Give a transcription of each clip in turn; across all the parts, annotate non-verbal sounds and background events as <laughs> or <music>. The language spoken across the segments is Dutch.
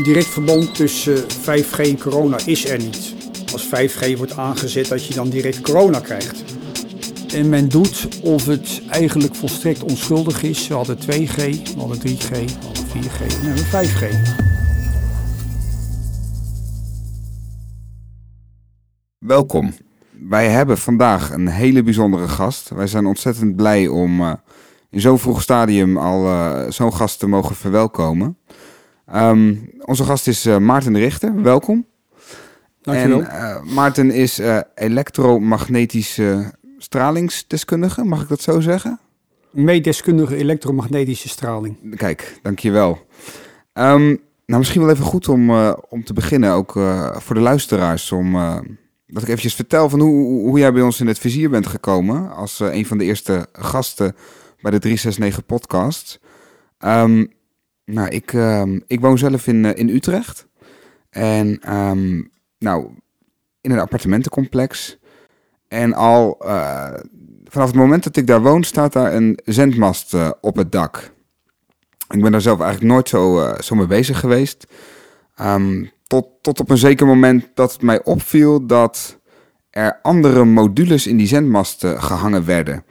direct verband tussen 5G en corona is er niet. Als 5G wordt aangezet dat je dan direct corona krijgt. En men doet of het eigenlijk volstrekt onschuldig is. We hadden 2G, we hadden 3G, we hadden 4G en we hebben 5G. Welkom. Wij hebben vandaag een hele bijzondere gast. Wij zijn ontzettend blij om uh, in zo'n vroeg stadium al uh, zo'n gast te mogen verwelkomen. Um, onze gast is uh, Maarten de Richter. Welkom. Dankjewel. En Maarten is elektromagnetische stralingsdeskundige, mag ik dat zo zeggen? Meedeskundige elektromagnetische straling. Kijk, dankjewel. Um, nou, misschien wel even goed om, om te beginnen, ook voor de luisteraars, om dat ik eventjes vertel van hoe, hoe jij bij ons in het vizier bent gekomen als uh, een van de eerste gasten bij de 369 podcast. Um, nou, ik, um, ik woon zelf in, uh, in Utrecht. En um, nou, in een appartementencomplex. En al uh, vanaf het moment dat ik daar woon, staat daar een zendmast op het dak. Ik ben daar zelf eigenlijk nooit zo, zo mee bezig geweest. Um, tot, tot op een zeker moment dat het mij opviel dat er andere modules in die zendmasten gehangen werden.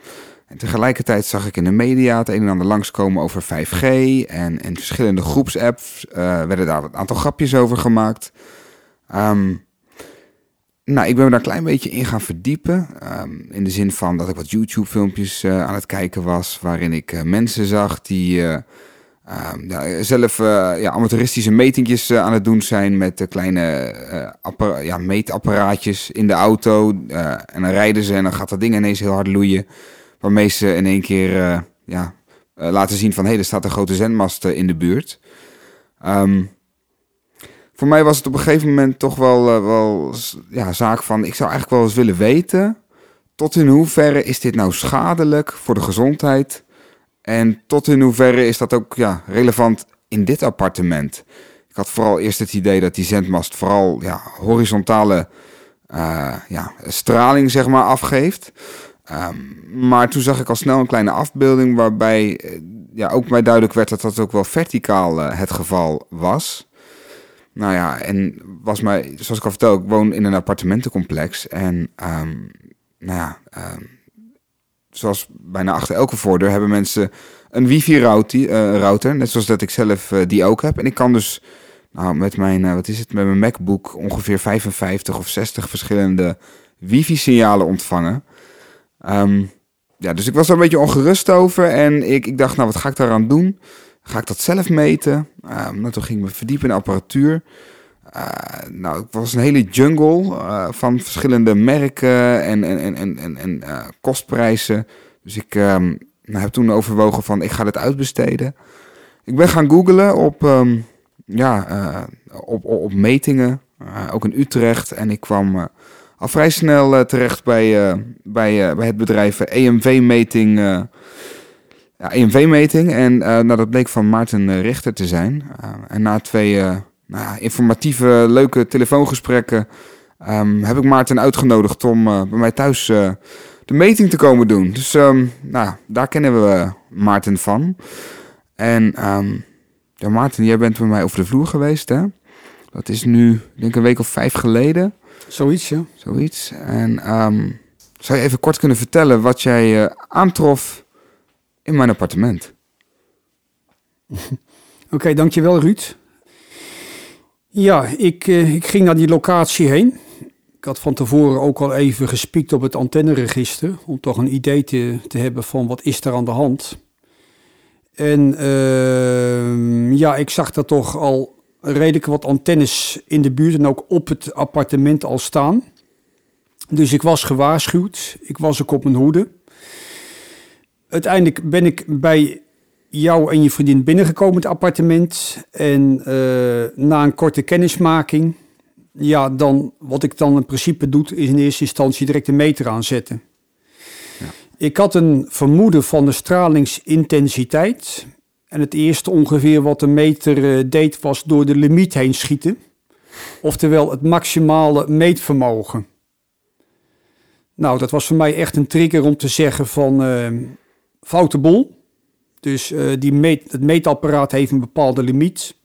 En tegelijkertijd zag ik in de media het een en ander langskomen over 5G. En in verschillende groepsapps uh, werden daar een aantal grapjes over gemaakt. Um, nou, ik ben me daar een klein beetje in gaan verdiepen. Um, in de zin van dat ik wat YouTube-filmpjes uh, aan het kijken was. Waarin ik uh, mensen zag die ja, zelf ja, amateuristische metingjes aan het doen zijn met kleine ja, meetapparaatjes in de auto. en dan rijden ze en dan gaat dat ding ineens heel hard loeien. Waarmee ze in één keer ja, laten zien van hé, hey, er staat een grote zendmast in de buurt. Um, voor mij was het op een gegeven moment toch wel, wel ja, zaak van ik zou eigenlijk wel eens willen weten. Tot in hoeverre is dit nou schadelijk voor de gezondheid? En tot in hoeverre is dat ook ja, relevant in dit appartement? Ik had vooral eerst het idee dat die zendmast vooral ja, horizontale ja, straling zeg maar, afgeeft. Um, maar toen zag ik al snel een kleine afbeelding waarbij ja, ook mij duidelijk werd dat dat ook wel verticaal uh, het geval was. Nou ja, en was mij, zoals ik al vertel, ik woon in een appartementencomplex. En um, nou ja, um, zoals bijna achter elke voordeur hebben mensen een wifi-router. net zoals dat ik zelf die ook heb. En ik kan dus nou, met mijn, wat is het, met mijn MacBook ongeveer 55 of 60 verschillende wifi-signalen ontvangen. Um, ja, dus ik was er een beetje ongerust over. En ik, ik dacht, nou, wat ga ik daaraan doen? Ga ik dat zelf meten? Um, nou, toen ging ik me verdiepen in apparatuur. Uh, nou, het was een hele jungle uh, van verschillende merken en, en, en, en, en uh, kostprijzen. Dus ik um, nou, heb toen overwogen van ik ga dit uitbesteden. Ik ben gaan googlen op, ja, op, op, metingen, ook in Utrecht. En ik kwam al vrij snel terecht bij, bij, bij het bedrijf EMV-meting. ja, EMV-meting. En nou, dat bleek van Maarten Richter te zijn. en na twee nou informatieve, leuke telefoongesprekken um, heb ik Maarten uitgenodigd om bij mij thuis de meting te komen doen. Dus um, nou, daar kennen we Maarten van. En um, ja, Maarten, jij bent bij mij over de vloer geweest, hè? Dat is nu, denk ik, een week of vijf geleden. Zoiets, ja. Zoiets. En zou je even kort kunnen vertellen wat jij uh, aantrof in mijn appartement? <laughs> Oké, okay, dankjewel Ruud. Ja, ik, uh, ik ging naar die locatie heen. Ik had van tevoren ook al even gespiekt op het antenneregister. Om toch een idee te, te hebben van wat is er aan de hand. En uh, ja, ik zag er toch al redelijk wat antennes in de buurt en ook op het appartement al staan. Dus ik was gewaarschuwd. Ik was ook op mijn hoede. Uiteindelijk ben ik bij jou en je vriendin binnengekomen het appartement. En uh, na een korte kennismaking, ja, dan wat ik dan in principe doe, is in eerste instantie direct de meter aanzetten. Ja. Ik had een vermoeden van de stralingsintensiteit. En het eerste ongeveer wat de meter uh, deed, was door de limiet heen schieten. Oftewel het maximale meetvermogen. Nou, dat was voor mij echt een trigger om te zeggen van uh, foute. Dus uh, die meet, het meetapparaat heeft een bepaalde limiet.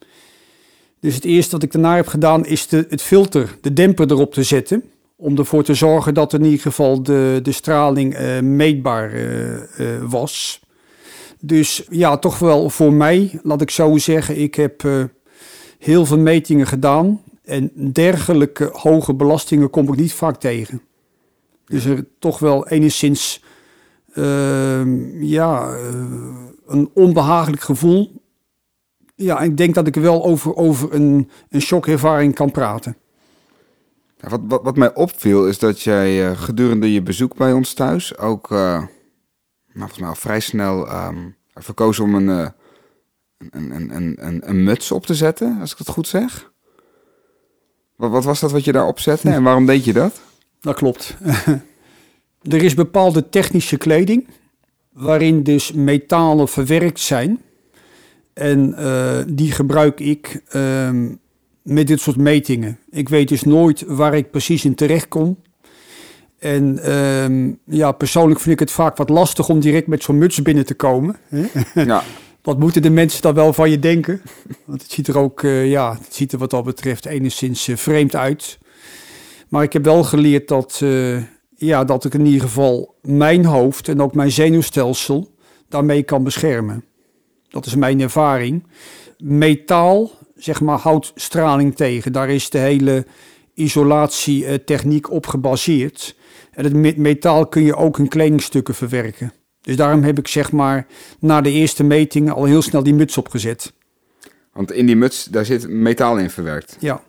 Dus het eerste wat ik daarna heb gedaan is de, het filter, de demper erop te zetten. Om ervoor te zorgen dat in ieder geval de, de straling eh, meetbaar eh, eh, was. Dus ja, toch wel voor mij, laat ik zo zeggen. Ik heb eh, heel veel metingen gedaan. En dergelijke hoge belastingen kom ik niet vaak tegen. Dus er toch wel enigszins ehm, ja, eh, een onbehagelijk gevoel. Ja, ik denk dat ik wel over, over een, een shockervaring kan praten. Wat, wat, wat mij opviel is dat jij eh, gedurende je bezoek bij ons thuis ook, nou, volgens vrij snel verkozen om een, eh, een, een, een, een, een muts op te zetten, als ik het goed zeg. Wat, wat was dat wat je daar opzette en waarom deed je dat? Dat klopt. <laughs> er is bepaalde technische kleding waarin dus metalen verwerkt zijn. En eh, die gebruik ik ehm, met dit soort metingen. Ik weet dus nooit waar ik precies in terecht kom. En ehm, ja, persoonlijk vind ik het vaak wat lastig om direct met zo'n muts binnen te komen. <laughs> Ja, Wat moeten de mensen dan wel van je denken? Want het ziet er ook, eh, ja, het ziet er wat dat betreft enigszins eh, vreemd uit. Maar ik heb wel geleerd dat, eh, ja, dat ik in ieder geval mijn hoofd en ook mijn zenuwstelsel daarmee kan beschermen. Dat is mijn ervaring. Metaal, zeg maar, houdt straling tegen. Daar is de hele isolatietechniek op gebaseerd. En het met metaal kun je ook in kledingstukken verwerken. Dus daarom heb ik zeg maar na de eerste metingen al heel snel die muts opgezet. want in die muts, daar zit metaal in verwerkt. Ja,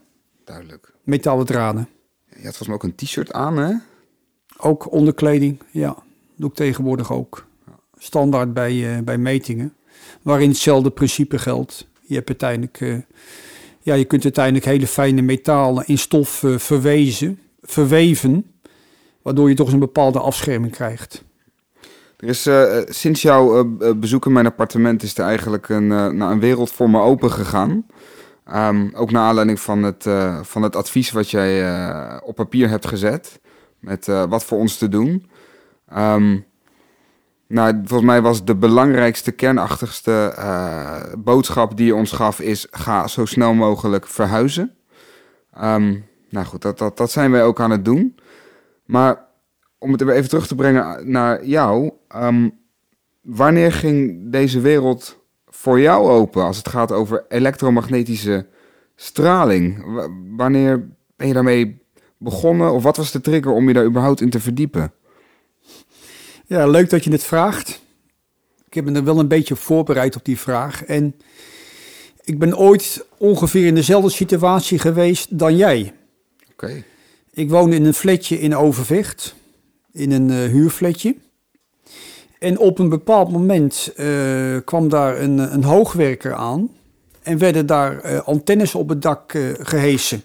Duidelijk. metalen draden. Je had volgens mij ook een t-shirt aan, hè? Ook onderkleding, ja, doe ik tegenwoordig ook. Standaard bij, eh, bij metingen, waarin hetzelfde principe geldt. Je hebt uiteindelijk, eh, ja, je kunt uiteindelijk hele fijne metalen in stof eh, verwezen, verweven, waardoor je toch eens een bepaalde afscherming krijgt. Er is eh, eh, sinds jouw eh, bezoek in mijn appartement is er eigenlijk een, een wereld voor me open gegaan. Ehm, ook naar aanleiding van het, van het advies wat jij op papier hebt gezet. Met wat voor ons te doen. Ehm, nou, volgens mij was de belangrijkste, kernachtigste boodschap die je ons gaf is... ga zo snel mogelijk verhuizen. Ehm, nou goed, dat, dat, dat zijn wij ook aan het doen. Maar om het even terug te brengen naar jou. ehm, wanneer ging deze wereld voor jou open als het gaat over elektromagnetische straling? Wa- wanneer ben je daarmee begonnen? Of wat was de trigger om je daar überhaupt in te verdiepen? Ja, leuk dat je het vraagt. Ik heb me er wel een beetje voorbereid op die vraag. En ik ben ooit ongeveer in dezelfde situatie geweest dan jij. Oké. Ik woonde in een flatje in Overvecht, in een eh, huurflatje. En op een bepaald moment eh, kwam daar een, een hoogwerker aan en werden daar eh, antennes op het dak eh, gehesen.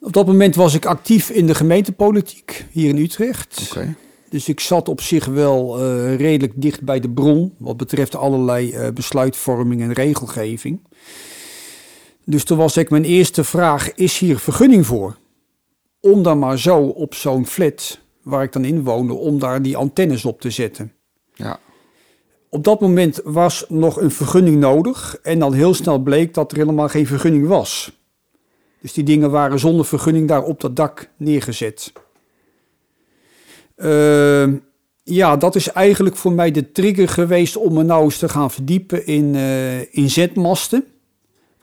Op dat moment was ik actief in de gemeentepolitiek hier in Utrecht. Dus ik zat op zich wel eh, redelijk dicht bij de bron wat betreft allerlei eh, besluitvorming en regelgeving. Dus toen was ik mijn eerste vraag, is hier vergunning voor? Om dan maar zo op zo'n flat, waar ik dan in woonde, om daar die antennes op te zetten. Ja. Op dat moment was nog een vergunning nodig en dan heel snel bleek dat er helemaal geen vergunning was. Dus die dingen waren zonder vergunning daar op dat dak neergezet. Ehm, ja, dat is eigenlijk voor mij de trigger geweest om me nou eens te gaan verdiepen in, eh, in zetmasten.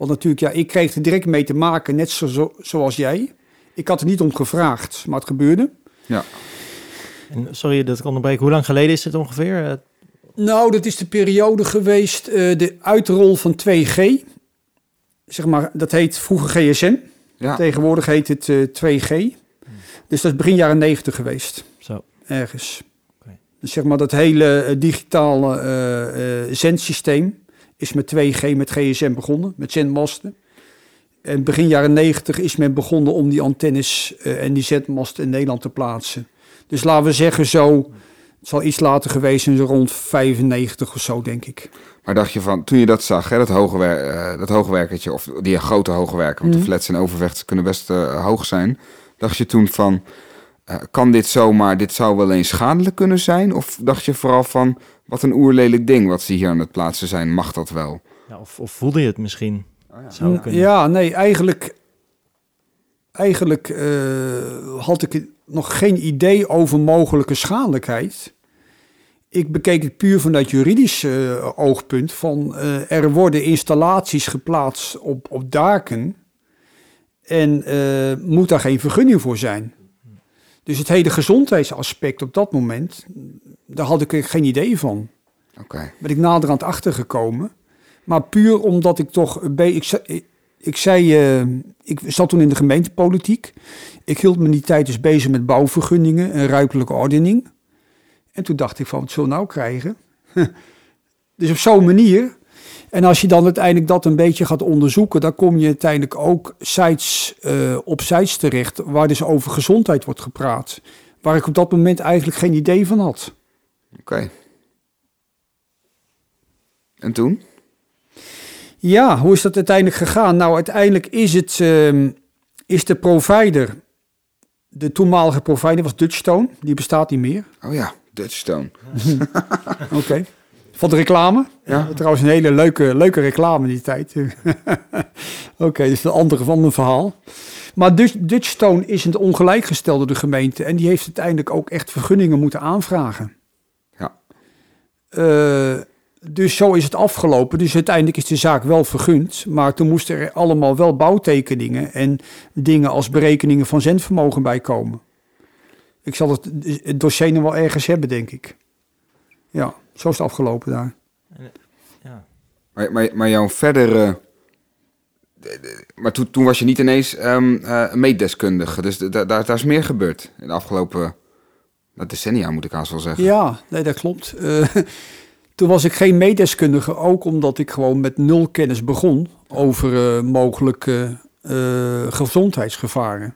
Want natuurlijk, ja, ik kreeg er direct mee te maken, net zo, zo- zoals jij. Ik had er niet om gevraagd, maar het gebeurde. Ja. En, sorry dat ik onderbreek. Hoe lang geleden is het ongeveer? Eh, Nou, dat is de periode geweest, eh, de uitrol van 2G. Zeg maar, dat heet vroeger GSM. Ja. Tegenwoordig heet het eh, 2G. Dus dat is begin jaren 90 geweest, zo. ergens. Oké. Dus zeg maar, dat hele eh, digitale eh, eh, zendsysteem is met 2G, met GSM begonnen, met zendmasten. En begin jaren 90 is men begonnen om die antennes eh, en die zendmasten in Nederland te plaatsen. Dus laten we zeggen zo, het zal iets later geweest zijn, rond 95 of zo, denk ik. Maar dacht je van, toen je dat zag, hè, dat, hoge eh, dat hoogwerkertje, of die grote hoge werker, want Mhm. de flats in Overvecht kunnen best eh, hoog zijn. Dacht je toen van, kan dit zomaar, dit zou wel eens schadelijk kunnen zijn? Of dacht je vooral van, wat een oerlelijk ding wat ze hier aan het plaatsen zijn, mag dat wel? Ja, of, of voelde je het misschien? Oh ja. Zou kunnen. Ja, nee, eigenlijk, eigenlijk eh, had ik nog geen idee over mogelijke schadelijkheid. Ik bekeek het puur vanuit juridisch eh, oogpunt van eh, er worden installaties geplaatst op, op daken en eh, moet daar geen vergunning voor zijn. Dus het hele gezondheidsaspect op dat moment, daar had ik geen idee van Oké. ben ik naderhand achtergekomen. Maar puur omdat ik toch... Ik, zei- ik zei... eh, ik zat toen in de gemeentepolitiek. Ik hield me die tijd dus bezig met bouwvergunningen en ruimtelijke ordening. En toen dacht ik van, wat zullen we nou krijgen? <laughs> dus op zo'n manier... En als je dan uiteindelijk dat een beetje gaat onderzoeken... dan kom je uiteindelijk ook sites, eh, op sites terecht... waar dus over gezondheid wordt gepraat. Waar ik op dat moment eigenlijk geen idee van had. Oké. En toen? Ja, hoe is dat uiteindelijk gegaan? Nou, uiteindelijk is het ehm, is de provider, de toenmalige provider was Dutchstone, die bestaat niet meer. Oh ja, Dutchstone. <laughs> Oké. Van de reclame. Ja. Trouwens een hele leuke, leuke reclame in die tijd. <laughs> Oké, dus een andere van mijn verhaal. Maar Dutch, Dutchstone is een ongelijkgestelde de gemeente en die heeft uiteindelijk ook echt vergunningen moeten aanvragen. Eh, dus zo is het afgelopen. Dus uiteindelijk is de zaak wel vergund. Maar toen moesten er allemaal wel bouwtekeningen en dingen als berekeningen van zendvermogen bij komen. Ik zal het, het dossier nog wel ergens hebben, denk ik. Ja, zo is het afgelopen daar. Ja. Maar, maar, maar jouw verdere... de- de- Maar toen, toen was je niet ineens ehm eh, een meetdeskundige. Dus da- daar, daar is meer gebeurd in de afgelopen decennia, moet ik haast wel zeggen. Ja, nee, dat klopt. Eh, <laughs> toen was ik geen meedeskundige, ook omdat ik gewoon met nul kennis begon over eh, mogelijke eh, gezondheidsgevaren.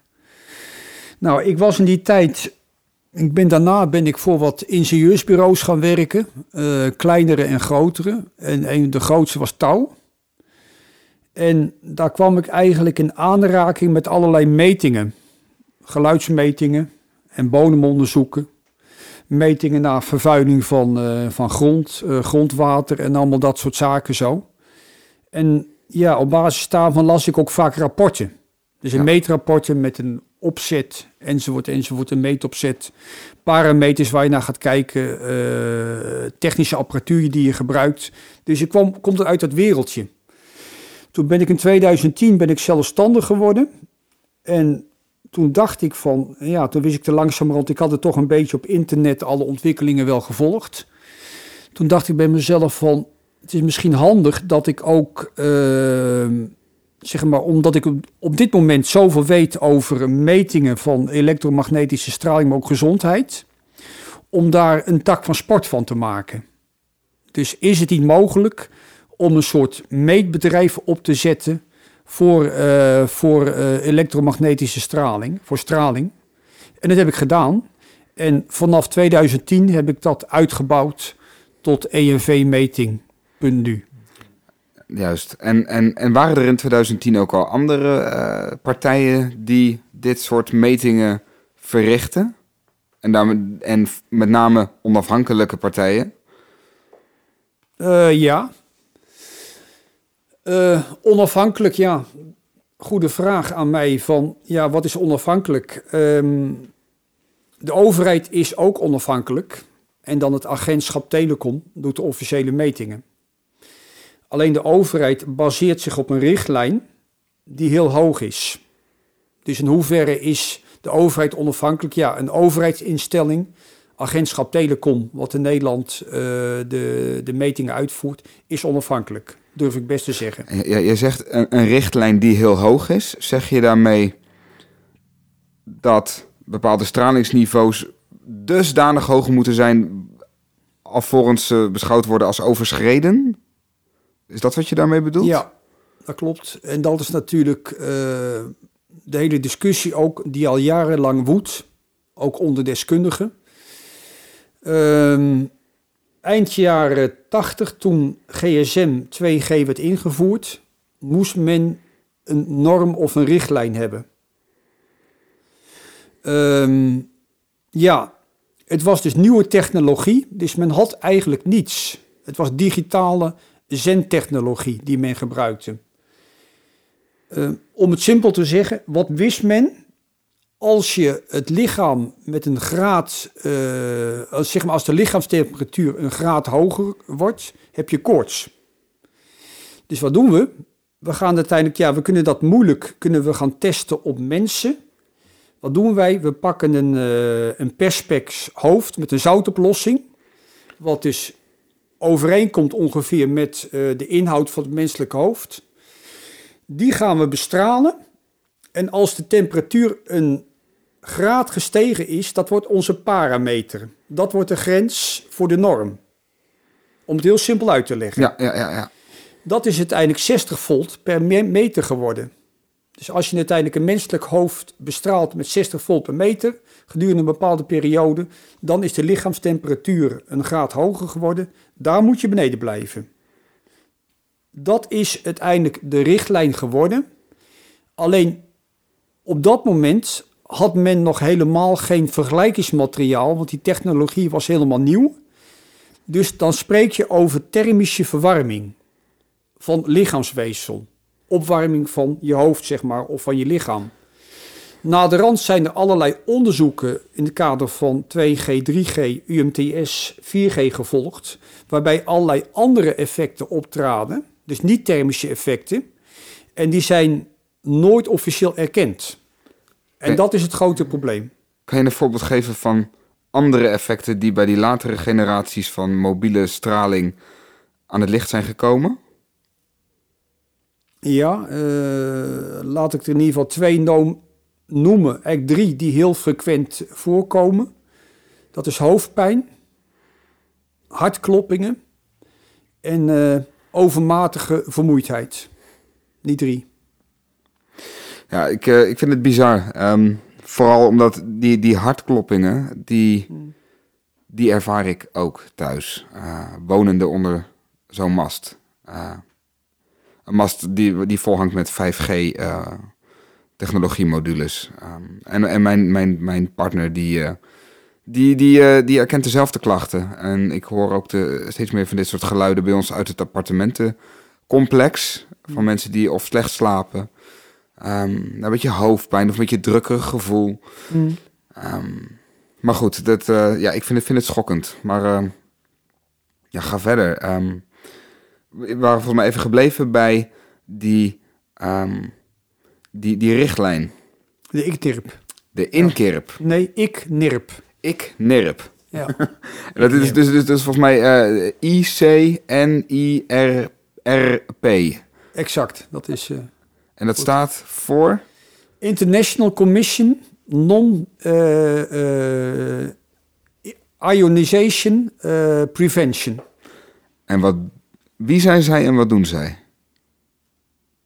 Nou, ik was in die tijd, ik ben daarna ben ik voor wat ingenieursbureaus gaan werken, kleinere en grotere. En een, de grootste was Touw. En daar kwam ik eigenlijk in aanraking met allerlei metingen. Geluidsmetingen en bodemonderzoeken metingen naar vervuiling van, eh, van grond, eh, grondwater en allemaal dat soort zaken zo. En ja, op basis daarvan las ik ook vaak rapporten. Dus een Ja. meetrapporten met een opzet enzovoort enzovoort, een meetopzet. Parameters waar je naar gaat kijken, eh, technische apparatuur die je gebruikt. Dus ik kwam, komt er uit dat wereldje. Toen ben ik in 2010 ben ik zelfstandig geworden. En toen dacht ik van, ja, toen wist ik te langzamerhand, ik had het toch een beetje op internet alle ontwikkelingen wel gevolgd. Toen dacht ik bij mezelf van, het is misschien handig dat ik ook, eh, zeg maar, omdat ik op dit moment zoveel weet over metingen van elektromagnetische straling, maar ook gezondheid, om daar een tak van sport van te maken. Dus is het niet mogelijk om een soort meetbedrijf op te zetten voor, eh, voor eh, elektromagnetische straling, voor straling. En dat heb ik gedaan. En vanaf 2010 heb ik dat uitgebouwd tot ENV-meting.nu. Juist. En, en, en waren er in 2010 ook al andere eh, partijen die dit soort metingen verrichten? En, en met name onafhankelijke partijen? Ja. Eh, onafhankelijk, ja. Goede vraag aan mij van, ja, wat is onafhankelijk? Ehm, de overheid is ook onafhankelijk. En dan het agentschap Telecom doet de officiële metingen. Alleen de overheid baseert zich op een richtlijn die heel hoog is. Dus in hoeverre is de overheid onafhankelijk? Ja, een overheidsinstelling, agentschap Telecom, wat in Nederland eh, de, de metingen uitvoert, is onafhankelijk. Durf ik best te zeggen. En Je, zegt een, een richtlijn die heel hoog is. Zeg je daarmee dat bepaalde stralingsniveaus dusdanig hoog moeten zijn... alvorens ze beschouwd worden als overschreden? Is dat wat je daarmee bedoelt? Ja, dat klopt. En dat is natuurlijk eh, de hele discussie ook die al jarenlang woedt, ook onder deskundigen. Ehm, eind jaren 80, toen GSM 2G werd ingevoerd, moest men een norm of een richtlijn hebben. Ehm, ja, het was dus nieuwe technologie, dus men had eigenlijk niets. Het was digitale zendtechnologie die men gebruikte. Eh, om het simpel te zeggen, wat wist men? Als je het lichaam met een graad, eh, als, zeg maar als de lichaamstemperatuur een graad hoger wordt, heb je koorts. Dus wat doen we? We gaan uiteindelijk, ja, we kunnen dat moeilijk, kunnen we gaan testen op mensen. Wat doen wij? We pakken een, eh, een perspex hoofd met een zoutoplossing. Wat dus overeenkomt ongeveer met eh, de inhoud van het menselijke hoofd. Die gaan we bestralen. En als de temperatuur een graad gestegen is, dat wordt onze parameter. Dat wordt de grens voor de norm. Om het heel simpel uit te leggen. Ja, ja, ja, ja. Dat is uiteindelijk 60 volt per me- meter geworden. Dus als je uiteindelijk een menselijk hoofd bestraalt met 60 volt per meter gedurende een bepaalde periode, dan is de lichaamstemperatuur een graad hoger geworden. Daar moet je beneden blijven. Dat is uiteindelijk de richtlijn geworden. Alleen op dat moment had men nog helemaal geen vergelijkingsmateriaal, want die technologie was helemaal nieuw. Dus dan spreek je over thermische verwarming van lichaamsweefsel. Opwarming van je hoofd, zeg maar, of van je lichaam. Na de rand zijn er allerlei onderzoeken in het kader van 2G, 3G, UMTS, 4G gevolgd, waarbij allerlei andere effecten optraden, dus niet thermische effecten, en die zijn nooit officieel erkend. En dat is het grote probleem. Kan je een voorbeeld geven van andere effecten die bij die latere generaties van mobiele straling aan het licht zijn gekomen? Ja, eh, laat ik er in ieder geval twee noem- noemen. Eigenlijk drie die heel frequent voorkomen. Dat is hoofdpijn, hartkloppingen en eh, overmatige vermoeidheid. Die drie. Ja, ik, eh, ik vind het bizar. Ehm, vooral omdat die, die hartkloppingen, die, die ervaar ik ook thuis. eh, wonende onder zo'n mast. Eh, een mast die, die volhangt met 5G eh, technologiemodules. Ehm, en en mijn, mijn, mijn partner die, die, die, die erkent dezelfde klachten. En ik hoor ook de, steeds meer van dit soort geluiden bij ons uit het appartementencomplex. Van mensen die of slecht slapen. Ehm, een beetje hoofdpijn of een beetje drukkerig gevoel. Ehm, maar goed, dat, eh, ja, ik vind het, vind het schokkend. Maar ehm, ja, ga verder. Ehm, we waren volgens mij even gebleven bij die, ehm, die, die richtlijn. De ik-nirp. De inkirp. Nee, ik-nirp. Ik-nirp. Ja. En <laughs> dat is dus, dus, dus volgens mij eh I-C-N-I-R-R-P. exact. Dat is eh, En dat staat voor... International Commission Non eh, Ionization eh, Prevention. En wat, wie zijn zij en wat doen zij?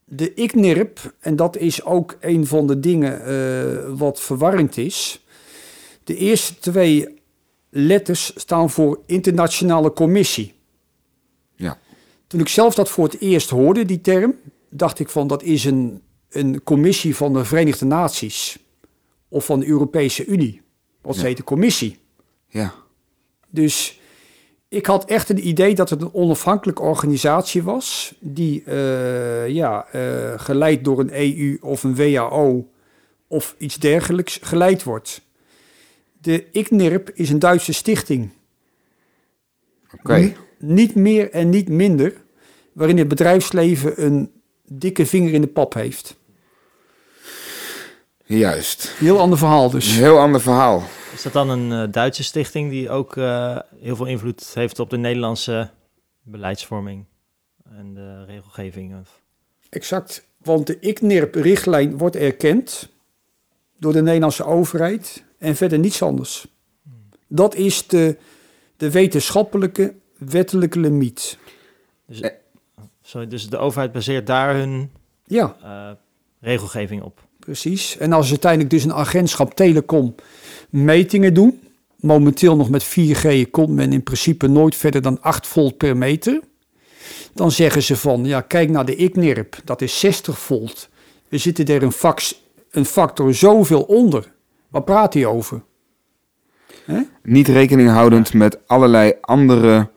De ICNIRP, en dat is ook een van de dingen wat verwarrend is. De eerste twee letters staan voor Internationale Commissie. Ja. Toen ik zelf dat voor het eerst hoorde, die term, dacht ik van dat is een, een commissie van de Verenigde Naties of van de Europese Unie. Wat Ja. heet de commissie. Ja. Dus ik had echt een idee dat het een onafhankelijke organisatie was, die eh, ja, eh, geleid door een EU of een WHO of iets dergelijks geleid wordt. De ICNIRP is een Duitse stichting, Oké. Niet meer en niet minder, waarin het bedrijfsleven een dikke vinger in de pap heeft. Juist. Heel ander verhaal Een dus. heel ander verhaal. Is dat dan een eh, Duitse stichting die ook eh, heel veel invloed heeft op de Nederlandse beleidsvorming en de regelgeving? Of- Exact, want de ICNIRP-richtlijn wordt erkend door de Nederlandse overheid en verder niets anders. Dat is de, de wetenschappelijke, wettelijke limiet. Dus, Eh. Sorry, dus de overheid baseert daar hun Ja, eh, regelgeving op. precies. En als uiteindelijk dus een agentschap telecom metingen doen, momenteel nog met 4G komt men in principe nooit verder dan 8 volt per meter. Dan zeggen ze van, ja, kijk naar de ICNIRP, dat is 60 volt. We zitten er een, fax, een factor zoveel onder. Waar praat hij over? Niet rekening houdend met allerlei andere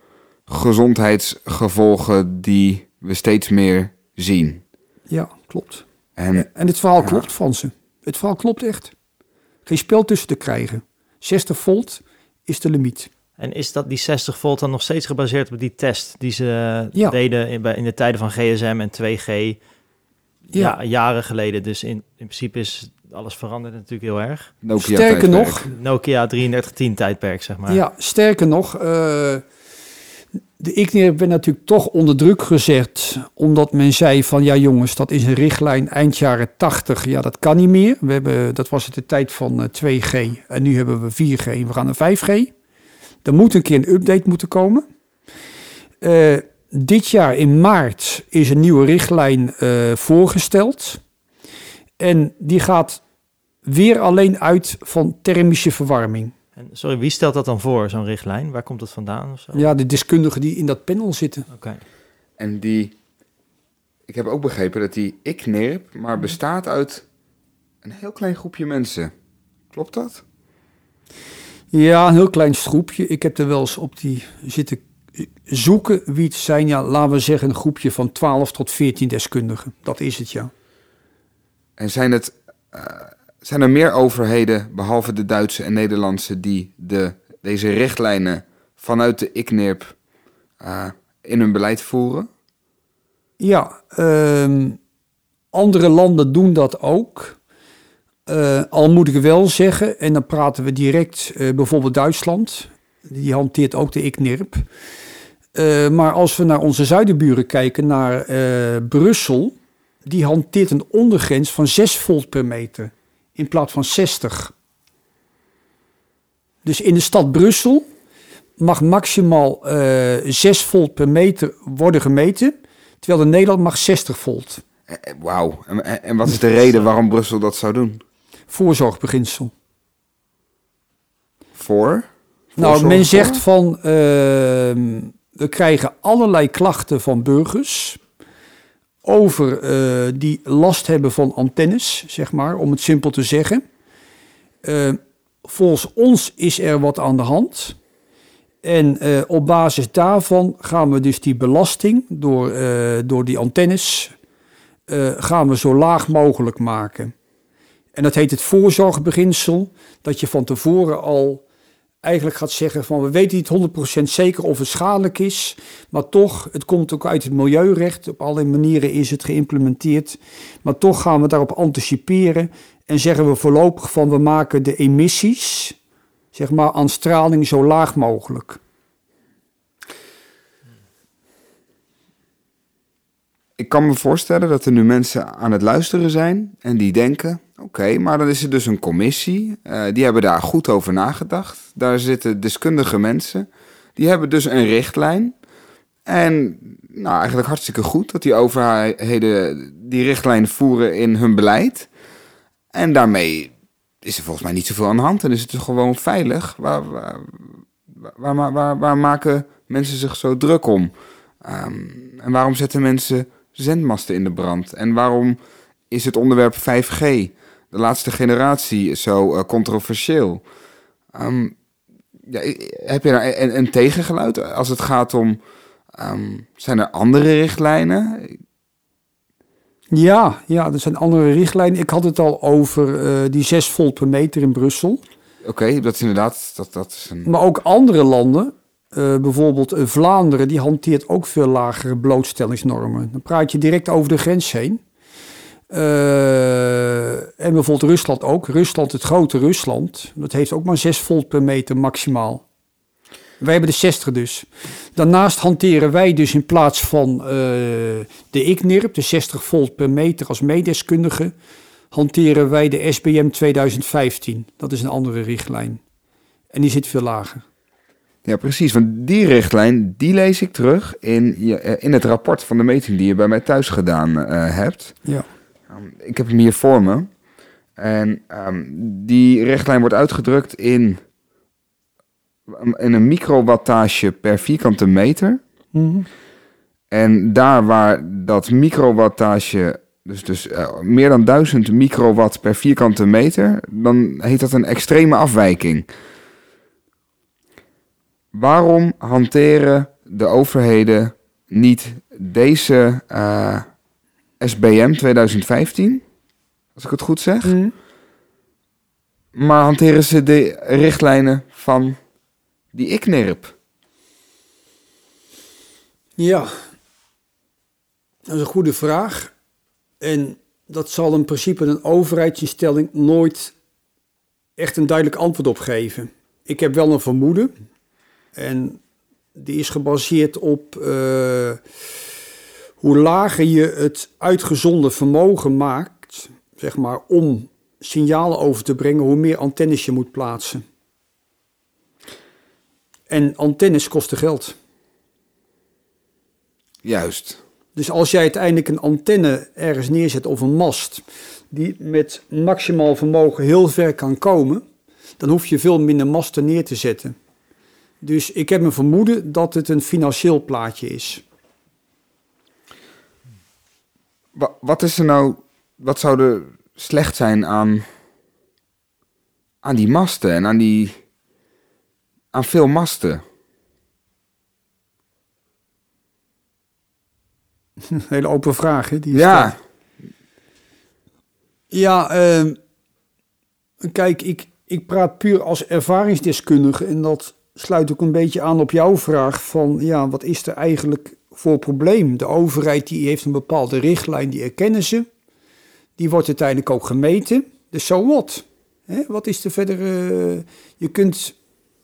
gezondheidsgevolgen die we steeds meer zien. Ja, klopt. En En het verhaal Ja. klopt van ze. Het verhaal klopt echt. Geen spel tussen te krijgen. 60 volt is de limiet. En is dat die 60 volt dan nog steeds gebaseerd op die test die ze Ja. deden in, bij- in de tijden van GSM en 2G ja. Ja. jaren geleden? Dus in, in principe is alles veranderd natuurlijk heel erg. Nokia Sterker tijdperk. nog, Nokia 3310 tijdperk, zeg maar. Ja, sterker nog, eh, de ICNIR werd natuurlijk toch onder druk gezet, omdat men zei van ja jongens, dat is een richtlijn eind jaren 80, ja dat kan niet meer. We hebben, dat was het de tijd van eh, 2G en nu hebben we 4G en we gaan naar 5G. Er moet een keer een update moeten komen. Eh, dit jaar in maart is een nieuwe richtlijn eh, voorgesteld. En die gaat weer alleen uit van thermische verwarming. En, sorry, wie stelt dat dan voor, zo'n richtlijn? Waar komt dat vandaan of zo? Ja, de deskundigen die in dat panel zitten. Oké. En die, ik heb ook begrepen dat die ICNIRP maar bestaat uit een heel klein groepje mensen. Klopt dat? Ja, een heel klein stroepje. Ik heb er wel eens op die zitten zoeken wie het zijn. Ja, laten we zeggen een groepje van 12 tot 14 deskundigen. Dat is het, ja. En zijn, het, eh, zijn er meer overheden, behalve de Duitse en Nederlandse, die de, deze richtlijnen vanuit de ICNIRP eh, in hun beleid voeren? Ja, ehm, andere landen doen dat ook. Eh, al moet ik wel zeggen, en dan praten we direct eh, bijvoorbeeld Duitsland. Die hanteert ook de ICNIRP. Maar als we naar onze zuidenburen kijken, naar Brussel, die hanteert een ondergrens van 6 volt per meter in plaats van 60. Dus in de stad Brussel mag maximaal eh 6 volt per meter worden gemeten, terwijl in Nederland mag 60 volt. Eh, eh, Wauw. En, en- wat is de reden waarom Brussel dat zou doen? Voorzorgbeginsel. Voor? Nou, men zegt van, ehm, we krijgen allerlei klachten van burgers over eh, die last hebben van antennes, zeg maar, om het simpel te zeggen. Eh, volgens ons is er wat aan de hand. En eh, op basis daarvan gaan we dus die belasting door, door die antennes gaan we zo laag mogelijk maken. En dat heet het voorzorgbeginsel, dat je van tevoren al eigenlijk gaat zeggen van we weten niet 100% zeker of het schadelijk is, maar toch, het komt ook uit het milieurecht, op allerlei manieren is het geïmplementeerd, maar toch gaan we daarop anticiperen en zeggen we voorlopig van we maken de emissies, zeg maar, aan straling zo laag mogelijk. Ik kan me voorstellen dat er nu mensen aan het luisteren zijn en die denken: oké, maar dan is er dus een commissie. eh, die hebben daar goed over nagedacht. Daar zitten deskundige mensen. Die hebben dus een richtlijn. En nou, eigenlijk hartstikke goed dat die overheden die richtlijn voeren in hun beleid. En daarmee is er volgens mij niet zoveel aan de hand en is het dus gewoon veilig. Waar, waar, waar, waar, maken mensen zich zo druk om? Ehm, en waarom zetten mensen zendmasten in de brand? En waarom is het onderwerp 5G, de laatste generatie, zo eh, controversieel? Ehm, ja, heb je daar een, een tegengeluid als het gaat om... ehm, zijn er andere richtlijnen? Ja, ja, er zijn andere richtlijnen. Ik had het al over eh, die 6 volt per meter in Brussel. Oké, dat is inderdaad... Dat, dat is een... Maar ook andere landen, eh, bijvoorbeeld Vlaanderen, die hanteert ook veel lagere blootstellingsnormen. Dan praat je direct over de grens heen. Eh, en bijvoorbeeld Rusland ook. Rusland, het grote Rusland, dat heeft ook maar 6 volt per meter maximaal. Wij hebben de 60 dus. Daarnaast hanteren wij dus in plaats van eh, de ICNIRP, de 60 volt per meter als meedeskundige, hanteren wij de SBM 2015. Dat is een andere richtlijn. En die zit veel lager. Ja, precies. Want die richtlijn, die lees ik terug in, je, eh, in het rapport van de meting die je bij mij thuis gedaan hebt. Ja. Um, ik heb hem hier voor me. En ehm, die richtlijn wordt uitgedrukt in, in een microwattage per vierkante meter. Mhm. En daar waar dat microwattage, dus, dus eh, meer dan 1000 microwatt per vierkante meter, dan heet dat een extreme afwijking. Waarom hanteren de overheden niet deze eh, SBM 2015, als ik het goed zeg. Mm. Maar hanteren ze de richtlijnen van die ICNIRP? Ja, dat is een goede vraag. En dat zal in principe een overheidsinstelling nooit echt een duidelijk antwoord op geven. Ik heb wel een vermoeden. En die is gebaseerd op eh, hoe lager je het uitgezonden vermogen maakt, zeg maar, om signalen over te brengen, hoe meer antennes je moet plaatsen. En antennes kosten geld. Juist. Dus als jij uiteindelijk een antenne ergens neerzet of een mast die met maximaal vermogen heel ver kan komen, dan hoef je veel minder masten neer te zetten. Dus ik heb een vermoeden dat het een financieel plaatje is. Wa- wat is er nou, wat zou er slecht zijn aan, aan die masten en aan die, aan veel masten? Een <laughs> hele open vraag, hè? Die Ja, stelt. Ja, ehm, kijk, ik, ik praat puur als ervaringsdeskundige en dat sluit ook een beetje aan op jouw vraag van, ja, wat is er eigenlijk voor probleem? De overheid die heeft een bepaalde richtlijn, die erkennen ze. Die wordt uiteindelijk ook gemeten. Dus zo wat? Hè? Wat is er verder? eh, je kunt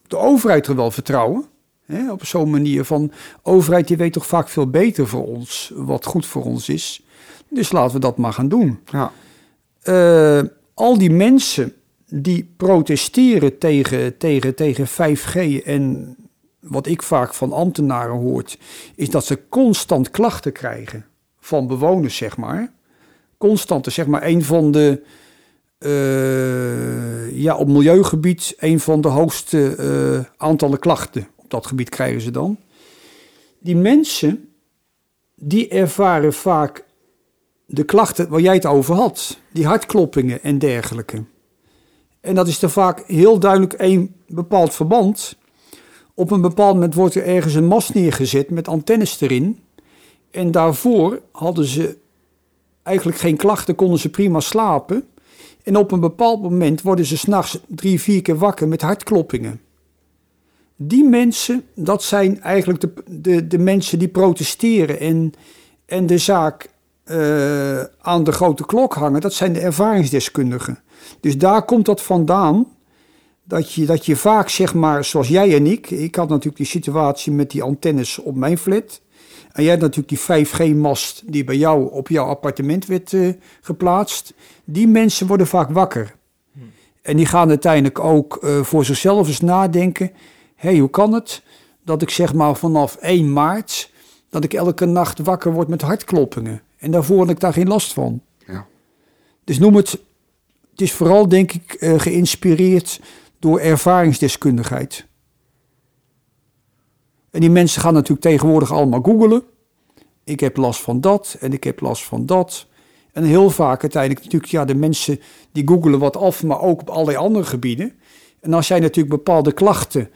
de overheid er wel vertrouwen. Hè? Op zo'n manier van, overheid die weet toch vaak veel beter voor ons, wat goed voor ons is. Dus laten we dat maar gaan doen. ja. Eh, al die mensen die protesteren tegen, tegen, tegen 5G en wat ik vaak van ambtenaren hoort, is dat ze constant klachten krijgen van bewoners, zeg maar. Constant, zeg maar, een van de, eh, ja, op milieugebied, een van de hoogste eh, aantallen klachten op dat gebied krijgen ze dan. Die mensen, die ervaren vaak de klachten waar jij het over had, die hartkloppingen en dergelijke. En dat is er vaak heel duidelijk een bepaald verband. Op een bepaald moment wordt er ergens een mast neergezet met antennes erin. En daarvoor hadden ze eigenlijk geen klachten, konden ze prima slapen. En op een bepaald moment worden ze s'nachts drie, vier keer wakker met hartkloppingen. Die mensen, dat zijn eigenlijk de, de, de mensen die protesteren en, en de zaak eh, aan de grote klok hangen, dat zijn de ervaringsdeskundigen. Dus daar komt dat vandaan. Dat je, dat je vaak, zeg maar, zoals jij en ik. Ik had natuurlijk die situatie met die antennes op mijn flat. En jij had natuurlijk die 5G-mast die bij jou op jouw appartement werd eh, geplaatst. Die mensen worden vaak wakker. En die gaan uiteindelijk ook eh, voor zichzelf eens nadenken. Hé, hoe kan het dat ik zeg maar vanaf 1 maart... dat ik elke nacht wakker word met hartkloppingen. En daarvoor had ik daar geen last van. Ja. Dus noem het... Het is vooral, denk ik, eh, geïnspireerd door ervaringsdeskundigheid. En die mensen gaan natuurlijk tegenwoordig allemaal googelen. Ik heb last van dat en ik heb last van dat. En heel vaak uiteindelijk natuurlijk, ja, de mensen die googelen wat af, maar ook op allerlei andere gebieden. En als jij natuurlijk bepaalde klachten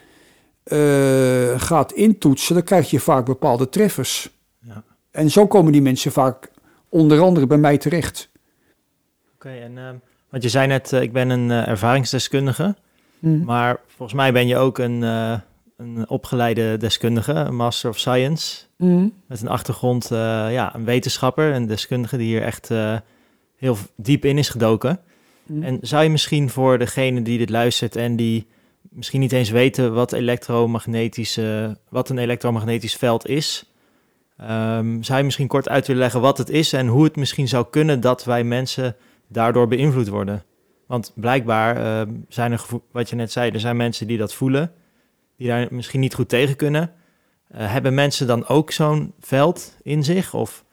eh, gaat intoetsen, dan krijg je vaak bepaalde treffers. Ja. En zo komen die mensen vaak onder andere bij mij terecht. Oké, en ehm, want je zei net, eh, ik ben een eh, ervaringsdeskundige, Mhm. maar volgens mij ben je ook een, eh, een opgeleide deskundige, een Master of Science, Mhm. met een achtergrond, eh, ja, een wetenschapper, een deskundige die hier echt eh, heel diep in is gedoken. Mhm. En zou je misschien voor degene die dit luistert en die misschien niet eens weten wat, elektromagnetische, wat een elektromagnetisch veld is, ehm, zou je misschien kort uit willen leggen wat het is en hoe het misschien zou kunnen dat wij mensen daardoor beïnvloed worden? Want blijkbaar ehm, zijn er, wat je net zei, er zijn mensen die dat voelen, die daar misschien niet goed tegen kunnen. Eh, hebben mensen dan ook zo'n veld in zich? Of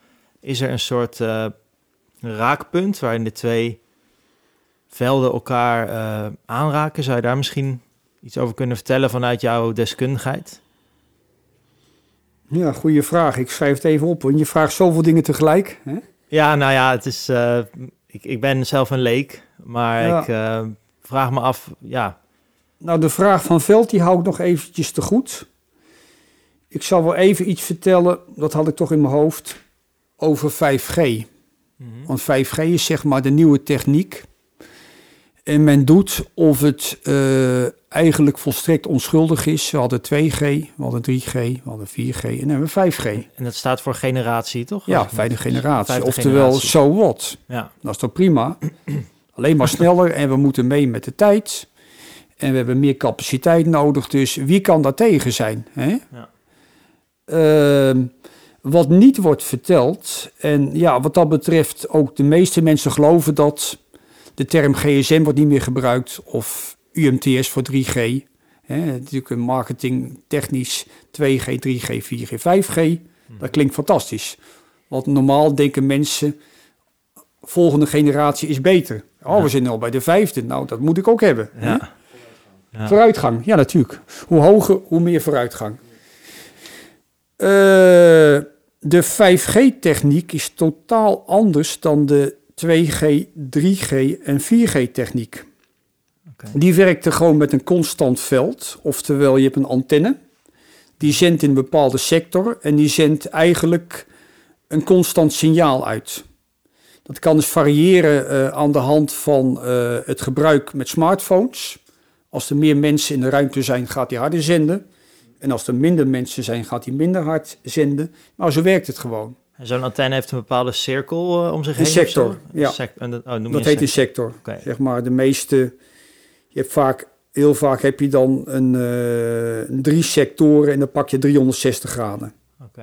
is er een soort eh, raakpunt waarin de twee velden elkaar eh, aanraken? Zou je daar misschien iets over kunnen vertellen vanuit jouw deskundigheid? Ja, goede vraag. Ik schrijf het even op, want je vraagt zoveel dingen tegelijk. Hè? Ja, nou ja, het is, ik, ik ben zelf een leek, maar Ja. ik eh, vraag me af, ja, Nou, de vraag van Veld, die hou ik nog eventjes te goed. Ik zal wel even iets vertellen, dat had ik toch in mijn hoofd, over 5G. Mhm. Want 5G is zeg maar de nieuwe techniek. En men doet of het eh, eigenlijk volstrekt onschuldig is. We hadden 2G, we hadden 3G, we hadden 4G en dan hebben we 5G. En dat staat voor generatie, toch? Ja, vijfde generatie. Vijfde Oftewel, generatie. so what? Ja, Dat is toch prima? Alleen maar <laughs> sneller en we moeten mee met de tijd. En we hebben meer capaciteit nodig. Dus wie kan daar tegen zijn? Hè? Ja. Ehm, wat niet wordt verteld, en ja, wat dat betreft ook de meeste mensen geloven dat de term GSM wordt niet meer gebruikt of UMTS voor 3G. Hè, natuurlijk een marketing technisch 2G, 3G, 4G, 5G. Dat klinkt fantastisch. Want normaal denken mensen, volgende generatie is beter. Oh, Ja. we zijn al bij de vijfde. Nou, dat moet ik ook hebben. ja. Ja. Vooruitgang, ja natuurlijk. Hoe hoger, hoe meer vooruitgang. Eh, de 5G-techniek is totaal anders dan de 2G, 3G en 4G-techniek. Oké. Die werkte gewoon met een constant veld. Oftewel, je hebt een antenne. Die zendt in een bepaalde sector en die zendt eigenlijk een constant signaal uit. Dat kan dus variëren eh, aan de hand van eh, het gebruik met smartphones. Als er meer mensen in de ruimte zijn, gaat hij harder zenden. En als er minder mensen zijn, gaat hij minder hard zenden. Maar zo werkt het gewoon. Zo'n antenne heeft een bepaalde cirkel eh, om zich Een heen. sector, ja. Een sec- en dat, oh, heet een sector. sector. Zeg maar de meeste. Je hebt vaak, heel vaak heb je dan een, drie sectoren en dan pak je 360 graden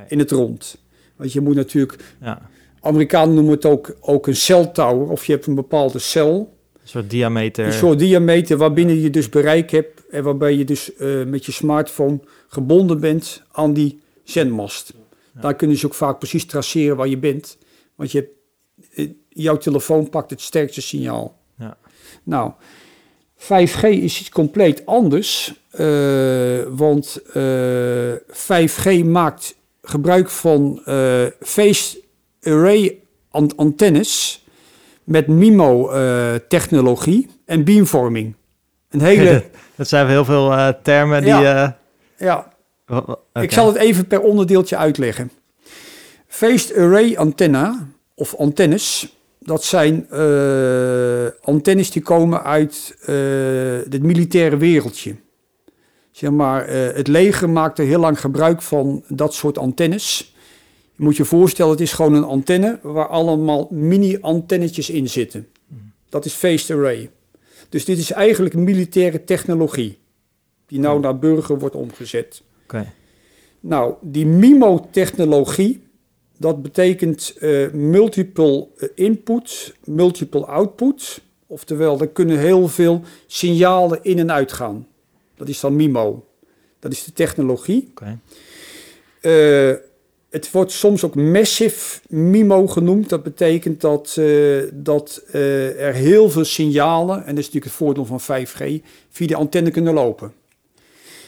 in het rond. Want je moet natuurlijk, ja. Amerikanen noemen het ook, ook een celtower. Of je hebt een bepaalde cel, Een soort diameter. een soort diameter waarbinnen je dus bereik hebt. En waarbij je dus eh, met je smartphone gebonden bent aan die zendmast. Ja. Daar kunnen ze ook vaak precies traceren waar je bent. Want je hebt, eh, jouw telefoon pakt het sterkste signaal. Ja. Nou, 5G is iets compleet anders. eh, want eh, 5G maakt gebruik van phased array an- antennes met MIMO-technologie en beamforming. Een hele... <laughs> Dat zijn heel veel eh, termen die... Ja. eh, ja, ik zal het even per onderdeeltje uitleggen. Phased array antenna of antennes, dat zijn eh, antennes die komen uit eh, het militaire wereldje. Zeg maar, eh, het leger maakt er heel lang gebruik van dat soort antennes. Je moet je voorstellen, het is gewoon een antenne waar allemaal mini-antennetjes in zitten. Dat is phased array. Dus dit is eigenlijk militaire technologie die nou naar burger wordt omgezet. Oké. Nou, die MIMO-technologie, dat betekent eh, multiple eh, input, multiple output. Oftewel, er kunnen heel veel signalen in en uit gaan. Dat is dan MIMO. Dat is de technologie. Oké. Eh, het wordt soms ook massive MIMO genoemd. Dat betekent dat, eh, dat eh, er heel veel signalen, en dat is natuurlijk het voordeel van 5G, via de antenne kunnen lopen.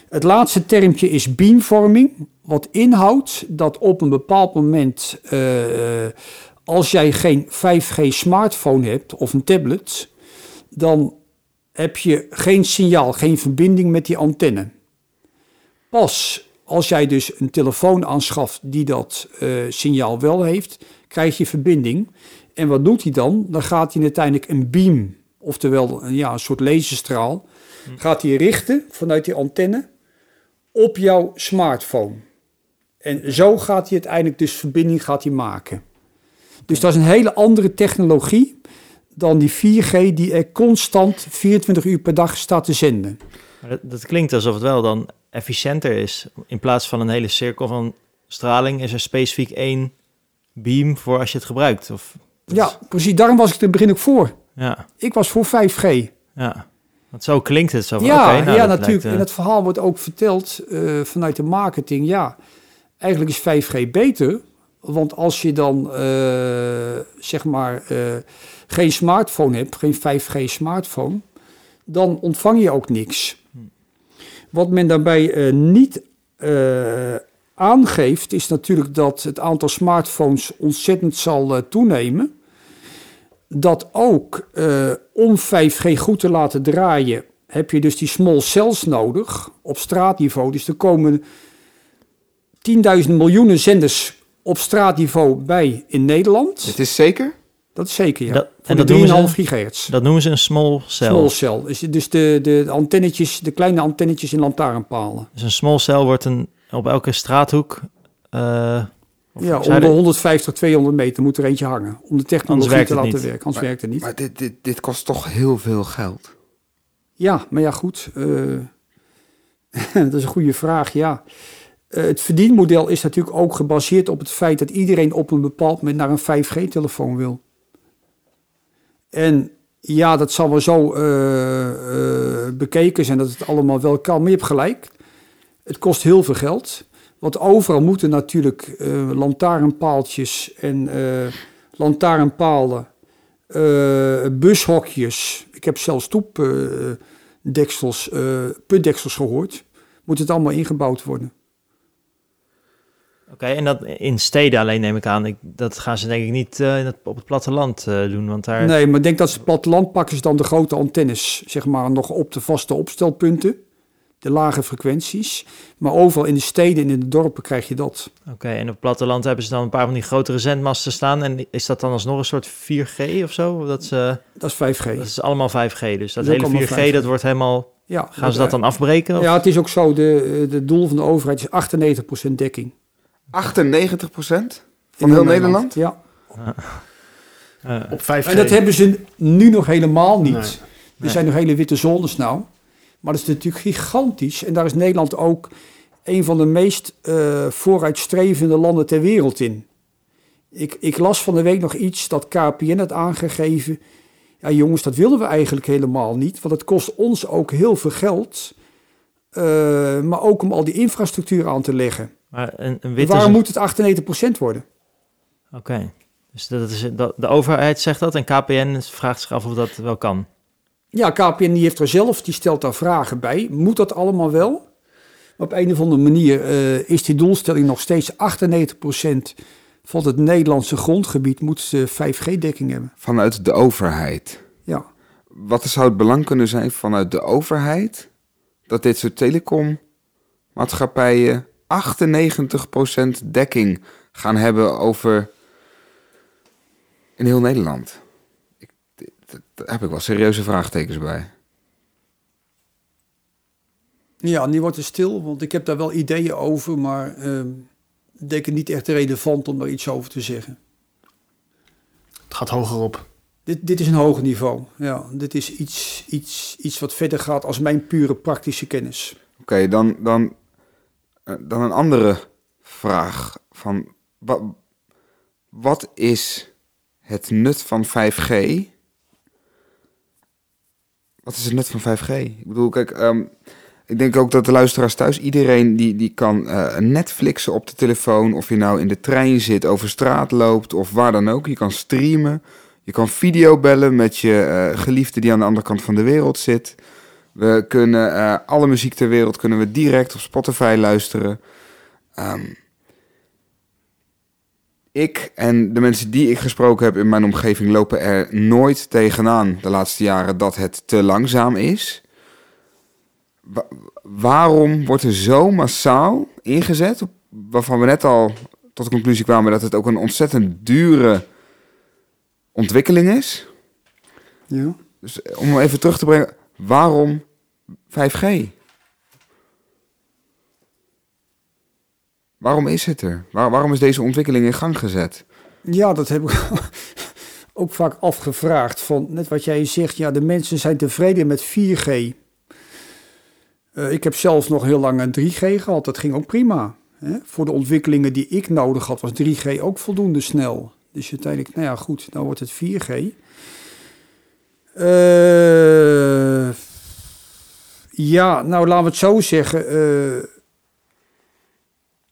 Het laatste termje is beamvorming, wat inhoudt dat op een bepaald moment, eh, als jij geen 5G smartphone hebt of een tablet, dan heb je geen signaal, geen verbinding met die antenne. Pas als jij dus een telefoon aanschaft die dat eh, signaal wel heeft, krijg je verbinding. En wat doet hij dan? Dan gaat hij uiteindelijk een beam, oftewel een, ja, een soort laserstraal, gaat hij richten vanuit die antenne op jouw smartphone. En zo gaat hij uiteindelijk dus verbinding gaat hij maken. Dus dat is een hele andere technologie dan die 4G die er constant 24 uur per dag staat te zenden. Dat, dat klinkt alsof het wel dan efficiënter is. In plaats van een hele cirkel van straling is er specifiek één beam voor als je het gebruikt. Of, dat Ja, precies. Daarom was ik er in het begin ook voor. ja, Ik was voor 5G. ja. Want zo klinkt het zo van, ja, nou, ja natuurlijk. lijkt, eh, En het verhaal wordt ook verteld eh, vanuit de marketing. Ja, eigenlijk is 5G beter. Want als je dan eh, zeg maar geen smartphone hebt, geen 5G smartphone, dan ontvang je ook niks. Wat men daarbij eh, niet eh, aangeeft, is natuurlijk dat het aantal smartphones ontzettend zal eh, toenemen. Dat ook om 5G goed te laten draaien, heb je dus die small cells nodig op straatniveau. Dus er komen 10.000 miljoenen zenders op straatniveau bij in Nederland. Het is zeker? Dat is zeker, ja. Dat- Voor en de dat noemen 3,5 ze- gigahertz. Dat noemen ze een small cell. Small cell. Dus, dus de, de antennetjes, de kleine antennetjes in lantaarnpalen. Dus een small cell wordt een, op elke straathoek... eh, of Ja, om de de- 150, 200 meter moet er eentje hangen. Om de technologie te laten niet. werken. Anders Maar- werkt het niet. Maar dit, dit, dit kost toch heel veel geld. Ja, maar ja, goed. eh, <laughs> dat is een goede vraag, ja. Eh, het verdienmodel is natuurlijk ook gebaseerd op het feit dat iedereen op een bepaald moment naar een 5G-telefoon wil. En ja, dat zal wel zo eh, eh, bekeken zijn dat het allemaal wel kan. Maar je hebt gelijk. Het kost heel veel geld. Want overal moeten natuurlijk eh, lantaarnpaaltjes en lantaarnpalen, bushokjes. Ik heb zelfs stoepdeksels, putdeksels gehoord. Moet het allemaal ingebouwd worden. Oké, en dat in steden alleen neem ik aan. Ik, dat gaan ze denk ik niet eh, in het, op het platteland eh, doen, want daar... Nee, maar ik denk dat ze het platteland pakken ze dan de grote antennes, zeg maar, nog op de vaste opstelpunten. De lage frequenties. Maar overal in de steden en in de dorpen krijg je dat. Oké, en op het platteland hebben ze dan een paar van die grotere zendmasten staan. En is dat dan alsnog een soort 4G of zo? Dat, ze, Dat is 5G. dat is allemaal 5G. Dus dat is hele allemaal 4G, 5G. dat wordt helemaal... Ja, Gaan ze dat dan afbreken? Of? Ja, het is ook zo. De, de doel van de overheid is 98% dekking. 98 procent In van heel Nederland? Ja. Eh, Op 5G. En dat hebben ze nu nog helemaal niet. Nee. Er Nee. zijn nog hele witte zones nou. Maar dat is natuurlijk gigantisch. En daar is Nederland ook een van de meest eh, vooruitstrevende landen ter wereld in. Ik, ik las van de week nog iets dat KPN had aangegeven. Ja jongens, dat willen we eigenlijk helemaal niet. Want het kost ons ook heel veel geld. eh, maar ook om al die infrastructuur aan te leggen. Maar een, een witte... Waarom moet het 98% worden? Oké, dus dat is, dat, de overheid zegt dat en KPN vraagt zich af of dat wel kan. Ja, KPN die heeft er zelf, die stelt daar vragen bij. Moet dat allemaal wel? Maar op een of andere manier eh, is die doelstelling nog steeds 98% van het Nederlandse grondgebied moet eh, 5G-dekking hebben. Vanuit de overheid. Ja. Wat zou het belang kunnen zijn vanuit de overheid dat dit soort telecommaatschappijen 98% dekking gaan hebben over in heel Nederland? Ik, daar heb ik wel serieuze vraagtekens bij. Ja, nu wordt het stil, want ik heb daar wel ideeën over, maar eh, ik denk het niet echt relevant om daar iets over te zeggen. Het gaat hoger op. Dit, dit is een hoger niveau. Ja, dit is iets, iets, iets wat verder gaat als mijn pure praktische kennis. Oké, dan, dan, dan een andere vraag. Van, wa- wat is het nut van 5G? Wat is het nut van 5G? Ik bedoel, kijk, ehm, ik denk ook dat de luisteraars thuis, iedereen die, die kan eh, Netflixen op de telefoon, of je nou in de trein zit, over straat loopt of waar dan ook. Je kan streamen, je kan videobellen met je eh, geliefde die aan de andere kant van de wereld zit. We kunnen eh, alle muziek ter wereld kunnen we direct op Spotify luisteren. Ehm, ik en de mensen die ik gesproken heb in mijn omgeving lopen er nooit tegenaan de laatste jaren dat het te langzaam is. Wa- waarom wordt er zo massaal ingezet, waarvan we net al tot de conclusie kwamen dat het ook een ontzettend dure ontwikkeling is? Ja. Dus eh, om even terug te brengen, waarom 5G? Waarom is het er? Waar- waarom is deze ontwikkeling in gang gezet? Ja, dat heb ik <laughs> ook vaak afgevraagd. Van net wat jij zegt, ja, de mensen zijn tevreden met 4G. Eh, ik heb zelf nog heel lang een 3G gehad. Dat ging ook prima. Hè? Voor de ontwikkelingen die ik nodig had, was 3G ook voldoende snel. Dus uiteindelijk, nou ja, goed, nou wordt het 4G. Eh, ja, nou laten we het zo zeggen. eh,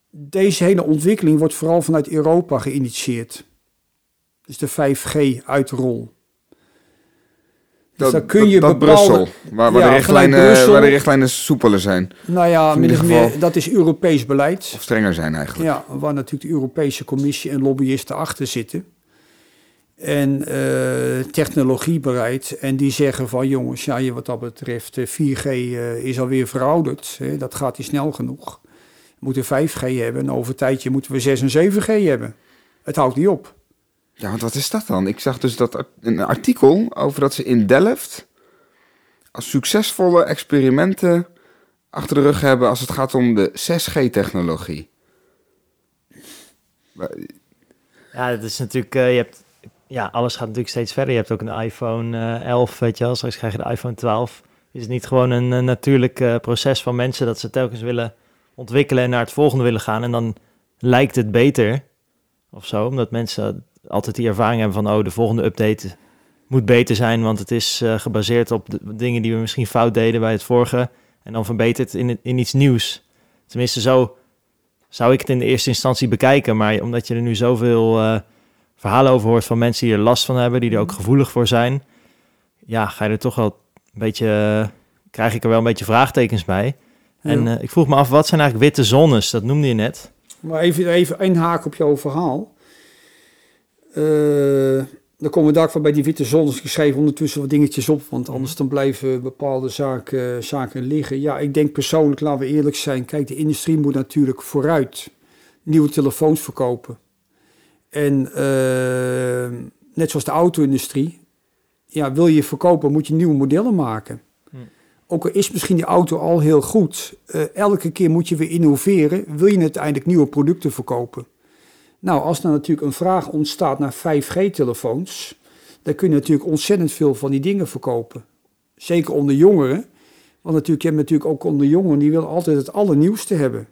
deze hele ontwikkeling wordt vooral vanuit Europa geïnitieerd. Dus de 5G-uitrol. Dus Dat, dan kun je dat, dat bepaalde- Brussel, waar, waar, Ja, de richtlijnen, Brussel- waar de richtlijnen soepeler zijn. Nou ja, in meer, geval- dat is Europees beleid. Of strenger zijn eigenlijk. Ja, waar natuurlijk de Europese Commissie en lobbyisten achter zitten. En eh technologiebeleid. En die zeggen van jongens, ja, je- wat dat betreft, eh, 4G eh, is alweer verouderd. Hè, dat gaat niet snel genoeg. We moeten 5G hebben en over een tijdje moeten we 6 en 7G hebben. Het houdt niet op. Ja, want wat is dat dan? Ik zag dus dat een artikel over dat ze in Delft als succesvolle experimenten achter de rug hebben als het gaat om de 6G-technologie. Ja, dat is natuurlijk, eh, je hebt, ja, alles gaat natuurlijk steeds verder. Je hebt ook een iPhone eh, 11, weet je wel, straks krijg je de iPhone 12. Is het niet gewoon een, eh, natuurlijk eh, proces van mensen dat ze telkens willen ontwikkelen en naar het volgende willen gaan en dan lijkt het beter of zo, omdat mensen altijd die ervaring hebben van, oh, de volgende update moet beter zijn, want het is eh, gebaseerd op de dingen die we misschien fout deden bij het vorige en dan verbeterd in, in iets nieuws. Tenminste, zo zou ik het in de eerste instantie bekijken. Maar omdat je er nu zoveel eh, verhalen over hoort van mensen die er last van hebben, die er ook gevoelig voor zijn, ja, ga je er toch wel een beetje, eh, krijg ik er wel een beetje vraagtekens bij. En eh, ik vroeg me af, wat zijn eigenlijk witte zones? Dat noemde je net. Maar even, even een haak op jouw verhaal. Eh, dan komen we wel bij die witte zones. Ik schreef ondertussen wat dingetjes op, want anders dan blijven bepaalde zaken, zaken liggen. Ja, ik denk persoonlijk, laten we eerlijk zijn. Kijk, de industrie moet natuurlijk vooruit nieuwe telefoons verkopen. En eh, net zoals de auto-industrie. Ja, wil je verkopen, moet je nieuwe modellen maken. Hm. Ook al is misschien die auto al heel goed, eh, elke keer moet je weer innoveren. Wil je uiteindelijk nieuwe producten verkopen? Nou, als er natuurlijk een vraag ontstaat naar 5G-telefoons, dan kun je natuurlijk ontzettend veel van die dingen verkopen. Zeker onder jongeren. Want natuurlijk, je hebt natuurlijk ook onder jongeren, die willen altijd het allernieuwste hebben.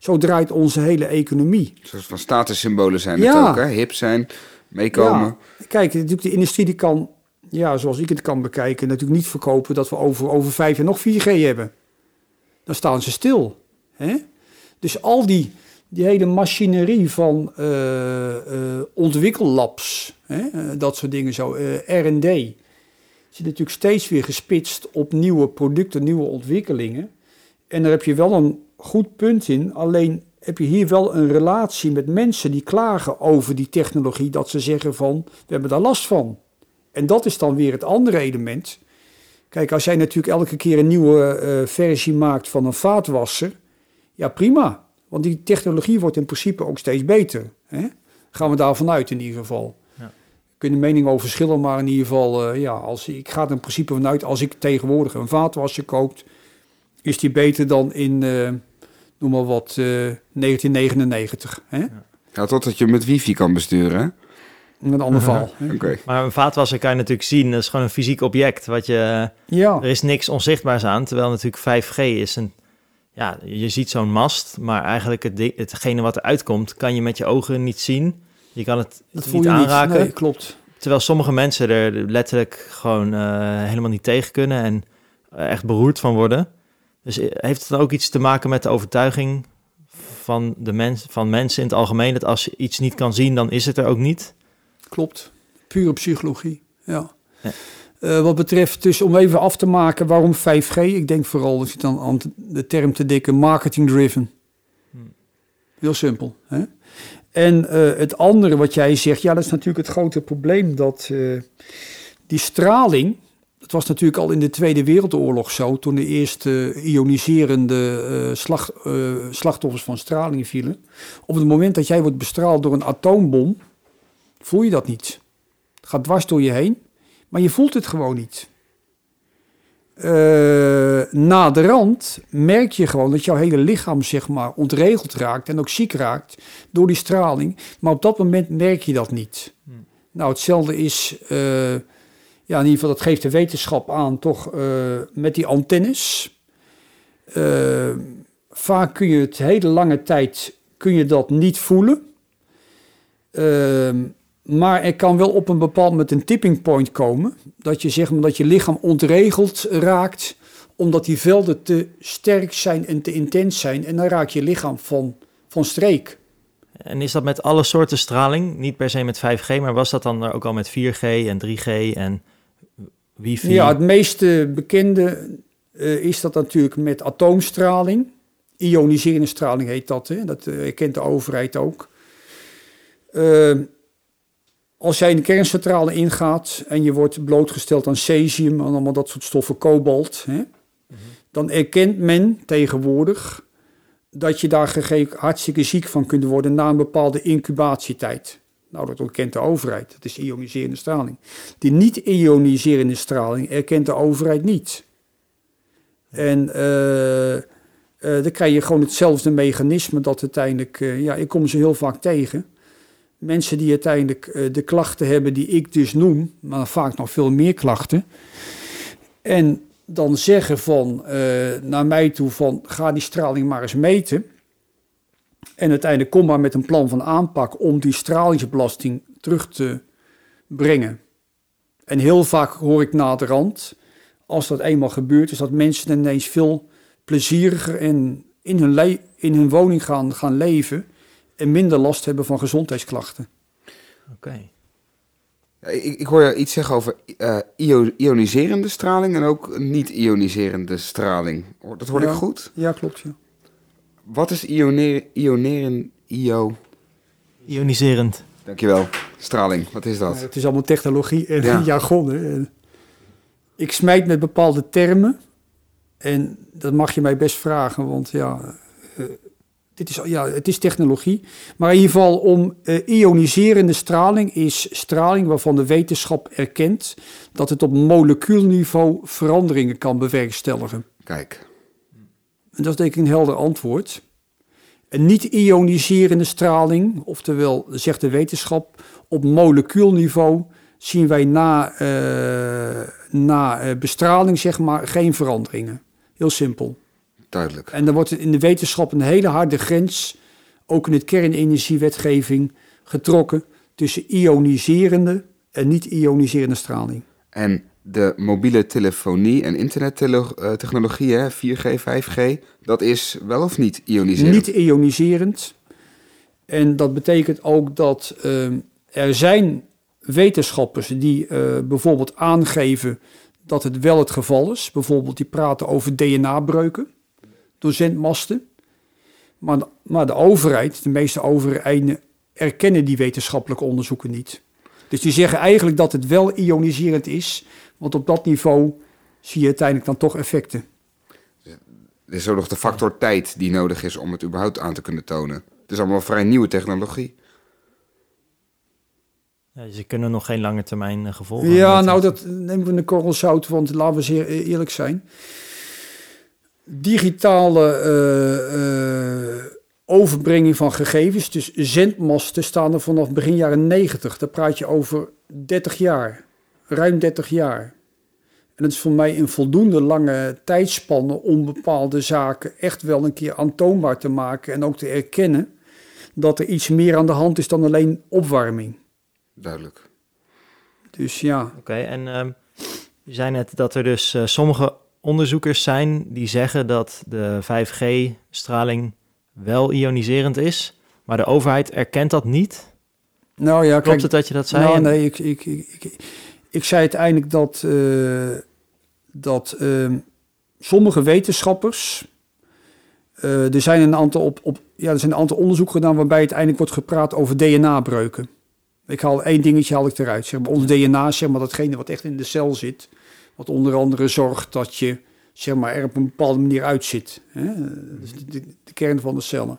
Zo draait onze hele economie. Een soort van statussymbolen zijn Ja. het ook, hè? Hip zijn, meekomen. Ja, kijk, natuurlijk de industrie die kan, ja, zoals ik het kan bekijken, natuurlijk niet verkopen dat we over, over vijf jaar nog 4G hebben. Dan staan ze stil. Hè? Dus al die, die hele machinerie van eh, eh, ontwikkellabs, hè, eh, dat soort dingen zo, R&D, zit natuurlijk steeds weer gespitst op nieuwe producten, nieuwe ontwikkelingen. En daar heb je wel een goed punt in, alleen heb je hier wel een relatie met mensen die klagen over die technologie, dat ze zeggen van, we hebben daar last van. En dat is dan weer het andere element. Kijk, als jij natuurlijk elke keer een nieuwe eh, versie maakt van een vaatwasser, ja prima. Want die technologie wordt in principe ook steeds beter. Hè? Gaan we daarvan uit in ieder geval. Ja. Kunnen meningen over verschillen, maar in ieder geval, eh, ja, als, ik ga er in principe vanuit, als ik tegenwoordig een vaatwasser koop, is die beter dan in, eh, noem maar wat, eh, 1999. Hè? Ja, totdat je met wifi kan besturen, hè? Een ander? <laughs> Oké. Maar een vaatwasser kan je natuurlijk zien, dat is gewoon een fysiek object. Wat je, Ja. er is niks onzichtbaars aan, terwijl natuurlijk 5G is een... Ja, je ziet zo'n mast, maar eigenlijk het, hetgene wat eruit komt, kan je met je ogen niet zien. Je kan het Dat voel niet je aanraken. niet. Nee, klopt. Terwijl sommige mensen er letterlijk gewoon eh, helemaal niet tegen kunnen en eh, echt beroerd van worden. Dus eh, heeft het dan ook iets te maken met de overtuiging van, de mens, van mensen in het algemeen... dat als je iets niet kan zien, dan is het er ook niet? Klopt. Pure psychologie. Ja. Ja. Eh, wat betreft, dus om even af te maken waarom 5G, ik denk vooral, als je dan aan de term te dikke, marketing-driven. Hmm. Heel simpel. Hè? En eh, het andere wat jij zegt, ja, dat is natuurlijk het grote probleem dat die straling, dat was natuurlijk al in de Tweede Wereldoorlog zo, toen de eerste ioniserende eh, eh, slachtoffers van straling vielen. Op het moment dat jij wordt bestraald door een atoombom, voel je dat niet. Het gaat dwars door je heen, maar je voelt het gewoon niet. Eh na de rand merk je gewoon dat jouw hele lichaam zeg maar ontregeld raakt en ook ziek raakt door die straling. Maar op dat moment merk je dat niet. Hmm. Nou, hetzelfde is, ja, in ieder geval dat geeft de wetenschap aan, toch eh, met die antennes. Eh, vaak kun je het hele lange tijd kun je dat niet voelen. Ehm, maar er kan wel op een bepaald moment een tipping point komen. Dat je zeg dat je lichaam ontregeld raakt. Omdat die velden te sterk zijn en te intens zijn. En dan raakt je lichaam van, van streek. En is dat met alle soorten straling? Niet per se met 5G, maar was dat dan ook al met 4G en 3G en Ja, het meest eh, bekende eh, is dat natuurlijk met atoomstraling. Ioniserende straling heet dat. Hè? Dat eh, herkent de overheid ook. Eh, als jij in de kerncentrale ingaat en je wordt blootgesteld aan cesium en allemaal dat soort stoffen, kobalt, hè, dan erkent men tegenwoordig dat je daar hartstikke ziek van kunt worden na een bepaalde incubatietijd. Nou, dat erkent de overheid. Dat is ioniserende straling. Die niet-ioniserende straling erkent de overheid niet. En eh, dan krijg je gewoon hetzelfde mechanisme dat uiteindelijk... eh, ja, ik kom ze heel vaak tegen. Mensen die uiteindelijk de klachten hebben die ik dus noem... maar vaak nog veel meer klachten. En dan zeggen van naar mij toe van... ga die straling maar eens meten... En uiteindelijk kom maar met een plan van aanpak om die stralingsbelasting terug te brengen. En heel vaak hoor ik na de rand, als dat eenmaal gebeurt, is dat mensen ineens veel plezieriger en in hun, le- in hun woning gaan, gaan leven en minder last hebben van gezondheidsklachten. Oké. Ja, Ik, ik hoor je iets zeggen over eh, io- ioniserende straling en ook niet-ioniserende straling. Dat hoor Ja. ik goed? Ja, klopt. Ja. Wat is ioner, ioneren, io... Ioniserend. Dankjewel. Straling, wat is dat? Het is allemaal technologie en Ja. jargon. Hè. Ik smijt met bepaalde termen en dat mag je mij best vragen, want ja, eh, dit is, ja het is technologie. Maar in ieder geval om eh, ioniserende straling is straling waarvan de wetenschap erkent dat het op molecuulniveau veranderingen kan bewerkstelligen. Kijk, En dat is denk ik een helder antwoord. En niet-ioniserende straling, oftewel zegt de wetenschap, op molecuulniveau zien wij na, eh, na eh, bestraling zeg maar geen veranderingen. Heel simpel. duidelijk. En dan wordt in de wetenschap een hele harde grens, ook in het kernenergiewetgeving, getrokken tussen ioniserende en niet-ioniserende straling. En de mobiele telefonie en internettechnologie, hè, 4G, 5G, dat is wel of niet ioniserend? Niet ioniserend. En dat betekent ook dat ehm, er zijn wetenschappers die eh, bijvoorbeeld aangeven dat het wel het geval is. Bijvoorbeeld die praten over DNA-breuken door zendmasten. Maar, maar de overheid, de meeste overheden, erkennen die wetenschappelijke onderzoeken niet. Dus die zeggen eigenlijk dat het wel ioniserend is, want op dat niveau zie je uiteindelijk dan toch effecten. Er is ook nog de factor tijd die nodig is om het überhaupt aan te kunnen tonen. Het is allemaal vrij nieuwe technologie. Ja, er kunnen nog geen lange termijn eh, gevolgen Ja, nou, dat nemen we een korrel zout, want laten we zeer e- eerlijk zijn. Digitale eh, eh, overbrenging van gegevens, dus zendmasten, staan er vanaf begin jaren 90. Daar praat je over 30 jaar, ruim 30 jaar. En het is voor mij een voldoende lange tijdspanne om bepaalde zaken echt wel een keer aantoonbaar te maken en ook te erkennen dat er iets meer aan de hand is dan alleen opwarming. Duidelijk. Dus ja, Oké, en ehm je zei net dat er dus eh, sommige onderzoekers zijn die zeggen dat de 5G-straling wel ioniserend is, maar de overheid erkent dat niet. nou ja, Klopt kijk, het dat je dat zei? Nou, En- nee, ik, ik, ik, ik, ik zei uiteindelijk dat, eh, dat ehm, sommige wetenschappers. eh, er zijn een aantal op, op, ja, er zijn een aantal onderzoeken gedaan waarbij uiteindelijk wordt gepraat over DNA-breuken. Ik haal één dingetje haal ik eruit. Zeg maar, ons DNA, zeg maar, datgene wat echt in de cel zit. Wat onder andere zorgt dat je zeg maar, er op een bepaalde manier uitzit. Hè? Dat is de, de, de kern van de cellen.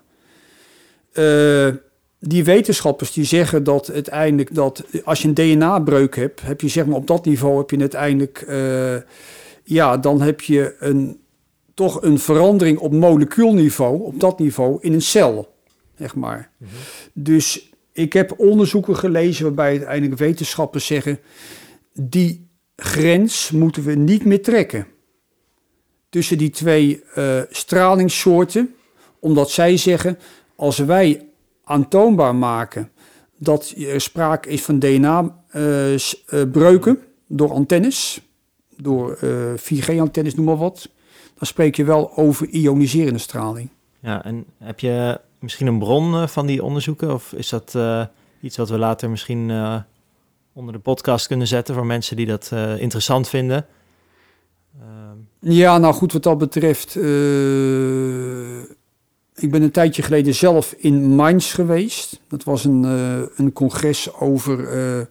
Die wetenschappers die zeggen dat uiteindelijk dat als je een DNA-breuk hebt, heb je zeg maar op dat niveau heb je uiteindelijk, eh, ja, dan heb je een, toch een verandering op molecuulniveau, op dat niveau in een cel, zeg maar. Dus ik heb onderzoeken gelezen waarbij uiteindelijk wetenschappers zeggen, die grens moeten we niet meer trekken tussen die twee eh stralingssoorten, omdat zij zeggen, als wij aantoonbaar maken dat er sprake is van DNA-breuken door antennes, door eh 4G-antennes, noem maar wat, dan spreek je wel over ioniserende straling. Ja, en heb je misschien een bron eh, van die onderzoeken? Of is dat eh, iets wat we later misschien eh, onder de podcast kunnen zetten voor mensen die dat eh, interessant vinden? Ja, nou goed, wat dat betreft. Ik ben een tijdje geleden zelf in Mainz geweest. Dat was een, eh, een congres over eh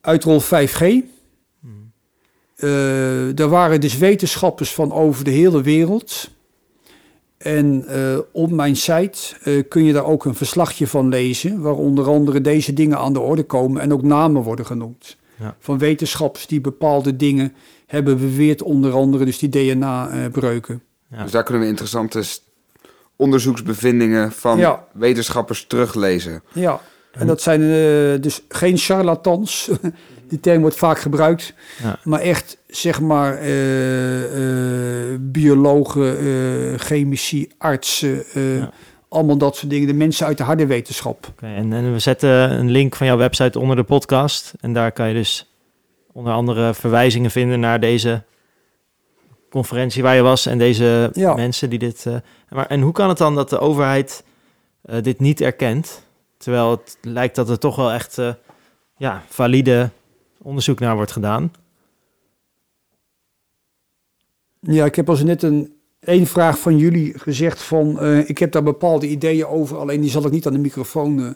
uitrol 5G. hmm. Eh, er waren dus wetenschappers van over de hele wereld. En eh, op mijn site eh, kun je daar ook een verslagje van lezen, waar onder andere deze dingen aan de orde komen en ook namen worden genoemd. Ja. Van wetenschappers die bepaalde dingen hebben beweerd, onder andere dus die DNA-breuken. Ja. Dus daar kunnen we interessante onderzoeksbevindingen van Ja. wetenschappers teruglezen. Ja, en dat zijn eh, dus geen charlatans. <laughs> Die term wordt vaak gebruikt. Ja. Maar echt, zeg maar, eh, eh, biologen, eh, chemici, artsen, eh, Ja. allemaal dat soort dingen. De mensen uit de harde wetenschap. Oké, en, en we zetten een link van jouw website onder de podcast. En daar kan je dus onder andere verwijzingen vinden naar deze conferentie waar je was en deze Ja. mensen die dit. eh, maar, en hoe kan het dan dat de overheid eh, dit niet erkent? Terwijl het lijkt dat er toch wel echt eh, ja, valide onderzoek naar wordt gedaan. Ja, ik heb als net een één vraag van jullie gezegd van... eh, ik heb daar bepaalde ideeën over, alleen die zal ik niet aan de microfoon eh,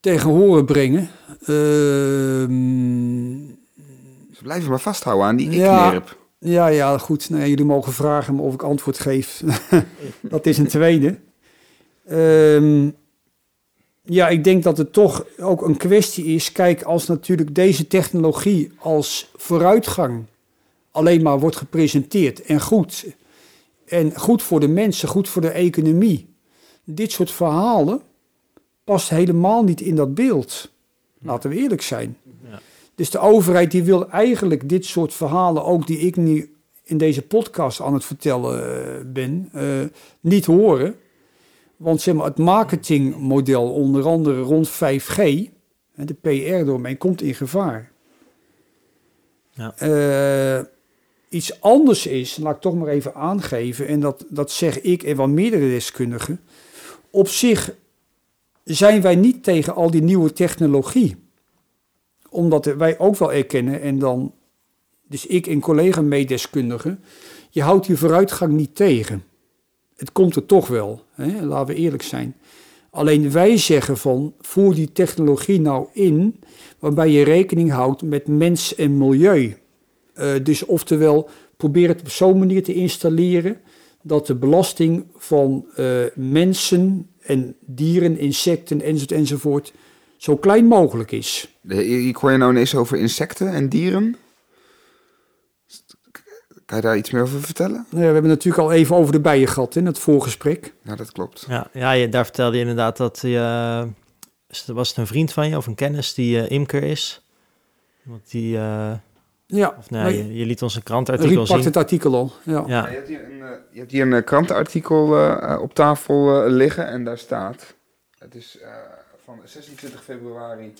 tegen horen brengen. Ehm, blijven maar vasthouden aan die Ja. ik-nerp. Ja, ja, goed. Nou, ja, jullie mogen vragen of ik antwoord geef. <laughs> dat is een tweede. Ehm, ja, ik denk dat het toch ook een kwestie is. Kijk, als natuurlijk deze technologie als vooruitgang alleen maar wordt gepresenteerd en goed. En goed voor de mensen, goed voor de economie. Dit soort verhalen past helemaal niet in dat beeld. Laten we eerlijk zijn. Dus de overheid die wil eigenlijk dit soort verhalen, ook die ik nu in deze podcast aan het vertellen eh, ben, eh, niet horen. Want zeg maar, het marketingmodel, onder andere rond 5G, hè, de PR-domein, komt in gevaar. Ja. Eh, iets anders is, laat ik toch maar even aangeven, en dat, dat zeg ik en wel meerdere deskundigen. Op zich zijn wij niet tegen al die nieuwe technologie omdat wij ook wel erkennen, en dan, dus ik en collega-meedeskundigen, je houdt die vooruitgang niet tegen. Het komt er toch wel, hè? laten we eerlijk zijn. Alleen wij zeggen van, voer die technologie nou in, waarbij je rekening houdt met mens en milieu. Eh, dus oftewel, probeer het op zo'n manier te installeren dat de belasting van eh, mensen en dieren, insecten enzovoort, enzovoort zo klein mogelijk is. Ik hoor je nou ineens over insecten en dieren. Kan je daar iets meer over vertellen? Nou ja, we hebben natuurlijk al even over de bijen gehad in het voorgesprek. Ja, dat klopt. Ja, ja je, daar vertelde je inderdaad dat je... het- was het een vriend van je of een kennis die eh, imker is? Want die... eh, Ja, of nee, nee, je, je liet ons een Riep krantenartikel pakt zien. het artikel al. Ja. Ja, je, hebt hier een, eh, je hebt hier een eh, krantenartikel eh, eh, op tafel eh, liggen en daar staat... Het is eh, van 26 februari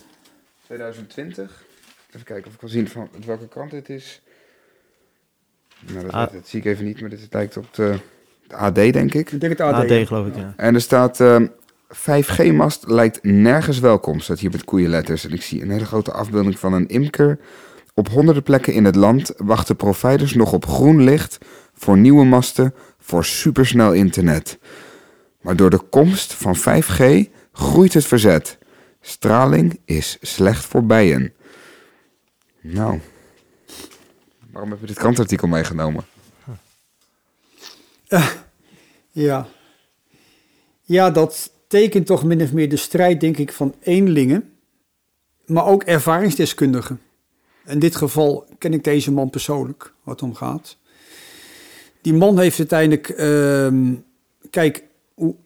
2020. Even kijken of ik kan zien van welke krant dit is. Nou, dat, Ah. dat zie ik even niet, maar dit lijkt op de, de AD, denk ik. Ik denk het AD. AD geloof ik, ja. En er staat... eh, 5G-mast lijkt nergens welkom, staat hier met koeienletters. En ik zie een hele grote afbeelding van een imker. Op honderden plekken in het land wachten providers nog op groen licht voor nieuwe masten voor supersnel internet. Maar door de komst van 5G groeit het verzet. Straling is slecht voor bijen. Nou, waarom heb je dit krantartikel meegenomen? Ja. ja, dat tekent toch min of meer de strijd, denk ik, van eenlingen, maar ook ervaringsdeskundigen. In dit geval ken ik deze man persoonlijk, wat om gaat. Die man heeft uiteindelijk, ehm, kijk,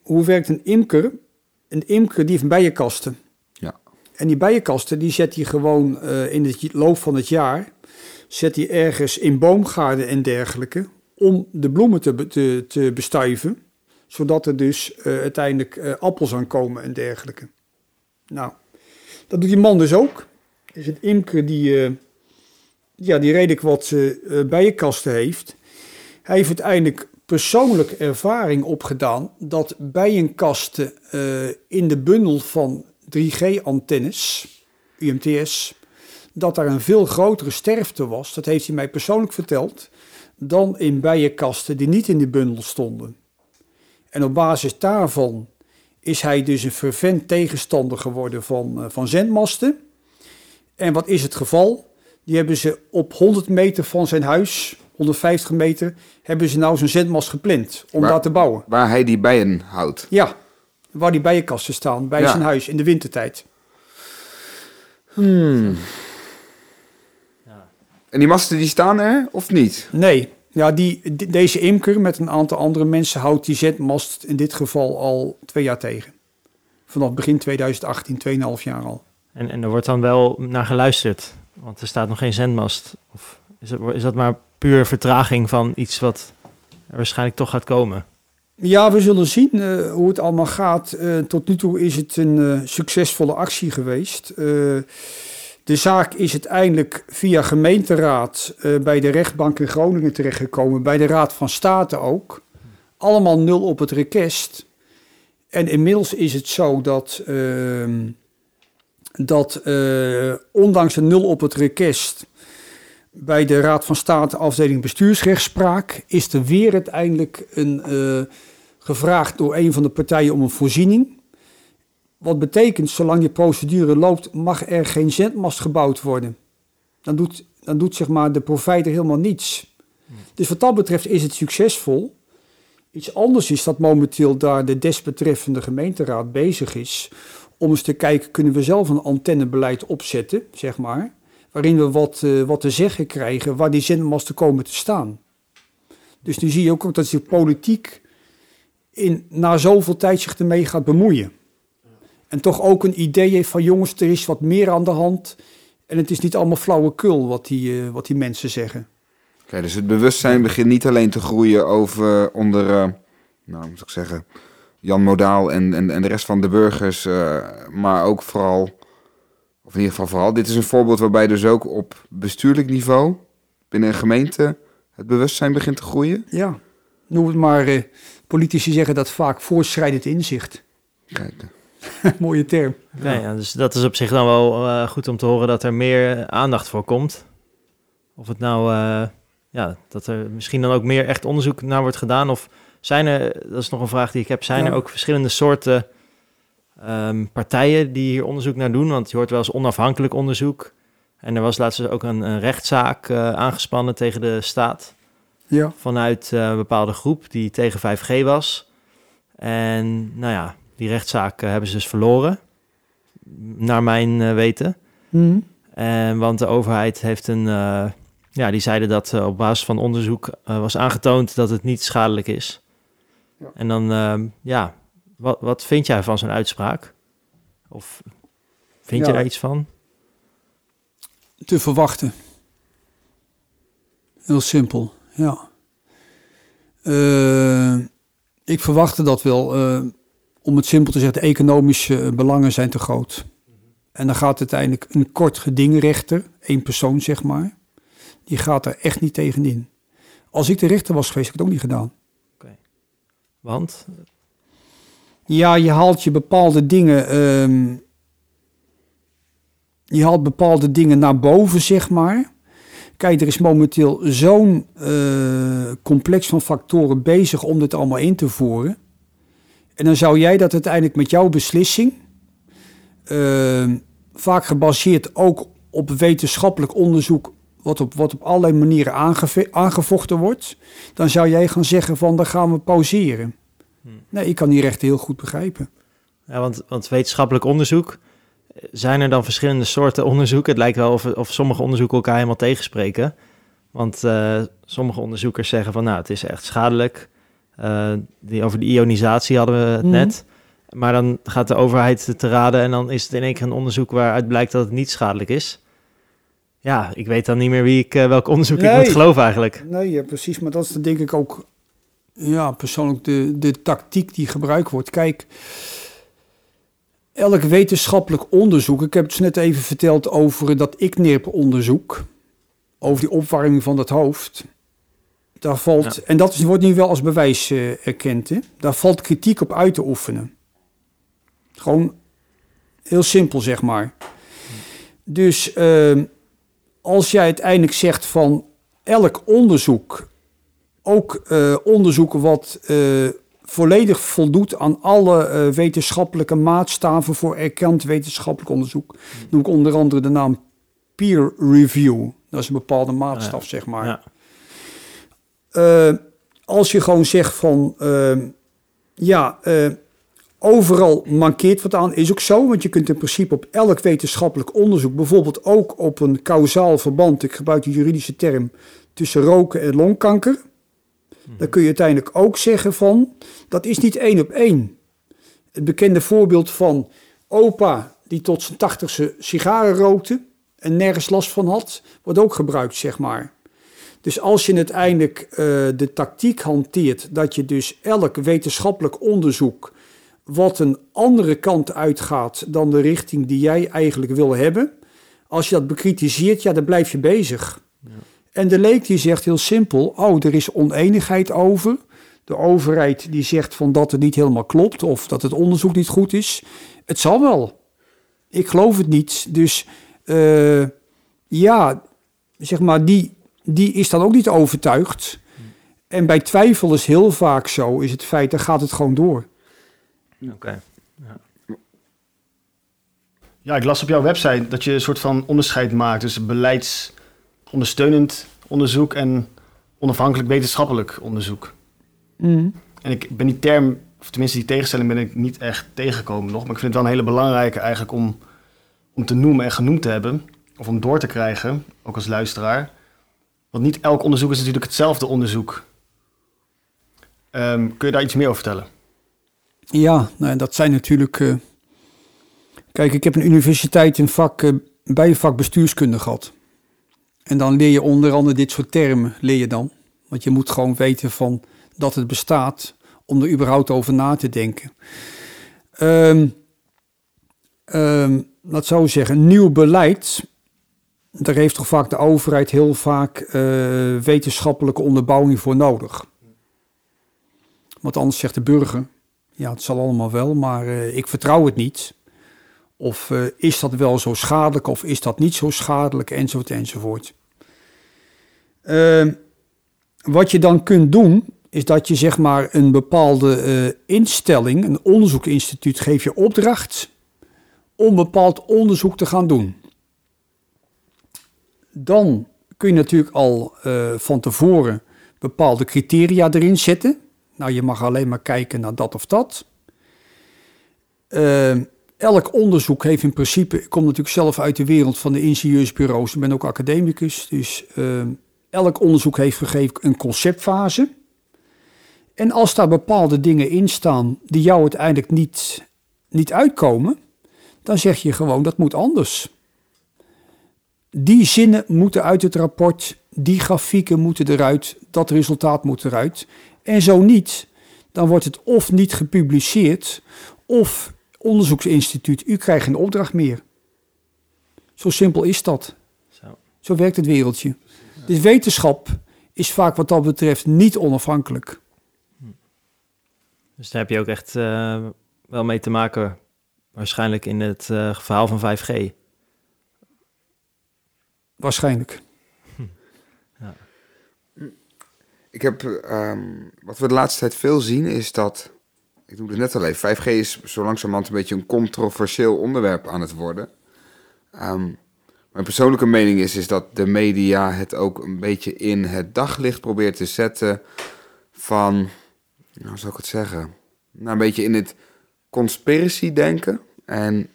hoe werkt een imker? Een imker die heeft bijenkasten. Ja. En die bijenkasten, die zet hij gewoon eh, in het loop van het jaar, zet hij ergens in boomgaarden en dergelijke, om de bloemen te, te, te bestuiven, zodat er dus eh, uiteindelijk eh, appels aan komen en dergelijke. Nou, dat doet die man dus ook. Is een imker die, ja, die redelijk wat bijenkasten heeft. Hij heeft uiteindelijk persoonlijk ervaring opgedaan dat bijenkasten eh, in de bundel van 3G-antennes, UMTS, dat daar een veel grotere sterfte was. Dat heeft hij mij persoonlijk verteld dan in bijenkasten die niet in die bundel stonden. En op basis daarvan is hij dus een fervent tegenstander geworden van, eh, van zendmasten. En wat is het geval? Die hebben ze op 100 meter van zijn huis 150 meter, hebben ze nou zo'n zendmast gepland om Maar- daar te bouwen. Waar hij die bijen houdt. Ja, waar die bijenkasten staan, bij Ja. zijn huis in de wintertijd. Hmm. Ja. En die masten die staan er, of niet? Nee, ja, die, de- deze imker met een aantal andere mensen houdt die zendmast in dit geval al twee jaar tegen. Vanaf begin 2018, 2,5 jaar al. En, en er wordt dan wel naar geluisterd, want er staat nog geen zendmast. Of is, het, is dat maar puur vertraging van iets wat waarschijnlijk toch gaat komen? Ja, we zullen zien eh, hoe het allemaal gaat. Eh, tot nu toe is het een eh, succesvolle actie geweest. De zaak is uiteindelijk via gemeenteraad bij de rechtbank in Groningen terechtgekomen. Bij de Raad van State ook. Allemaal nul op het request. En inmiddels is het zo dat, ehm, dat ondanks een nul op het request bij de Raad van State afdeling bestuursrechtspraak is er weer uiteindelijk een, eh, gevraagd door een van de partijen om een voorziening. Wat betekent, zolang die procedure loopt, mag er geen zendmast gebouwd worden. Dan doet, dan doet zeg maar de provider helemaal niets. Dus wat dat betreft is het succesvol. Iets anders is dat momenteel daar de desbetreffende gemeenteraad bezig is om eens te kijken, kunnen we zelf een antennebeleid opzetten, zeg maar, waarin we wat, eh, wat te zeggen krijgen waar die zendmasten komen te staan. Dus nu zie je ook dat de politiek in, na zoveel tijd zich ermee gaat bemoeien. En toch ook een idee heeft van jongens, er is wat meer aan de hand. En het is niet allemaal flauwekul wat die, eh, wat die mensen zeggen. Oké, dus het bewustzijn begint niet alleen te groeien over onder, eh, nou moet ik zeggen, Jan Modaal en, en, en de rest van de burgers, maar ook vooral, of in ieder geval vooral, dit is een voorbeeld waarbij dus ook op bestuurlijk niveau binnen een gemeente het bewustzijn begint te groeien. Ja, noem het maar, eh, politici zeggen dat vaak voortschrijdend inzicht. Kijk, <laughs> Mooie term. Ja, dus dat is op zich dan wel eh, goed om te horen dat er meer aandacht voor komt. Of het nou, eh, ja, dat er misschien dan ook meer echt onderzoek naar wordt gedaan. Of zijn er, dat is nog een vraag die ik heb, zijn Ja. er ook verschillende soorten ehm, partijen die hier onderzoek naar doen? Want je hoort wel eens onafhankelijk onderzoek. En er was laatst dus ook een, een rechtszaak eh, aangespannen tegen de staat Ja, vanuit eh, een bepaalde groep die tegen 5G was. En nou ja, die rechtszaak eh, hebben ze dus verloren, naar mijn weten. Mhm. En want de overheid heeft een, ja, die zeiden dat op basis van onderzoek was aangetoond dat het niet schadelijk is. Ja. En dan, ehm, ja, wat, wat vind jij van zo'n uitspraak? Of vind je daar iets van? te verwachten. Heel simpel, ja. Eh, ik verwachtte dat wel. eh, om het simpel te zeggen, de economische eh, belangen zijn te groot. En dan gaat uiteindelijk een kort gedingrechter, één persoon zeg maar, die gaat er echt niet tegenin. Als ik de rechter was geweest, had ik het ook niet gedaan. Want, Ja, je haalt je bepaalde dingen. ehm, je haalt bepaalde dingen naar boven, zeg maar. Kijk, er is momenteel zo'n eh, complex van factoren bezig om dit allemaal in te voeren. En dan zou jij dat uiteindelijk met jouw beslissing, ehm, vaak gebaseerd ook op wetenschappelijk onderzoek, wat op, wat op allerlei manieren aangevochten wordt, dan zou jij gaan zeggen van, dan gaan we pauzeren. Nee, ik kan die rechten heel goed begrijpen. Ja, want, want wetenschappelijk onderzoek, eh, zijn er dan verschillende soorten onderzoek? Het lijkt wel of, of sommige onderzoeken elkaar helemaal tegenspreken. Want eh, sommige onderzoekers zeggen van, nou, het is echt schadelijk. Eh, die, over de ionisatie hadden we het Mhm. net. Maar dan gaat de overheid het te raden en dan is het in één keer een onderzoek waaruit blijkt dat het niet schadelijk is. Ja, ik weet dan niet meer wie ik, welk onderzoek ik moet geloven eigenlijk. Nee, ja, precies. Maar dat is dan denk ik ook ja, persoonlijk de, de tactiek die gebruikt wordt. Kijk, elk wetenschappelijk onderzoek... Ik heb het net even verteld over dat ICNIRP-onderzoek... over die opwarming van het hoofd. Daar valt, Ja. En dat wordt nu wel als bewijs eh, erkend. Hè? Daar valt kritiek op uit te oefenen. Gewoon heel simpel, zeg maar. Dus ehm, als jij uiteindelijk zegt van elk onderzoek, ook eh, onderzoek wat eh, volledig voldoet aan alle eh, wetenschappelijke maatstaven voor erkend wetenschappelijk onderzoek, noem ik onder andere de naam peer review. Dat is een bepaalde maatstaf, zeg maar. Ja. als je gewoon zegt van, ehm, ja, overal mankeert wat aan, is ook zo. Want je kunt in principe op elk wetenschappelijk onderzoek, bijvoorbeeld ook op een kausaal verband, ik gebruik de juridische term, tussen roken en longkanker. Dan kun je uiteindelijk ook zeggen van, dat is niet één op één. Het bekende voorbeeld van opa die tot zijn tachtigste sigaren rookte en nergens last van had, wordt ook gebruikt, zeg maar. Dus als je uiteindelijk eh, de tactiek hanteert dat je dus elk wetenschappelijk onderzoek wat een andere kant uitgaat dan de richting die jij eigenlijk wil hebben, als je dat bekritiseert, ja, dan blijf je bezig. En de leek die zegt heel simpel, oh, er is oneenigheid over. De overheid die zegt van dat het niet helemaal klopt of dat het onderzoek niet goed is. Het zal wel. Ik geloof het niet. Dus eh, ja, zeg maar, die, die is dan ook niet overtuigd. En bij twijfel is heel vaak zo, is het feit, dan gaat het gewoon door. Oké. Ja, ik las op jouw website dat je een soort van onderscheid maakt tussen beleidsondersteunend onderzoek en onafhankelijk wetenschappelijk onderzoek. En ik ben die term, of tenminste die tegenstelling ben ik niet echt tegengekomen nog, maar ik vind het wel een hele belangrijke eigenlijk om, om te noemen en genoemd te hebben, of om door te krijgen, ook als luisteraar. Want niet elk onderzoek is natuurlijk hetzelfde onderzoek. Ehm, kun je daar iets meer over vertellen? Ja, nou, dat zijn natuurlijk. eh, kijk, ik heb een universiteit vak, eh, bij een vak bestuurskunde gehad. En dan leer je onder andere dit soort termen, leer je dan. Want je moet gewoon weten van dat het bestaat om er überhaupt over na te denken. Ehm ehm, laat zo zeggen, nieuw beleid. Daar heeft toch vaak de overheid heel vaak eh, wetenschappelijke onderbouwing voor nodig. Want anders zegt de burger, ja, het zal allemaal wel, maar eh, ik vertrouw het niet. Of eh, is dat wel zo schadelijk of is dat niet zo schadelijk, enzovoort, enzovoort. Ehm, wat je dan kunt doen, is dat je zeg maar een bepaalde eh, instelling, een onderzoekinstituut, geef je opdracht om bepaald onderzoek te gaan doen. Dan kun je natuurlijk al eh, van tevoren bepaalde criteria erin zetten. Nou, je mag alleen maar kijken naar dat of dat. Eh, elk onderzoek heeft in principe, ik kom natuurlijk zelf uit de wereld van de ingenieursbureaus, ik ben ook academicus, dus eh, elk onderzoek heeft gegeven een conceptfase. En als daar bepaalde dingen in staan die jou uiteindelijk niet, niet uitkomen, dan zeg je gewoon dat moet anders. Die zinnen moeten uit het rapport, die grafieken moeten eruit, dat resultaat moet eruit. En zo niet, dan wordt het of niet gepubliceerd, of onderzoeksinstituut, u krijgt geen opdracht meer. Zo simpel is dat. Zo. Zo werkt het wereldje. Dus wetenschap is vaak wat dat betreft niet onafhankelijk. Dus daar heb je ook echt eh, wel mee te maken, waarschijnlijk in het eh, verhaal van 5G. Waarschijnlijk. Ik heb, ehm, wat we de laatste tijd veel zien, is dat, ik noemde het net al even, 5G is zo langzamerhand een beetje een controversieel onderwerp aan het worden. Ehm, mijn persoonlijke mening is, is dat de media het ook een beetje in het daglicht probeert te zetten van, nou hoe zou ik het zeggen, nou een beetje in het conspiracy denken. En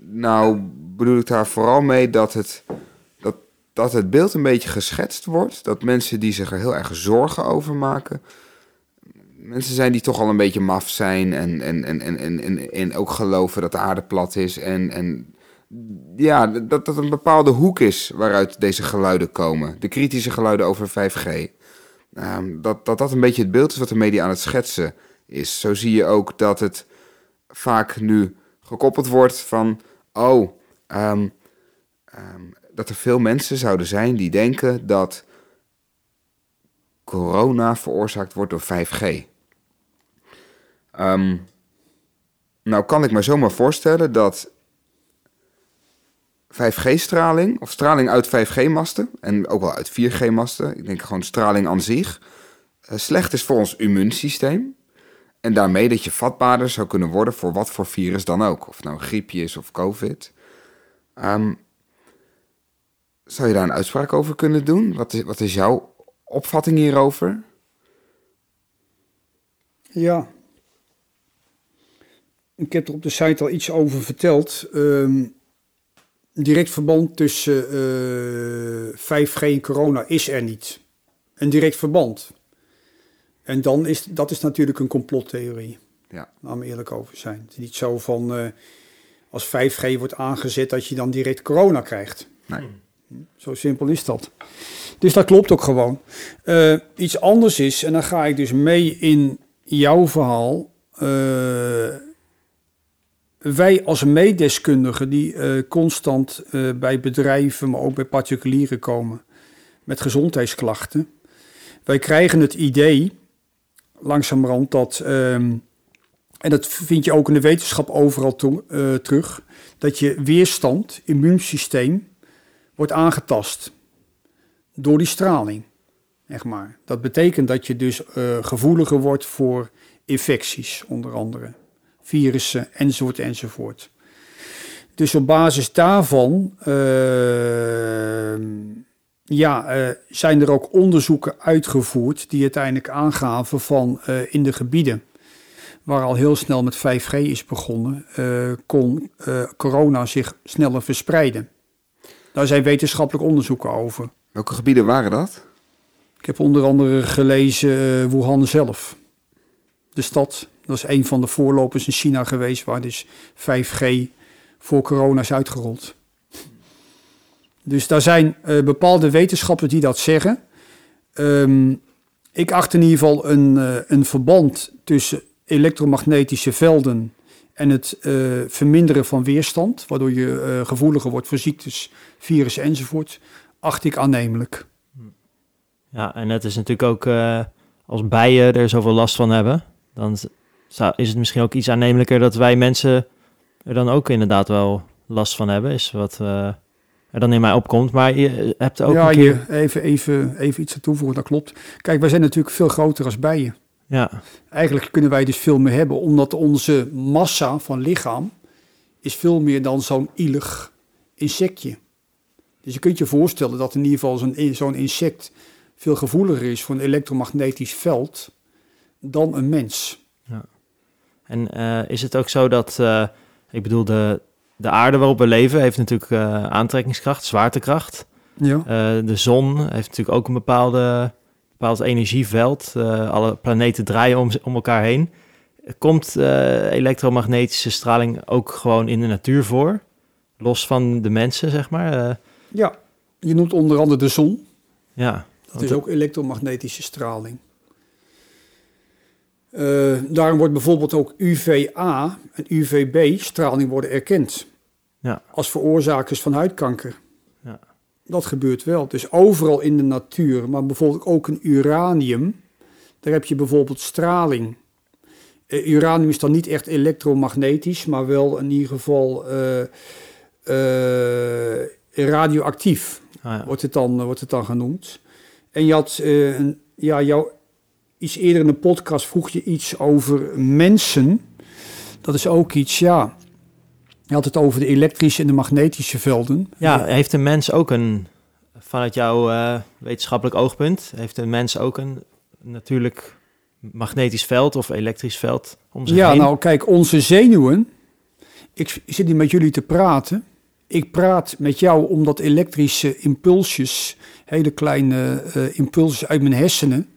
nou bedoel ik daar vooral mee dat het, dat, dat het beeld een beetje geschetst wordt. Dat mensen die zich er heel erg zorgen over maken, mensen zijn die toch al een beetje maf zijn en, en, en, en, en, en, ook geloven dat de aarde plat is. En, en ja, dat dat een bepaalde hoek is waaruit deze geluiden komen. De kritische geluiden over 5G. Ehm, dat, dat dat een beetje het beeld is wat de media aan het schetsen is. Zo zie je ook dat het vaak nu gekoppeld wordt van... oh, ehm, ehm, dat er veel mensen zouden zijn die denken dat corona veroorzaakt wordt door 5G. Ehm, nou kan ik me zomaar voorstellen dat 5G-straling, of straling uit 5G-masten, en ook wel uit 4G-masten, ik denk gewoon straling aan zich, eh, slecht is voor ons immuunsysteem. En daarmee dat je vatbaarder zou kunnen worden voor wat voor virus dan ook. Of nou griepje is of COVID. Ehm, zou je daar een uitspraak over kunnen doen? Wat is, wat is jouw opvatting hierover? Ja. Ik heb er op de site al iets over verteld. Ehm, direct verband tussen eh 5G en corona is er niet. Een direct verband. En dan is dat is natuurlijk een complottheorie. Ja. Laten we eerlijk over zijn. Het is niet zo van eh, als 5G wordt aangezet dat je dan direct corona krijgt. Nee. Zo simpel is dat. Dus dat klopt ook gewoon. Eh, iets anders is, en dan ga ik dus mee in jouw verhaal. Wij als meedeskundigen die eh, constant eh, bij bedrijven, maar ook bij particulieren komen met gezondheidsklachten. Wij krijgen het idee, langzamerhand, dat, ehm, en dat vind je ook in de wetenschap overal eh, terug, dat je weerstand, immuunsysteem, wordt aangetast door die straling. Zeg maar. Dat betekent dat je dus gevoeliger wordt voor infecties, onder andere. Virussen, enzovoort, enzovoort. Dus op basis daarvan eh, ja, eh, zijn er ook onderzoeken uitgevoerd die uiteindelijk aangaven van eh, in de gebieden waar al heel snel met 5G is begonnen, eh, kon corona zich sneller verspreiden. Daar zijn wetenschappelijk onderzoeken over. Welke gebieden waren dat? Ik heb onder andere gelezen Wuhan zelf. De stad, dat is een van de voorlopers in China geweest, waar dus 5G voor corona is uitgerold. Dus daar zijn eh, bepaalde wetenschappers die dat zeggen. Ehm, ik acht in ieder geval een, eh, een verband tussen elektromagnetische velden en het eh, verminderen van weerstand, waardoor je gevoeliger wordt voor ziektes, virussen enzovoort, acht ik aannemelijk. Ja, en het is natuurlijk ook als bijen er zoveel last van hebben, dan zou, is het misschien ook iets aannemelijker dat wij mensen er dan ook inderdaad wel last van hebben, is wat eh, er dan in mij opkomt. Maar je hebt ook ja, een keer... even, even, even iets aan toevoegen, dat klopt. Kijk, wij zijn natuurlijk veel groter als bijen. Ja, Eigenlijk kunnen wij dus veel meer hebben, omdat onze massa van lichaam is veel meer dan zo'n ielig insectje. Dus je kunt je voorstellen dat in ieder geval zo'n zo'n insect veel gevoeliger is voor een elektromagnetisch veld dan een mens. En eh, is het ook zo dat, eh, ik bedoel, de, de aarde waarop we leven heeft natuurlijk eh, aantrekkingskracht, zwaartekracht. Ja. De zon heeft natuurlijk ook een bepaalde, bepaald energieveld. Alle planeten draaien om, om elkaar heen. Komt elektromagnetische straling ook gewoon in de natuur voor? Los van de mensen, zeg maar? Ja, je noemt onder andere de zon. ja. Dat is ook elektromagnetische straling. Eh, daarom wordt bijvoorbeeld ook UVA en UVB-straling worden erkend. Ja. Als veroorzakers van huidkanker. Ja. Dat gebeurt wel. Dus overal in de natuur, maar bijvoorbeeld ook een uranium. Daar heb je bijvoorbeeld straling. Eh, uranium is dan niet echt elektromagnetisch, maar wel in ieder geval eh, radioactief Ah, ja. wordt het dan, wordt het dan genoemd. En je had, een, ja, jou, iets eerder in een podcast vroeg je iets over mensen. Dat is ook iets, ja. Je had het over de elektrische en de magnetische velden. ja, heeft een mens ook een, vanuit jouw eh, wetenschappelijk oogpunt, heeft een mens ook een natuurlijk magnetisch veld of elektrisch veld om zich Ja, heen? nou kijk, onze zenuwen. Ik zit niet met jullie te praten. Ik praat met jou omdat elektrische impulsjes, hele kleine eh, impulsen uit mijn hersenen,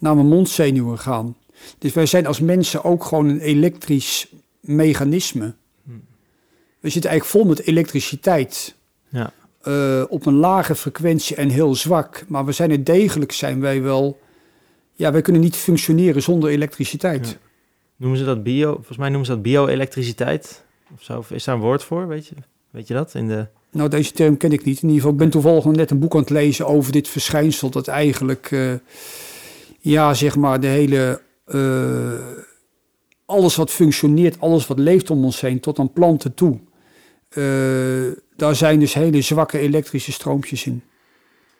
naar mijn mondzenuwen gaan. Dus wij zijn als mensen ook gewoon een elektrisch mechanisme. We zitten eigenlijk vol met elektriciteit. Ja. Eh, op een lage frequentie en heel zwak. Maar we zijn het degelijk, zijn wij wel. Ja, wij kunnen niet functioneren zonder elektriciteit. Ja. Noemen ze dat bio? Volgens mij noemen ze dat bio-elektriciteit of zo. Is daar een woord voor? Weet je, weet je dat? In de... Nou, deze term ken ik niet. In ieder geval, ik ben toevallig net een boek aan het lezen over dit verschijnsel. Dat eigenlijk, eh, ja, zeg maar, de hele. eh, alles wat functioneert, alles wat leeft om ons heen, tot aan planten toe. eh, daar zijn dus hele zwakke elektrische stroompjes in.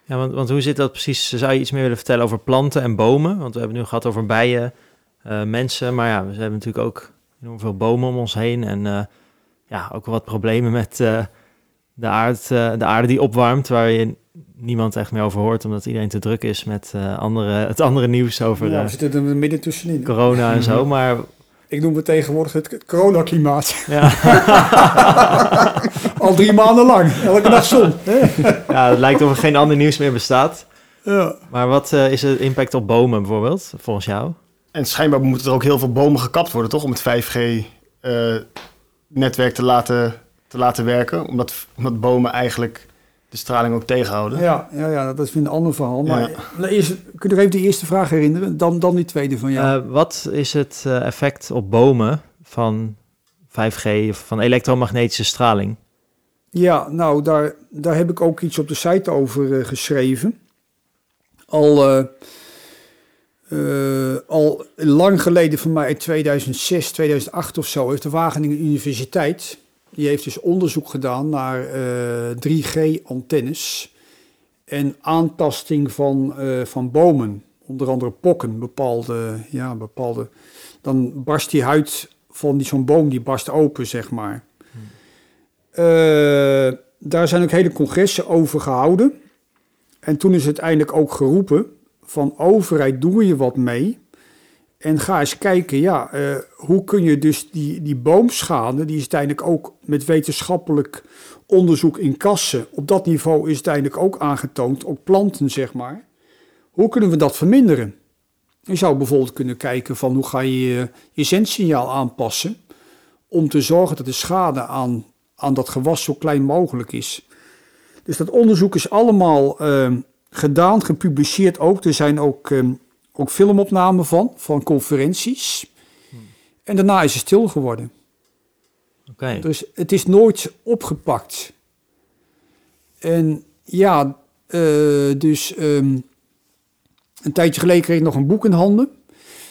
Ja, want, want hoe zit dat precies? Zou je iets meer willen vertellen over planten en bomen? Want we hebben nu gehad over bijen, eh, mensen. Maar ja, we hebben natuurlijk ook enorm veel bomen om ons heen. En ja, ook wat problemen met de, aard, de aarde die opwarmt. Waar je niemand echt meer over hoort, omdat iedereen te druk is met eh, andere, het andere nieuws over Ja, eh, we zitten er midden tussenin. corona en zo. Maar Ik noem het tegenwoordig het coronaklimaat. ja, <laughs> Al drie maanden lang. Elke dag zon. <laughs> ja, het lijkt of er geen ander nieuws meer bestaat. Ja. Maar wat eh, is de impact op bomen bijvoorbeeld, volgens jou? En schijnbaar moeten er ook heel veel bomen gekapt worden, toch? Om het 5G-netwerk te, laten, te laten werken. Omdat, omdat bomen eigenlijk de straling ook tegenhouden. Ja, ja, ja, dat is weer een ander verhaal. Maar Ja. nou, eerst, kun je nog even de eerste vraag herinneren? Dan, dan die tweede van jou. Eh, wat is het eh, effect op bomen van 5G of van elektromagnetische straling? Ja, nou, daar, daar heb ik ook iets op de site over eh, geschreven. Al, eh, eh, al lang geleden, van mij in 2006, 2008 of zo, heeft de Wageningen Universiteit... die heeft dus onderzoek gedaan naar eh, 3G-antennes... en aantasting van, eh, van bomen, onder andere pokken, bepaalde, ja, bepaalde... dan barst die huid van die- zo'n boom, die barst open, zeg maar... Eh, daar zijn ook hele congressen over gehouden. En toen is uiteindelijk ook geroepen van overheid, doe je wat mee? En ga eens kijken, ja, eh, hoe kun je dus die, die boomschade, die is uiteindelijk ook met wetenschappelijk onderzoek in kassen, op dat niveau is uiteindelijk ook aangetoond, ook planten zeg maar. Hoe kunnen we dat verminderen? Je zou bijvoorbeeld kunnen kijken van hoe ga je je, zendsignaal aanpassen om te zorgen dat de schade aan aan dat gewas zo klein mogelijk is. Dus dat onderzoek is allemaal eh, gedaan, gepubliceerd ook. Er zijn ook, eh, ook filmopnamen van, van conferenties. En daarna is het stil geworden. Oké, Dus het is nooit opgepakt. En ja, eh, dus ehm, een tijdje geleden kreeg ik nog een boek in handen.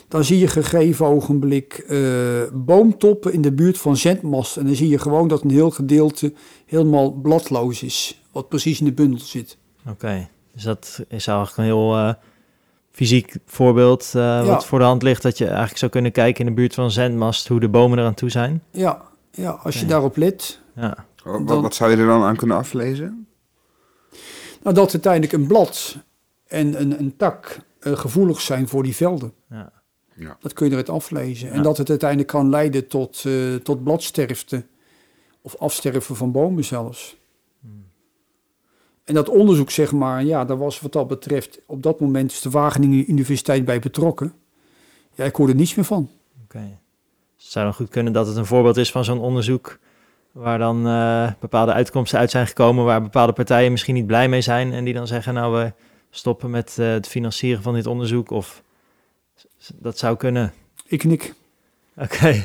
Dan zie je gegeven ogenblik eh, boomtoppen in de buurt van zendmast. En dan zie je gewoon dat een heel gedeelte helemaal bladloos is. Wat precies in de bundel zit. oké. Dus dat is eigenlijk een heel eh, fysiek voorbeeld eh, Ja. wat voor de hand ligt. Dat je eigenlijk zou kunnen kijken in de buurt van een zendmast hoe de bomen eraan toe zijn. Ja, ja als je daarop let. Ja, Wat, Dan- wat zou je er dan aan kunnen aflezen? Nou, dat uiteindelijk een blad en een, een tak eh, gevoelig zijn voor die velden. ja. Dat kun je eruit aflezen. En Ja. dat het uiteindelijk kan leiden tot, eh, tot bladsterfte. Of afsterven van bomen zelfs. En dat onderzoek, zeg maar, ja, daar was wat dat betreft... op dat moment is de Wageningen Universiteit bij betrokken. Ja, ik hoorde niets meer van. Oké. Het zou dan goed kunnen dat het een voorbeeld is van zo'n onderzoek waar dan eh, bepaalde uitkomsten uit zijn gekomen, waar bepaalde partijen misschien niet blij mee zijn en die dan zeggen, nou we stoppen met eh, het financieren van dit onderzoek of dat zou kunnen. Ik knik. Oké, <laughs>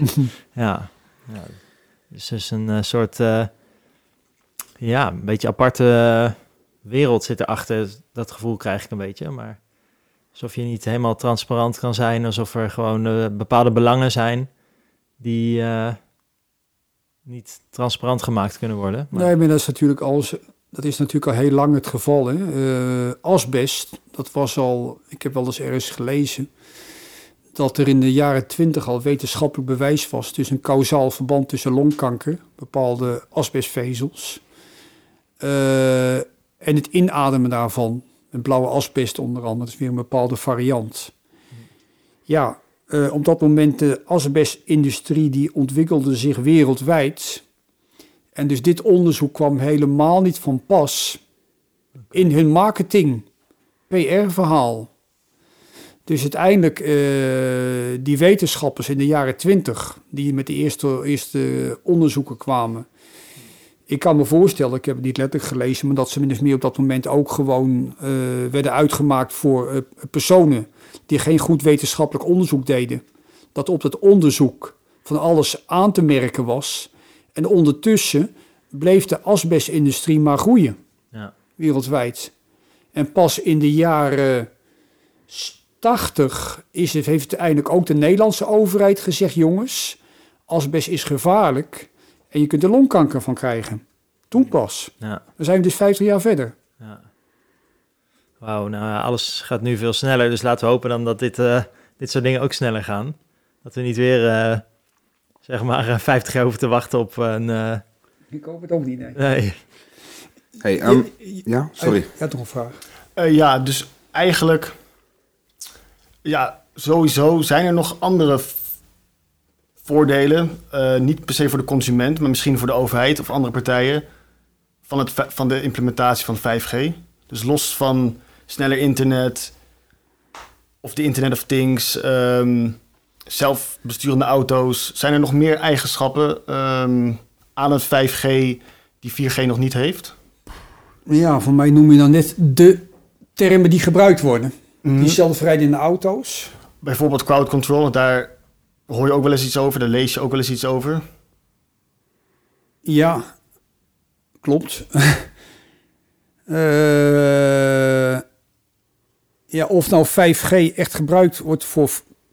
ja. ja. Dus dus een eh, soort, ja, een beetje aparte wereld zit erachter. Dat gevoel krijg ik een beetje, maar alsof je niet helemaal transparant kan zijn, alsof er gewoon eh, bepaalde belangen zijn die eh, niet transparant gemaakt kunnen worden. Nee, maar dat is natuurlijk al, dat is natuurlijk al heel lang het geval. Hè. Eh, asbest, dat was al, ik heb wel eens ergens gelezen, dat er in de jaren twintig al wetenschappelijk bewijs was tussen een kausaal verband tussen longkanker, bepaalde asbestvezels, eh, en het inademen daarvan. Een blauwe asbest onder andere, dat is weer een bepaalde variant. Ja, eh, op dat moment de asbestindustrie die ontwikkelde zich wereldwijd. En dus dit onderzoek kwam helemaal niet van pas in hun marketing, PR-verhaal. Dus uiteindelijk, eh, die wetenschappers in de jaren twintig, die met de eerste, eerste onderzoeken kwamen. Ik kan me voorstellen, ik heb het niet letterlijk gelezen, maar dat ze min of meer op dat moment ook gewoon eh, werden uitgemaakt voor eh, personen die geen goed wetenschappelijk onderzoek deden. Dat op dat onderzoek van alles aan te merken was. En ondertussen bleef de asbestindustrie maar groeien ja. wereldwijd. En pas in de jaren 80 is het, heeft uiteindelijk ook de Nederlandse overheid gezegd: jongens, asbest is gevaarlijk en je kunt er longkanker van krijgen. Toen pas. ja. Dan zijn we dus 50 jaar verder. Ja. Wauw, nou ja, alles gaat nu veel sneller. Dus laten we hopen dan dat dit, eh, dit soort dingen ook sneller gaan. Dat we niet weer, eh, zeg maar, eh, 50 jaar hoeven te wachten op een... eh, Ik hoop het ook niet, nee. nee. Hey, ehm, ja, sorry. Ik had nog een vraag. Eh, ja, dus eigenlijk, ja, sowieso zijn er nog andere voordelen. eh, niet per se voor de consument, maar misschien voor de overheid of andere partijen. Van, het, va- van de implementatie van 5G. Dus los van sneller internet of de Internet of Things, ehm, zelfbesturende auto's. Zijn er nog meer eigenschappen ehm, aan het 5G die 4G nog niet heeft? Ja, voor mij noem je dan net de termen die gebruikt worden. Mhm. Die zelfrijdende auto's. Bijvoorbeeld crowd control, daar hoor je ook wel eens iets over, daar lees je ook wel eens iets over. Ja, klopt. <laughs> Eh, ja, of nou 5G echt gebruikt wordt voor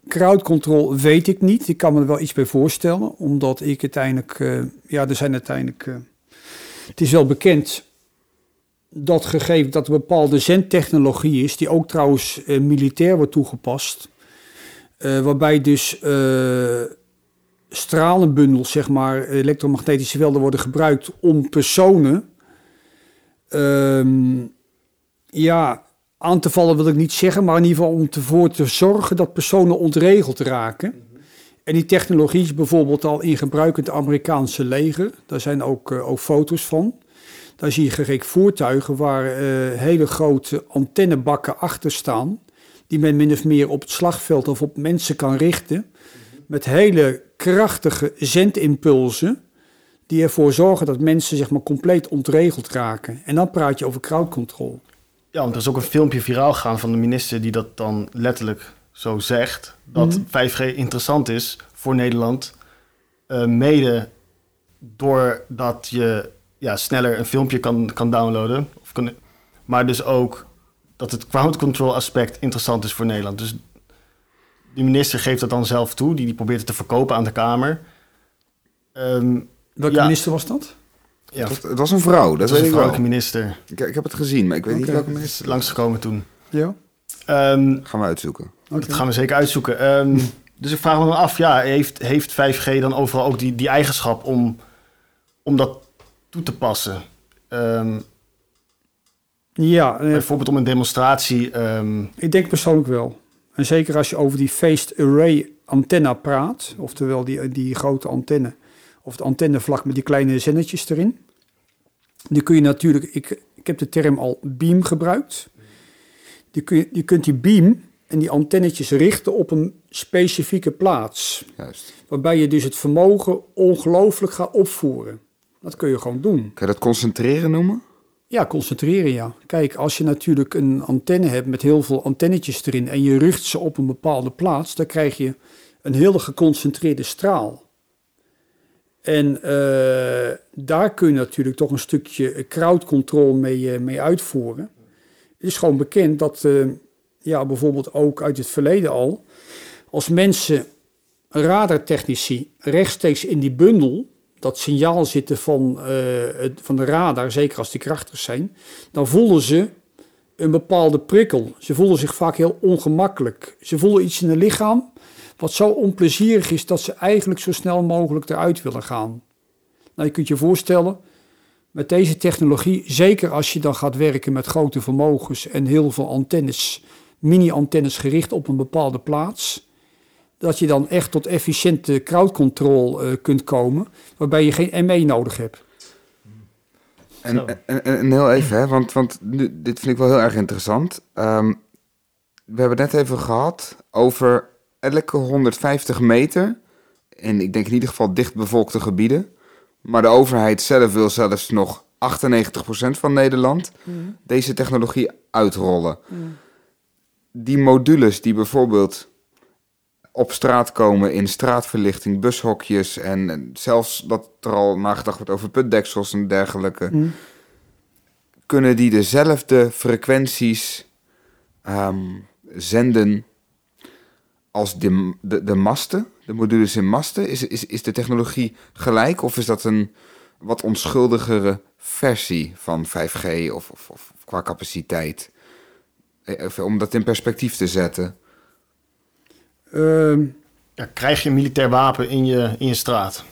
crowd control, weet ik niet. Ik kan me er wel iets bij voorstellen, omdat ik uiteindelijk, eh, ja, er zijn uiteindelijk, eh, het is wel bekend dat gegeven dat er bepaalde zendtechnologie is, die ook trouwens militair wordt toegepast, eh, waarbij dus eh, stralenbundels, zeg maar, elektromagnetische velden worden gebruikt om personen ehm, ja, aan te vallen wil ik niet zeggen, maar in ieder geval om ervoor te zorgen dat personen ontregeld raken. En die technologie is bijvoorbeeld al in gebruik in het Amerikaanse leger. Daar zijn ook, eh, ook foto's van. Daar zie je gericht voertuigen waar hele grote antennebakken achter staan. Die men min of meer op het slagveld of op mensen kan richten. Met hele krachtige zendimpulsen. Die ervoor zorgen dat mensen zeg maar, compleet ontregeld raken. En dan praat je over crowd control. Ja, want er is ook een filmpje viraal gegaan van de minister die dat dan letterlijk zo zegt. Dat Mhm. 5G interessant is voor Nederland. eh, mede doordat je ja, sneller een filmpje kan, kan downloaden. Of kan, maar dus ook dat het crowd control aspect interessant is voor Nederland. Dus die minister geeft dat dan zelf toe. Die, die probeert het te verkopen aan de Kamer. Ehm, Welke Ja. minister was dat? ja, Het, het was een vrouw, dat weet een ik wel. vrouwelijke minister. Ik, ik heb het gezien, maar ik weet niet welke Is minister. langsgekomen toen. Ja. Ehm, Gaan we uitzoeken. Dat gaan we zeker uitzoeken. Ehm, <laughs> dus ik vraag me dan af, ja, heeft, heeft 5G dan overal ook die, die eigenschap om, om dat toe te passen? Ehm, Ja, eh, bijvoorbeeld om een demonstratie. ehm, ik denk persoonlijk wel. En zeker als je over die phased array antenna praat, oftewel die, die grote antenne, of het antennevlak met die kleine zendertjes erin. Die kun je natuurlijk, ik, ik heb de term al beam gebruikt. Die kun je, je kunt die beam en die antennetjes richten op een specifieke plaats. Juist. Waarbij je dus het vermogen ongelooflijk gaat opvoeren. Dat kun je gewoon doen. Kan je dat concentreren noemen? Ja, concentreren ja. Kijk, als je natuurlijk een antenne hebt met heel veel antennetjes erin en je richt ze op een bepaalde plaats, dan krijg je een hele geconcentreerde straal. En eh, daar kun je natuurlijk toch een stukje crowd control mee, eh, mee uitvoeren. Het is gewoon bekend dat, eh, ja, bijvoorbeeld ook uit het verleden al, als mensen radartechnici rechtstreeks in die bundel dat signaal zitten van, eh, van de radar, zeker als die krachtig zijn, dan voelen ze een bepaalde prikkel. Ze voelen zich vaak heel ongemakkelijk. Ze voelen iets in hun lichaam wat zo onplezierig is dat ze eigenlijk zo snel mogelijk eruit willen gaan. Nou, je kunt je voorstellen, met deze technologie, zeker als je dan gaat werken met grote vermogens en heel veel antennes, mini-antennes gericht op een bepaalde plaats, dat je dan echt tot efficiënte crowd control eh, kunt komen, waarbij je geen ME nodig hebt. En, heel even, hè, want, want nu, dit vind ik wel heel erg interessant. Ehm, we hebben het net even gehad over elke 150 meter, en ik denk in ieder geval dichtbevolkte gebieden, maar de overheid zelf wil zelfs nog 98% van Nederland deze technologie uitrollen. Die modules die bijvoorbeeld op straat komen in straatverlichting, bushokjes en en zelfs dat er al nagedacht wordt over putdeksels en dergelijke, Mm. kunnen die dezelfde frequenties ehm, zenden als de, de, de masten, de modules in masten? Is, is, is de technologie gelijk of is dat een wat onschuldigere versie van 5G of, of, of qua capaciteit? Eh, Even om dat in perspectief te zetten. Ehm, ja, krijg je een militair wapen in je, in je straat?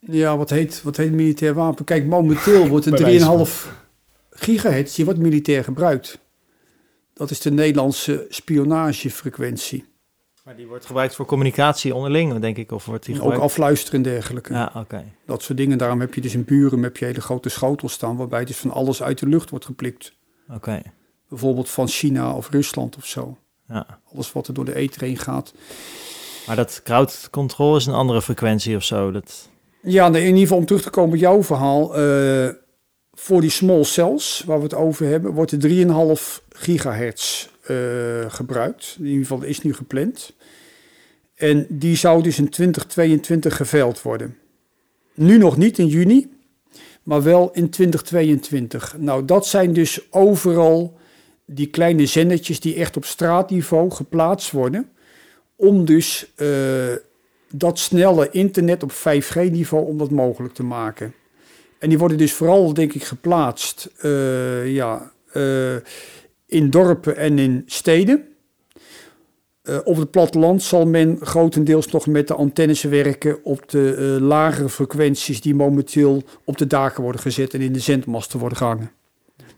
ja, wat heet, wat heet militair wapen? Kijk, momenteel wordt een 3,5 gigahertz, die wordt militair gebruikt. Dat is de Nederlandse spionagefrequentie. Maar die wordt gebruikt voor communicatie onderling, denk ik. Of wordt die Ook gebruikt... afluisteren en dergelijke. Ja, oké. Dat soort dingen. Daarom heb je dus in buren heb je hele grote schotels staan... waarbij dus van alles uit de lucht wordt geplikt. Oké. Bijvoorbeeld van China of Rusland of zo. Ja. Alles wat er door de ether heen gaat. Maar dat crowd control is een andere frequentie of zo. Dat... Ja, nee, in ieder geval om terug te komen op jouw verhaal. eh, voor die small cells, waar we het over hebben, wordt de 3,5 gigahertz eh, gebruikt. In ieder geval is nu gepland. En die zou dus in 2022 geveild worden. Nu nog niet in juni, maar wel in 2022. Nou, dat zijn dus overal die kleine zendertjes die echt op straatniveau geplaatst worden. Om dus eh, dat snelle internet op 5G-niveau om dat mogelijk te maken. En die worden dus vooral, denk ik, geplaatst eh, ja, eh, in dorpen en in steden. Op het platteland zal men grotendeels nog met de antennes werken op de lagere frequenties die momenteel op de daken worden gezet en in de zendmasten worden gehangen.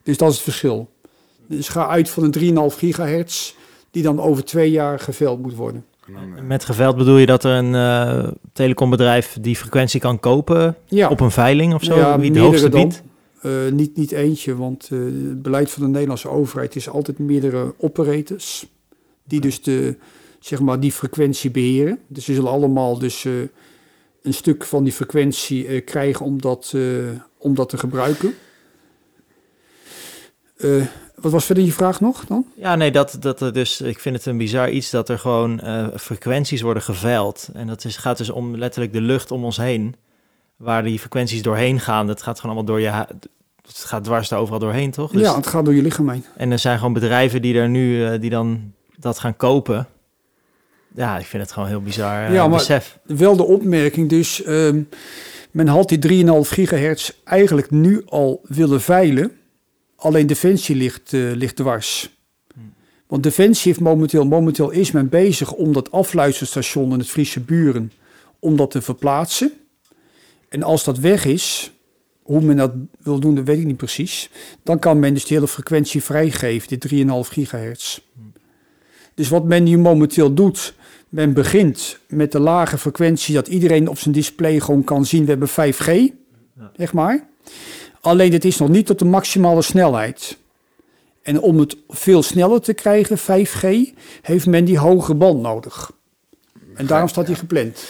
Dus dat is het verschil. Dus ga uit van een 3,5 gigahertz die dan over twee jaar geveld moet worden. Met geveld bedoel je dat er een eh, telecombedrijf die frequentie kan kopen Ja, op een veiling of zo? Ja, Wie meerdere hoogste biedt? Eh, niet, niet eentje, want eh, het beleid van de Nederlandse overheid is altijd meerdere operators. Die dus de, zeg maar, die frequentie beheren. Dus ze zullen allemaal dus, een stuk van die frequentie krijgen om dat, om dat te gebruiken. Wat was verder je vraag nog dan? Ja, nee, dat, dat er dus, ik vind het een bizar iets dat er gewoon eh, frequenties worden geveild. En dat is, gaat dus om letterlijk de lucht om ons heen, waar die frequenties doorheen gaan. Dat gaat gewoon allemaal door je, het gaat dwars daar overal doorheen, toch? Dus, ja, het gaat door je lichaam heen. En er zijn gewoon bedrijven die er nu, eh, die dan dat gaan kopen. Ja, ik vind het gewoon heel bizar eh, Ja, maar- besef. Wel de opmerking dus, ehm, men had die 3,5 gigahertz eigenlijk nu al willen veilen. Alleen Defensie ligt, eh, ligt dwars. Want Defensie heeft momenteel, momenteel is men bezig om dat afluisterstation in het Friese Buren, om dat te verplaatsen. En als dat weg is, hoe men dat wil doen, dat weet ik niet precies. Dan kan men dus de hele frequentie vrijgeven, die 3,5 gigahertz. Dus wat men nu momenteel doet, men begint met de lage frequentie dat iedereen op zijn display gewoon kan zien. We hebben 5G, zeg maar. Alleen dit is nog niet tot de maximale snelheid. En om het veel sneller te krijgen, 5G, heeft men die hoge band nodig. En daarom staat die gepland.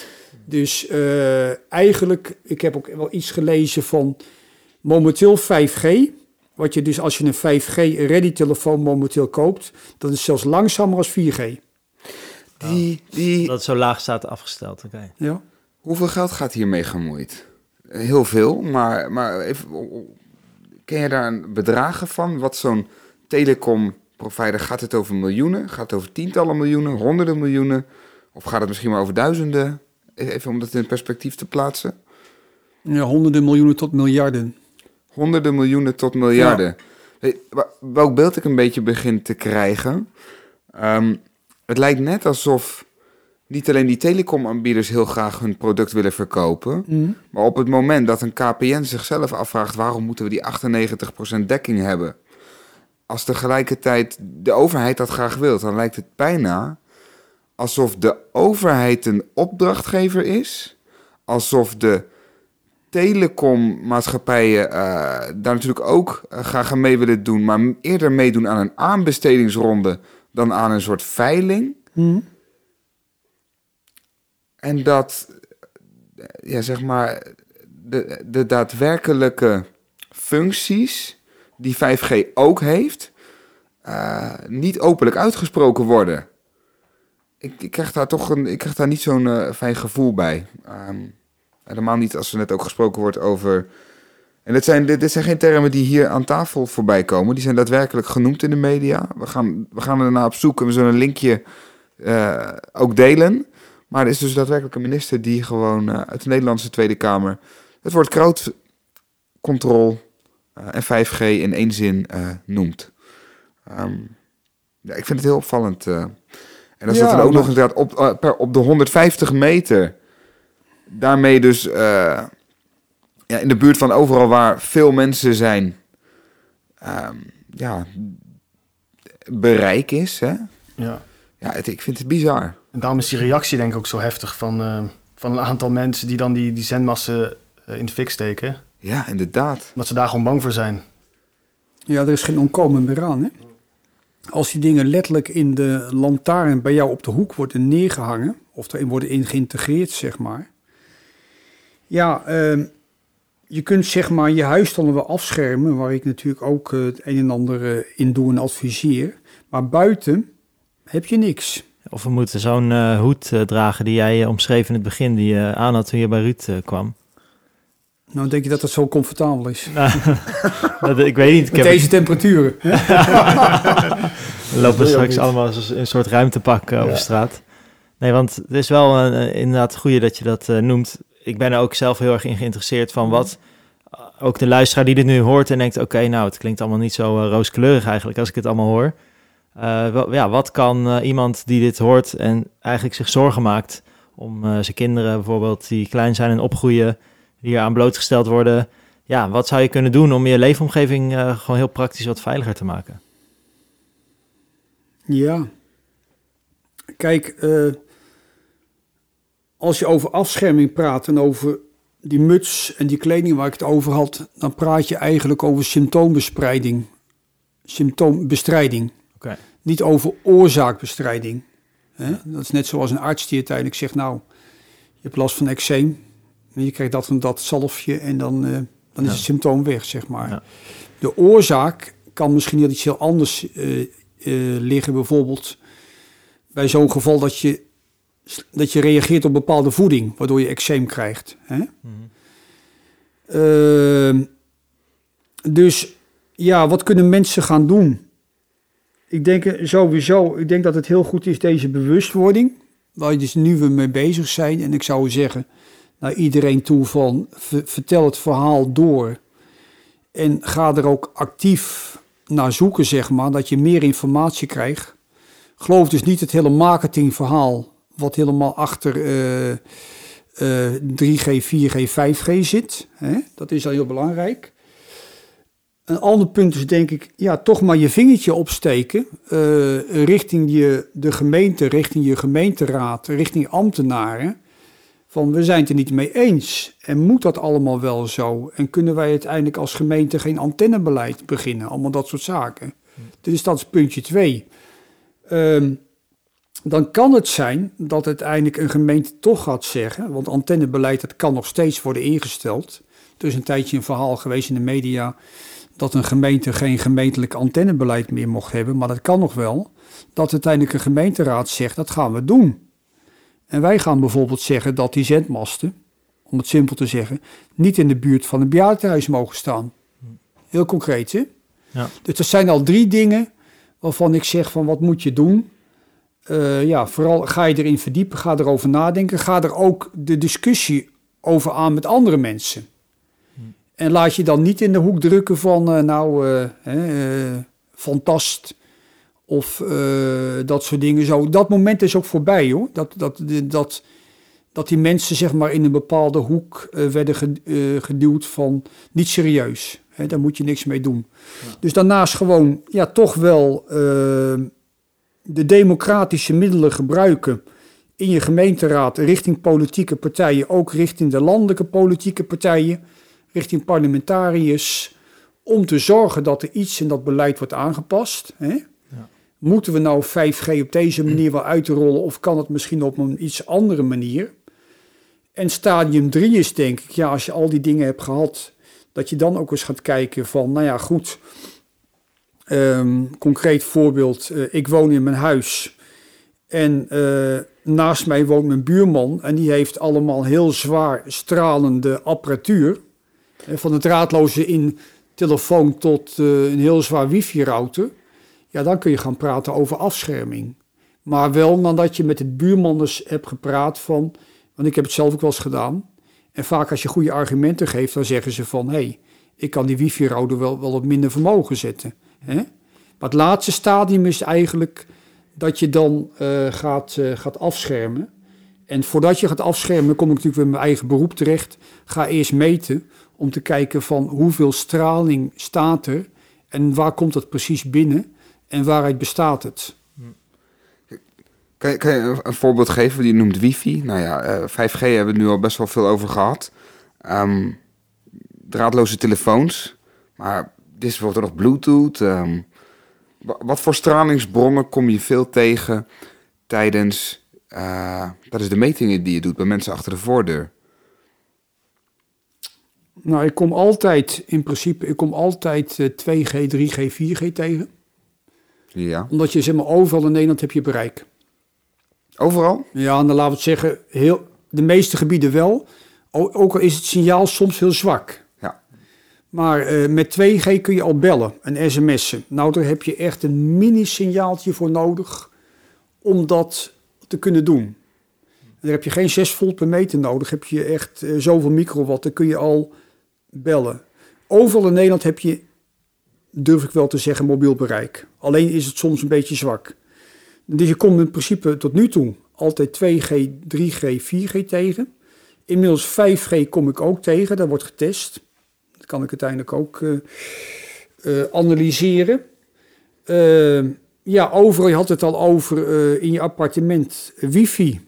Dus eh, eigenlijk, ik heb ook wel iets gelezen van momenteel 5G. Wat je dus als je een 5G-ready telefoon momenteel koopt, dat is zelfs langzamer als 4G. Die, die, Dat het zo laag staat afgesteld, oké. Ja. Hoeveel geld gaat hiermee gemoeid? Heel veel, maar, maar even, ken je daar een bedragen van? Wat zo'n telecom-provider, gaat het over miljoenen? Gaat het over tientallen miljoenen, honderden miljoenen? Of gaat het misschien maar over duizenden? Even om dat in perspectief te plaatsen. ja, honderden miljoenen tot miljarden. Honderden miljoenen tot miljarden. Wa- Welk beeld ik een beetje begin te krijgen. Ehm, het lijkt net alsof niet alleen die telecomaanbieders heel graag hun product willen verkopen. Maar op het moment dat een KPN zichzelf afvraagt waarom moeten we die 98% dekking hebben. Als tegelijkertijd de overheid dat graag wil, dan lijkt het bijna alsof de overheid een opdrachtgever is. Alsof de telecommaatschappijen eh, daar natuurlijk ook eh, graag aan mee willen doen, maar eerder meedoen aan een aanbestedingsronde dan aan een soort veiling. En dat, ja, zeg maar, de, de daadwerkelijke functies die 5G ook heeft, eh, niet openlijk uitgesproken worden. Ik, ik krijg daar toch een, ik krijg daar niet zo'n eh, fijn gevoel bij. Ehm, helemaal niet als er net ook gesproken wordt over. En dit zijn, dit, dit zijn geen termen die hier aan tafel voorbij komen. Die zijn daadwerkelijk genoemd in de media. We gaan, we gaan ernaar op zoek en we zullen een linkje eh, ook delen. Maar er is dus daadwerkelijk een minister die gewoon eh, uit de Nederlandse Tweede Kamer het woord crowd control eh, en 5G in één zin eh, noemt. Ehm, ja, ik vind het heel opvallend. en als Ja, dat dan ook nog inderdaad op, per, op de 150 meter, daarmee dus ja, in de buurt van overal waar veel mensen zijn, ehm, ja, bereik is. Hè? Ja. Ja, het, ik vind het bizar. En daarom is die reactie denk ik ook zo heftig van, eh, van een aantal mensen die dan die, die zendmassen eh, in de fik steken. Ja, inderdaad. Omdat ze daar gewoon bang voor zijn. Ja, er is geen ontkomen meer aan. Hè? Als die dingen letterlijk in de lantaarn bij jou op de hoek worden neergehangen, of erin worden in geïntegreerd, zeg maar. Ja, ehm, je kunt zeg maar je huis dan wel afschermen, waar ik natuurlijk ook eh, het een en ander in doe en adviseer. Maar buiten heb je niks. Of we moeten zo'n eh, hoed eh, dragen die jij eh, omschreef in het begin, die je aan had toen je bij Ruud kwam. Nou, denk je dat het zo comfortabel is? <laughs> Nou, dat, ik weet niet. Ik Met heb, deze temperaturen. we <laughs> lopen straks allemaal als een soort ruimtepak over Ja. straat. Nee, want het is wel inderdaad goed dat je dat noemt. Ik ben er ook zelf heel erg in geïnteresseerd van wat ook de luisteraar die dit nu hoort en denkt: oké, nou, het klinkt allemaal niet zo rooskleurig eigenlijk als ik het allemaal hoor. Eh, ja, wat kan eh, iemand die dit hoort en eigenlijk zich zorgen maakt om eh, zijn kinderen bijvoorbeeld die klein zijn en opgroeien, die hier aan blootgesteld worden. Ja, wat zou je kunnen doen om je leefomgeving gewoon heel praktisch wat veiliger te maken? Ja. Kijk, als je over afscherming praat en over die muts en die kleding waar ik het over had, dan praat je eigenlijk over symptoombespreiding. Symptoombestrijding. Niet over oorzaakbestrijding. Hè? Dat is net zoals een arts die uiteindelijk zegt, nou, je hebt last van eczeem. En je krijgt dat en dat zalfje en dan, eh, dan is Ja. het symptoom weg, zeg maar. Ja. De oorzaak kan misschien net iets heel anders eh, eh, liggen. Bijvoorbeeld bij zo'n geval dat je, dat je reageert op bepaalde voeding, waardoor je eczeem krijgt. Hè? Ehm, dus ja, wat kunnen mensen gaan doen? Ik denk eh, sowieso, ik denk dat het heel goed is deze bewustwording, waar dus nu we mee bezig zijn. En ik zou zeggen naar iedereen toe van ver- vertel het verhaal door en ga er ook actief naar zoeken, zeg maar, dat je meer informatie krijgt. Geloof dus niet het hele marketingverhaal wat helemaal achter eh, eh, 3G, 4G, 5G zit. Hè? Dat is al heel belangrijk. Een ander punt is denk ik, ja, toch maar je vingertje opsteken eh, richting je, de gemeente, richting je gemeenteraad, richting ambtenaren. Van we zijn het er niet mee eens. En moet dat allemaal wel zo? En kunnen wij uiteindelijk als gemeente geen antennebeleid beginnen? Allemaal dat soort zaken. Dus dat is puntje twee. Ehm, dan kan het zijn dat uiteindelijk een gemeente toch gaat zeggen, want antennebeleid dat kan nog steeds worden ingesteld. Er is een tijdje een verhaal geweest in de media dat een gemeente geen gemeentelijk antennebeleid meer mocht hebben, maar dat kan nog wel. Dat uiteindelijk een gemeenteraad zegt, dat gaan we doen. En wij gaan bijvoorbeeld zeggen dat die zendmasten, om het simpel te zeggen, niet in de buurt van een bejaardenhuis mogen staan. Heel concreet, hè? Ja. Dus er zijn al drie dingen waarvan ik zeg van wat moet je doen. Eh, ja, vooral ga je erin verdiepen, ga erover nadenken. Ga er ook de discussie over aan met andere mensen. En laat je dan niet in de hoek drukken van, eh, nou, eh, hè, eh, fantast of eh, dat soort dingen. Zo, dat moment is ook voorbij, hoor. Dat, dat, dat, dat die mensen, zeg maar, in een bepaalde hoek eh, werden ge- eh, geduwd van niet serieus. Hè, daar moet je niks mee doen. Dus daarnaast gewoon, ja, toch wel eh, de democratische middelen gebruiken in je gemeenteraad richting politieke partijen, ook richting de landelijke politieke partijen, richting parlementariërs, om te zorgen dat er iets in dat beleid wordt aangepast. Hè? Moeten we nou 5G op deze manier wel uitrollen of kan het misschien op een iets andere manier? En stadium 3 is denk ik, ja, als je al die dingen hebt gehad, dat je dan ook eens gaat kijken van, nou ja, goed, Ehm, concreet voorbeeld, eh, ik woon in mijn huis en eh, naast mij woont mijn buurman en die heeft allemaal heel zwaar stralende apparatuur. Van het draadloze in telefoon tot eh, een heel zwaar wifi-router. Ja, dan kun je gaan praten over afscherming. Maar wel nadat je met het buurman eens hebt gepraat van, want ik heb het zelf ook wel eens gedaan. En vaak als je goede argumenten geeft, dan zeggen ze van, hé, hey, ik kan die wifi-router wel, wel op minder vermogen zetten. Hè? Maar het laatste stadium is eigenlijk dat je dan eh, gaat, eh, gaat afschermen. En voordat je gaat afschermen, kom ik natuurlijk weer in mijn eigen beroep terecht. Ga eerst meten om te kijken van hoeveel straling staat er En waar komt het precies binnen en waaruit bestaat het? Kan je, kan je een- voorbeeld geven? Die noemt wifi. Nou ja, eh, 5G hebben we nu al best wel veel over gehad. Ehm, draadloze telefoons. Maar dit is bijvoorbeeld nog bluetooth. ehm. Wa- wat voor stralingsbronnen kom je veel tegen tijdens, eh, tijdens de metingen die je doet bij mensen achter de voordeur? Nou, ik kom altijd, in principe, ik kom altijd eh, 2G, 3G, 4G tegen. Ja. Omdat je zeg maar overal in Nederland heb je bereik. Overal? Ja, en dan laten we het zeggen, heel, de meeste gebieden wel. Ook al is het signaal soms heel zwak. Ja. Maar eh, met 2G kun je al bellen en sms'en. Nou, daar heb je echt een mini-signaaltje voor nodig om dat te kunnen doen. En daar heb je geen 6 volt per meter nodig. Heb je echt eh, zoveel microwatt, dan kun je al bellen. Overal in Nederland heb je, durf ik wel te zeggen, mobiel bereik. Alleen is het soms een beetje zwak. Dus je komt in principe tot nu toe altijd 2G, 3G, 4G tegen. Inmiddels 5G kom ik ook tegen, dat wordt getest. Dat kan ik uiteindelijk ook eh, eh, analyseren. Eh, ja, overal, je had het al over in je appartement, wifi.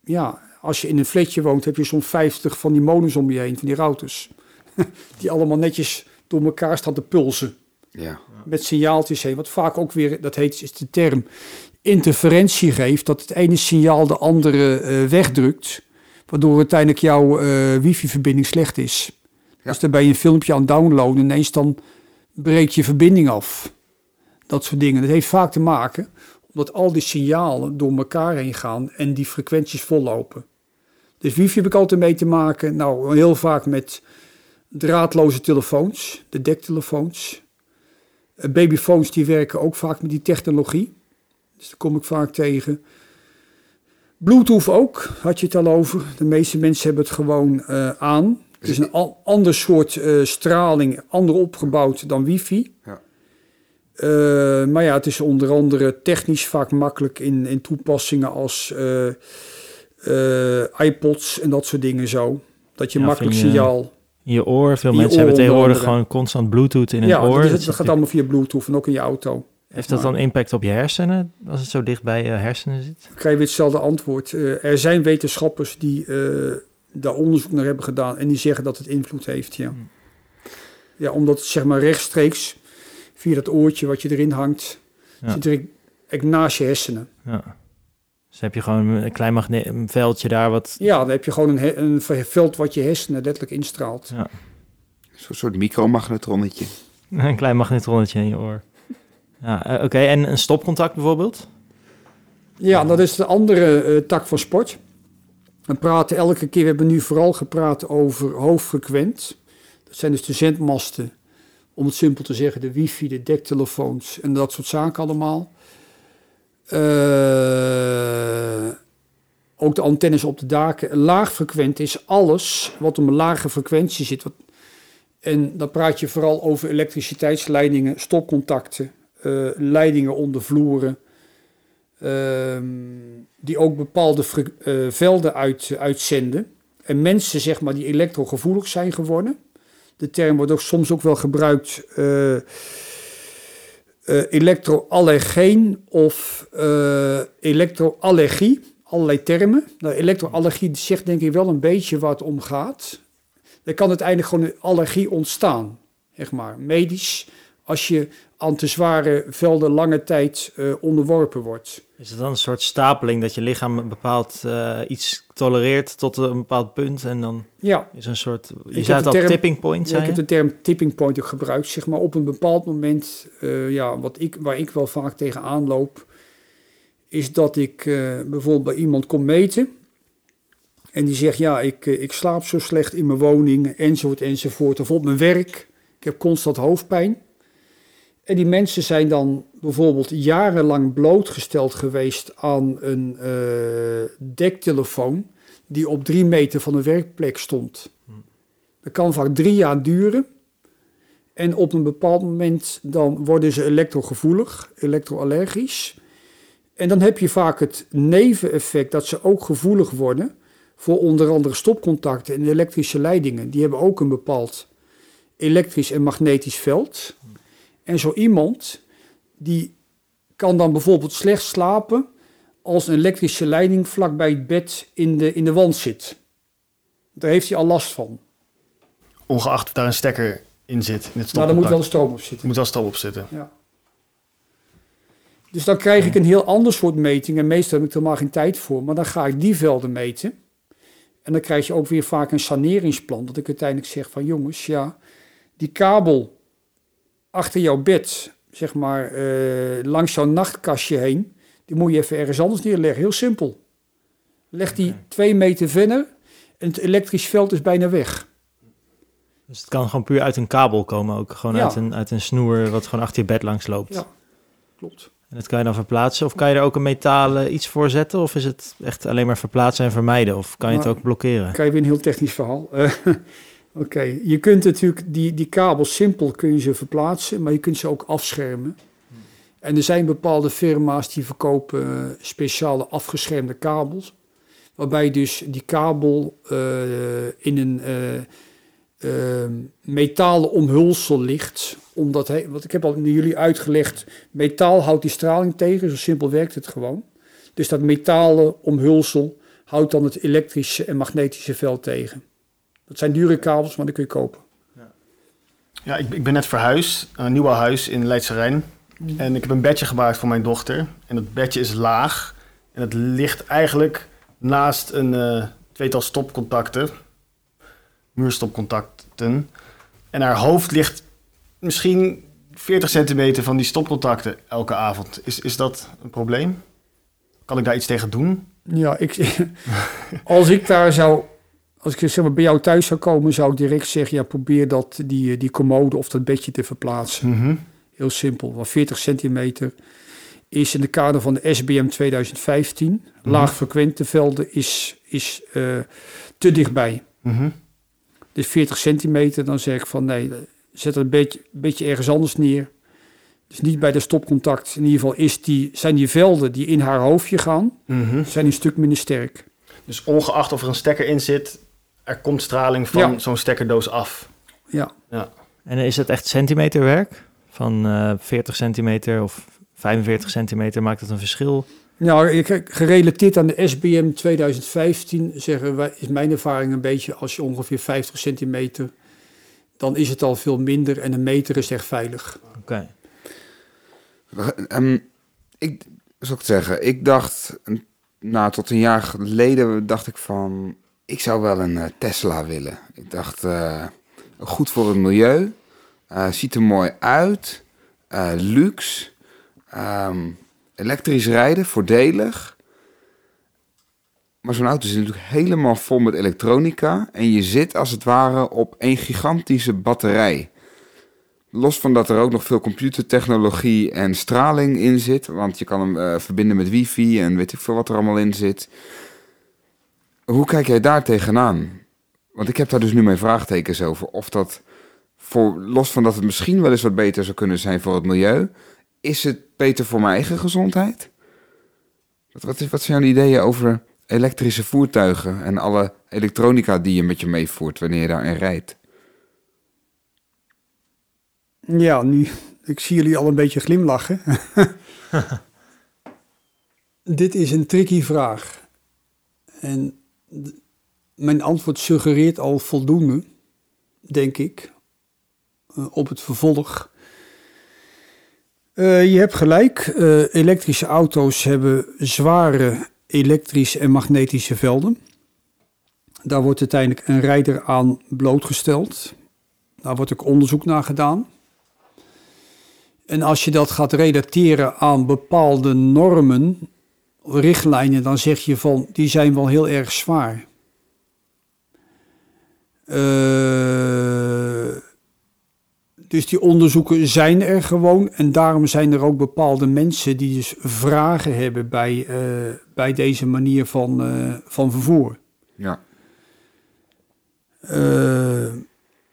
Ja, als je in een flatje woont, heb je soms 50 van die modems om je heen, van die routers. <laughs> die allemaal netjes door elkaar staan te pulsen Ja. met signaaltjes heen. Wat vaak ook weer, dat heet is de term, interferentie geeft. Dat het ene signaal de andere eh, wegdrukt. Waardoor uiteindelijk jouw eh, wifi-verbinding slecht is. Ja. Dus dan ben je een filmpje aan downloaden. En ineens dan breekt je verbinding af. Dat soort dingen. Dat heeft vaak te maken omdat al die signalen door elkaar heen gaan en die frequenties vollopen. Dus wifi heb ik altijd mee te maken. Nou, heel vaak met draadloze telefoons, de dektelefoons. Eh, Babyphones die werken ook vaak met die technologie. Dus daar kom ik vaak tegen. Bluetooth ook, had je het al over. De meeste mensen hebben het gewoon eh, aan. Het is een al- ander soort eh, straling, ander opgebouwd dan wifi. Ja. Eh, maar ja, het is onder andere technisch vaak makkelijk in, in toepassingen als eh, eh, iPods en dat soort dingen zo. Dat je Ja, makkelijk signaal... In je oor. Veel je mensen oor hebben tegenwoordig gewoon constant Bluetooth in hun Ja, oor. dat, is- Dat dat gaat allemaal via Bluetooth en ook in je auto. Heeft dat dan impact op je hersenen, als het zo dicht bij je hersenen zit? Dan krijg je weer hetzelfde antwoord. Eh, er zijn wetenschappers die eh, daar onderzoek naar hebben gedaan en die zeggen dat het invloed heeft. Ja, Hmm. ja omdat het zeg maar rechtstreeks via dat oortje wat je erin hangt, Ja. zit er echt naast je hersenen. Ja. Dus heb je gewoon een klein magne- een veldje daar wat... Ja, dan heb je gewoon een, een veld wat je hersenen letterlijk instraalt. Ja, Zo'n soort micromagnetronnetje. <laughs> een klein magnetronnetje in je oor. Ja, eh, oké. En een stopcontact bijvoorbeeld? Ja, dat is de andere eh, tak van sport. We praten elke keer, we hebben nu vooral gepraat over hoogfrequent. Dat zijn dus de zendmasten, om het simpel te zeggen, de wifi, de dektelefoons en dat soort zaken allemaal. Eh, ook de antennes op de daken. Laagfrequent is alles wat op een lage frequentie zit. Wat, en dan praat je vooral over elektriciteitsleidingen, stopcontacten, eh, leidingen onder vloeren. Ehm, die ook bepaalde eh, velden uit, uitzenden. En mensen, zeg maar, die elektrogevoelig zijn geworden. De term wordt ook soms ook wel gebruikt eh, elektroallergeen of eh, elektroallergie. Allerlei termen. Nou, elektroallergie zegt denk ik wel een beetje waar het om gaat. Er kan uiteindelijk gewoon een allergie ontstaan, zeg maar, medisch, als je aan te zware velden lange tijd eh, onderworpen wordt. Is het dan een soort stapeling dat je lichaam een bepaald iets tolereert tot een bepaald punt en dan Ja, is een soort... Je heb zei het de al, term- tipping point, Ja, ik heb de term tipping point ook gebruikt. Zeg maar op een bepaald moment, eh, ja, wat ik, waar ik wel vaak tegenaan loop, is dat ik eh, bijvoorbeeld bij iemand kom meten. En die zegt, ja, ik, eh, ik slaap zo slecht in mijn woning, enzovoort, enzovoort. Of op mijn werk, ik heb constant hoofdpijn. En die mensen zijn dan bijvoorbeeld jarenlang blootgesteld geweest aan een eh, dektelefoon die op drie meter van de werkplek stond. Dat kan vaak drie jaar duren. En op een bepaald moment dan worden ze elektrogevoelig, elektroallergisch. En dan heb je vaak het neveneffect dat ze ook gevoelig worden voor onder andere stopcontacten en elektrische leidingen. Die hebben ook een bepaald elektrisch en magnetisch veld. En zo iemand die kan dan bijvoorbeeld slecht slapen als een elektrische leiding vlak bij het bed in de, in de wand zit. Daar heeft hij al last van. Ongeacht of daar een stekker in zit. In het Maar daar moet wel stroom op Er zitten. moet wel stroom op zitten. Ja. Dus dan krijg ik een heel ander soort meting. En meestal heb ik er helemaal geen tijd voor. Maar dan ga ik die velden meten. En dan krijg je ook weer vaak een saneringsplan. Dat ik uiteindelijk zeg van jongens, ja, die kabel achter jouw bed, zeg maar, eh, langs jouw nachtkastje heen, die moet je even ergens anders neerleggen. Heel simpel. Leg die twee meter verder en het elektrisch veld is bijna weg. Dus het kan gewoon puur uit een kabel komen ook. Gewoon Ja. uit, een, uit een snoer wat gewoon achter je bed langs loopt. Ja. Klopt. En dat kan je dan verplaatsen. Of kan je er ook een metalen iets voor zetten? Of is het echt alleen maar verplaatsen en vermijden? Of kan je het Nou, ook blokkeren? krijg je weer een heel technisch verhaal. <laughs> Oké, je kunt natuurlijk die, die kabels simpel kun je ze verplaatsen, maar je kunt ze ook afschermen. En er zijn bepaalde firma's die verkopen eh, speciale afgeschermde kabels. Waarbij dus die kabel eh, in een eh, eh, metalen omhulsel ligt. Omdat hij, want ik heb al jullie uitgelegd, metaal houdt die straling tegen, zo simpel werkt het gewoon. Dus dat metalen omhulsel houdt dan het elektrische en magnetische veld tegen. Dat zijn dure kabels, maar die kun je kopen. Ja, ik, ik ben net verhuisd. naar Een nieuw huis in Leidse Rijn. En ik heb een bedje gemaakt voor mijn dochter. En dat bedje is laag. En het ligt eigenlijk naast een eh, tweetal stopcontacten. Muurstopcontacten. En haar hoofd ligt misschien 40 centimeter van die stopcontacten elke avond. Is, is dat een probleem? Kan ik daar iets tegen doen? Ja, ik, <laughs> als ik daar zou, als ik zeg maar bij jou thuis zou komen, zou ik direct zeggen, ja, probeer dat, die, die commode of dat bedje te verplaatsen. Mhm. Heel simpel, want 40 centimeter is in de kader van de SBM 2015. Laagfrequente velden is, is eh, te dichtbij. Mhm. Dus 40 centimeter, dan zeg ik van nee, zet het een beetje, beetje ergens anders neer. Dus niet bij de stopcontact. In ieder geval is die, zijn die velden die in haar hoofdje gaan, Mhm. zijn een stuk minder sterk. Dus ongeacht of er een stekker in zit, er komt straling van Ja. zo'n stekkerdoos af. Ja, En is het echt centimeterwerk? Van eh 40 centimeter of 45 centimeter maakt het een verschil? nou, ik- gerelateerd aan de SBM 2015 zeggen wij, is mijn ervaring een beetje als je ongeveer 50 centimeter, dan is het al veel minder en een meter is echt veilig. Oké. Ehm, ik zal ik het zeggen, ik dacht, nou tot een jaar geleden dacht ik van, ik zou wel een eh, Tesla willen. Ik dacht, eh, goed voor het milieu, eh, ziet er mooi uit, luxe, ehm, elektrisch rijden, voordelig. Maar zo'n auto zit natuurlijk helemaal vol met elektronica en je zit als het ware op een gigantische batterij. Los van dat er ook nog veel computertechnologie en straling in zit. Want je kan hem verbinden met wifi en weet ik veel wat er allemaal in zit. Hoe kijk jij daar tegenaan? Want ik heb daar dus nu mijn vraagtekens over. Of dat, voor, los van dat het misschien wel eens wat beter zou kunnen zijn voor het milieu. Is het beter voor mijn eigen gezondheid? Wat, wat, wat zijn jouw ideeën over elektrische voertuigen en alle elektronica die je met je meevoert wanneer je daarin rijdt? Ja, nu, ik zie jullie al een beetje glimlachen. <laughs> Dit is een tricky vraag. En mijn antwoord suggereert al voldoende, denk ik, eh, op het vervolg. Eh, je hebt gelijk, eh, elektrische auto's hebben zware elektrische en magnetische velden. Daar wordt uiteindelijk een rijder aan blootgesteld. Daar wordt ook onderzoek naar gedaan. En als je dat gaat relateren aan bepaalde normen, richtlijnen, dan zeg je van die zijn wel heel erg zwaar. Eh, dus die onderzoeken zijn er gewoon en daarom zijn er ook bepaalde mensen die dus vragen hebben bij, eh, bij deze manier van, eh, van vervoer. Ja.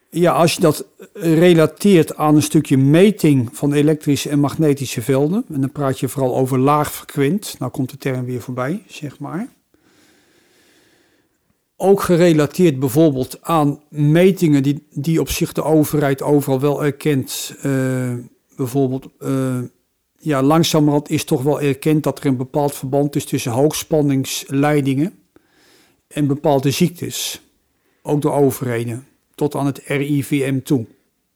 Eh, ja, als je dat relateert aan een stukje meting van elektrische en magnetische velden, en dan praat je vooral over laagfrequent, nou komt de term weer voorbij, zeg maar. Ook gerelateerd bijvoorbeeld aan metingen die, die op zich de overheid overal wel erkent, eh, bijvoorbeeld, uh, ja, langzamerhand is toch wel erkend dat er een bepaald verband is tussen hoogspanningsleidingen en bepaalde ziektes. Ook door overheden, tot aan het RIVM toe.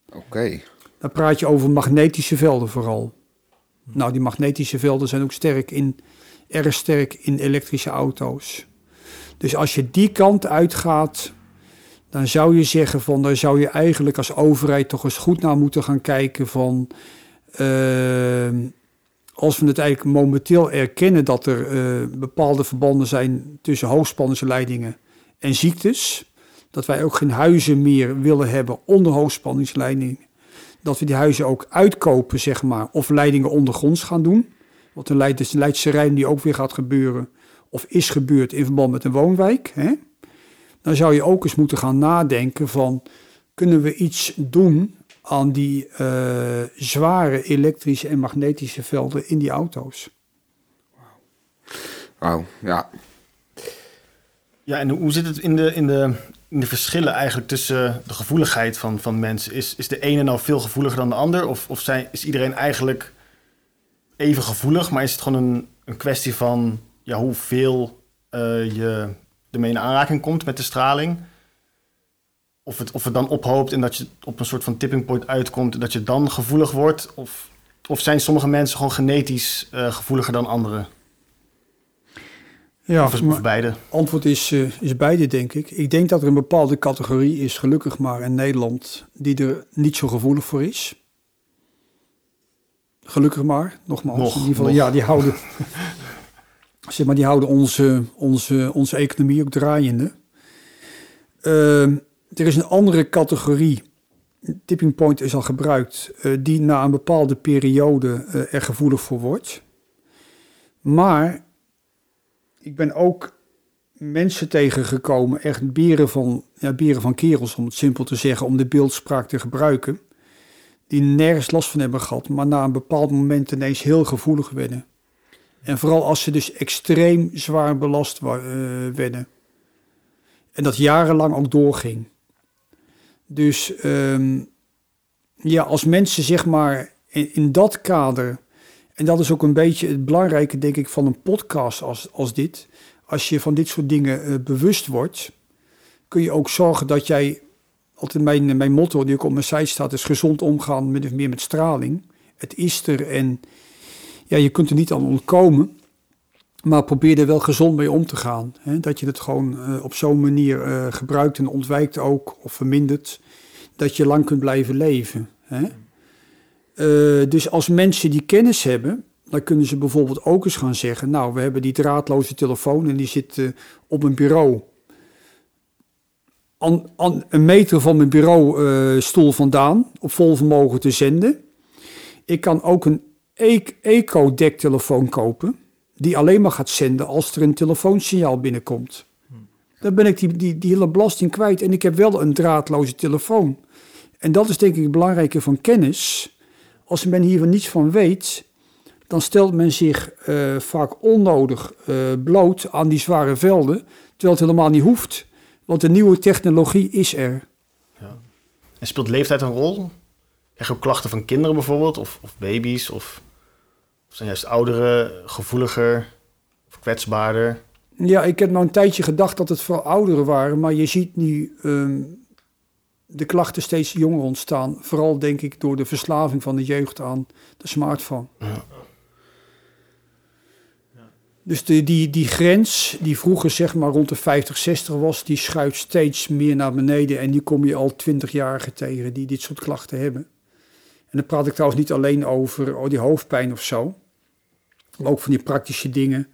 Oké. Dan praat je over magnetische velden vooral. Nou, die magnetische velden zijn ook sterk in, erg sterk in elektrische auto's. Dus als je die kant uitgaat, dan zou je zeggen van, daar zou je eigenlijk als overheid toch eens goed naar moeten gaan kijken van, uh, als we het eigenlijk momenteel erkennen dat er uh, bepaalde verbanden zijn tussen hoogspanningsleidingen en ziektes, dat wij ook geen huizen meer willen hebben onder hoogspanningsleidingen, dat we die huizen ook uitkopen, zeg maar, of leidingen ondergronds gaan doen. Wat een Leidse Rijn die ook weer gaat gebeuren, of is gebeurd in verband met een woonwijk. Hè? Dan zou je ook eens moeten gaan nadenken van, kunnen we iets doen aan die uh, zware elektrische en magnetische velden in die auto's? Wauw, ja. Ja, en hoe zit het in de, in de, de verschillen eigenlijk tussen de gevoeligheid van, van mensen? Is, is de ene nou veel gevoeliger dan de ander? Of, of zijn, is iedereen eigenlijk even gevoelig, maar is het gewoon een, een kwestie van ja, hoeveel uh, je ermee in aanraking komt met de straling? Of het, of het dan ophoopt en dat je op een soort van tipping point uitkomt en dat je dan gevoelig wordt? Of, of zijn sommige mensen gewoon genetisch uh, gevoeliger dan anderen? Ja, of, of beide? antwoord is, uh, is beide, denk ik. Ik denk dat er een bepaalde categorie is, gelukkig maar in Nederland, die er niet zo gevoelig voor is. Gelukkig maar, nogmaals. Nog, in ieder geval, nog. ja, die houden, <laughs> zeg maar, die houden onze, onze, onze economie ook draaiende. Uh, er is een andere categorie, tipping point is al gebruikt, uh, die na een bepaalde periode uh, er gevoelig voor wordt. Maar ik ben ook mensen tegengekomen, echt beren van, ja, beren van kerels, om het simpel te zeggen, om de beeldspraak te gebruiken, die nergens last van hebben gehad, maar na een bepaald moment ineens heel gevoelig werden. En vooral als ze dus extreem zwaar belast uh, werden. En dat jarenlang ook doorging. Dus um, ja, als mensen zeg maar in, dat kader, en dat is ook een beetje het belangrijke denk ik van een podcast als, als dit. Als je van dit soort dingen uh, bewust wordt, kun je ook zorgen dat jij, altijd mijn, mijn motto die ook op mijn site staat, is gezond omgaan met, meer met straling. Het is er en ja, je kunt er niet aan ontkomen. Maar probeer er wel gezond mee om te gaan. Hè? Dat je het gewoon uh, op zo'n manier gebruikt en ontwijkt ook, of vermindert, dat je lang kunt blijven leven. Hè? Uh, dus als mensen die kennis hebben, dan kunnen ze bijvoorbeeld ook eens gaan zeggen: Nou, we hebben die draadloze telefoon en die zit op een bureau. An, an, een meter van mijn bureaustoel vandaan, op vol vermogen te zenden. Ik kan ook een eco-dektelefoon kopen die alleen maar gaat zenden als er een telefoonsignaal binnenkomt. Dan ben ik die, die, die hele belasting kwijt en ik heb wel een draadloze telefoon. En dat is denk ik het belangrijke van kennis. Als men hier niets van weet, dan stelt men zich uh, vaak onnodig uh, bloot aan die zware velden, terwijl het helemaal niet hoeft. Want de nieuwe technologie is er. Ja. En speelt leeftijd een rol? Krijg je ook klachten van kinderen bijvoorbeeld, of, of baby's, of... Of zijn juist ouderen gevoeliger of kwetsbaarder? Ja, ik heb nou een tijdje gedacht dat het voor ouderen waren, maar je ziet nu um, de klachten steeds jonger ontstaan. Vooral denk ik door de verslaving van de jeugd aan de smartphone. Ja. Dus de, die, die grens, die vroeger zeg maar rond de 50, 60 was, die schuift steeds meer naar beneden. En nu kom je al 20-jarigen tegen die dit soort klachten hebben. En dan praat ik trouwens niet alleen over oh, die hoofdpijn of zo. Maar ook van die praktische dingen.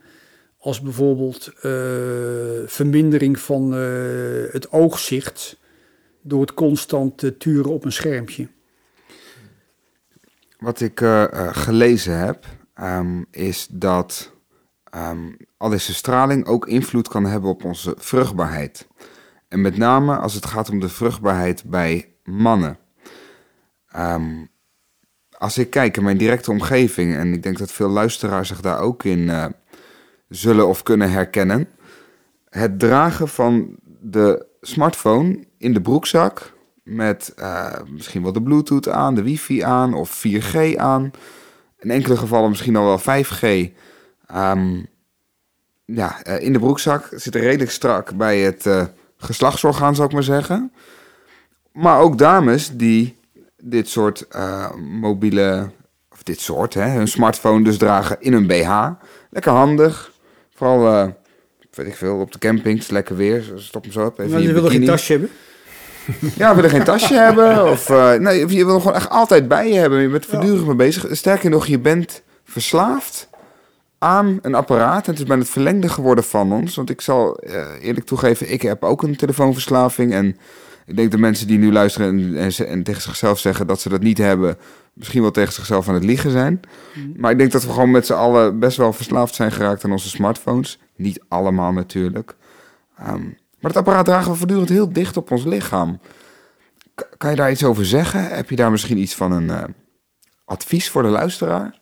Als bijvoorbeeld uh, vermindering van uh, het oogzicht. Door het constant uh, turen op een schermpje. Wat ik uh, gelezen heb, um, is dat um, al deze straling ook invloed kan hebben op onze vruchtbaarheid. En met name als het gaat om de vruchtbaarheid bij mannen. Um, als ik kijk in mijn directe omgeving, en ik denk dat veel luisteraars zich daar ook in zullen of kunnen herkennen. Het dragen van de smartphone in de broekzak met eh, misschien wel de Bluetooth aan, de wifi aan of 4G aan. In enkele gevallen misschien al wel 5G. Ehm, ja, eh, in de broekzak. Zit er redelijk strak bij het eh, geslachtsorgaan, zou ik maar zeggen. Maar ook dames die dit soort mobiele, of dit soort, hè, hun smartphone dus dragen in hun BH. Lekker handig. Vooral, weet ik veel, op de campings, lekker weer. Stop hem zo op. Even Maar je wil geen tasje hebben. Ja, wil er geen tasje <laughs> hebben. Of, eh, nee, je wil gewoon echt altijd bij je hebben. Je bent voortdurend mee bezig. Sterker nog, je bent verslaafd aan een apparaat. En het is bijna het verlengde geworden van ons. Want ik zal eh, eerlijk toegeven, ik heb ook een telefoonverslaving. En ik denk dat mensen die nu luisteren en, en, ze- en tegen zichzelf zeggen dat ze dat niet hebben... misschien wel tegen zichzelf aan het liegen zijn. Maar ik denk dat we gewoon met z'n allen best wel verslaafd zijn geraakt aan onze smartphones. Niet allemaal natuurlijk. Ehm, maar het apparaat dragen we voortdurend heel dicht op ons lichaam. K- kan je daar iets over zeggen? Heb je daar misschien iets van een eh, advies voor de luisteraar?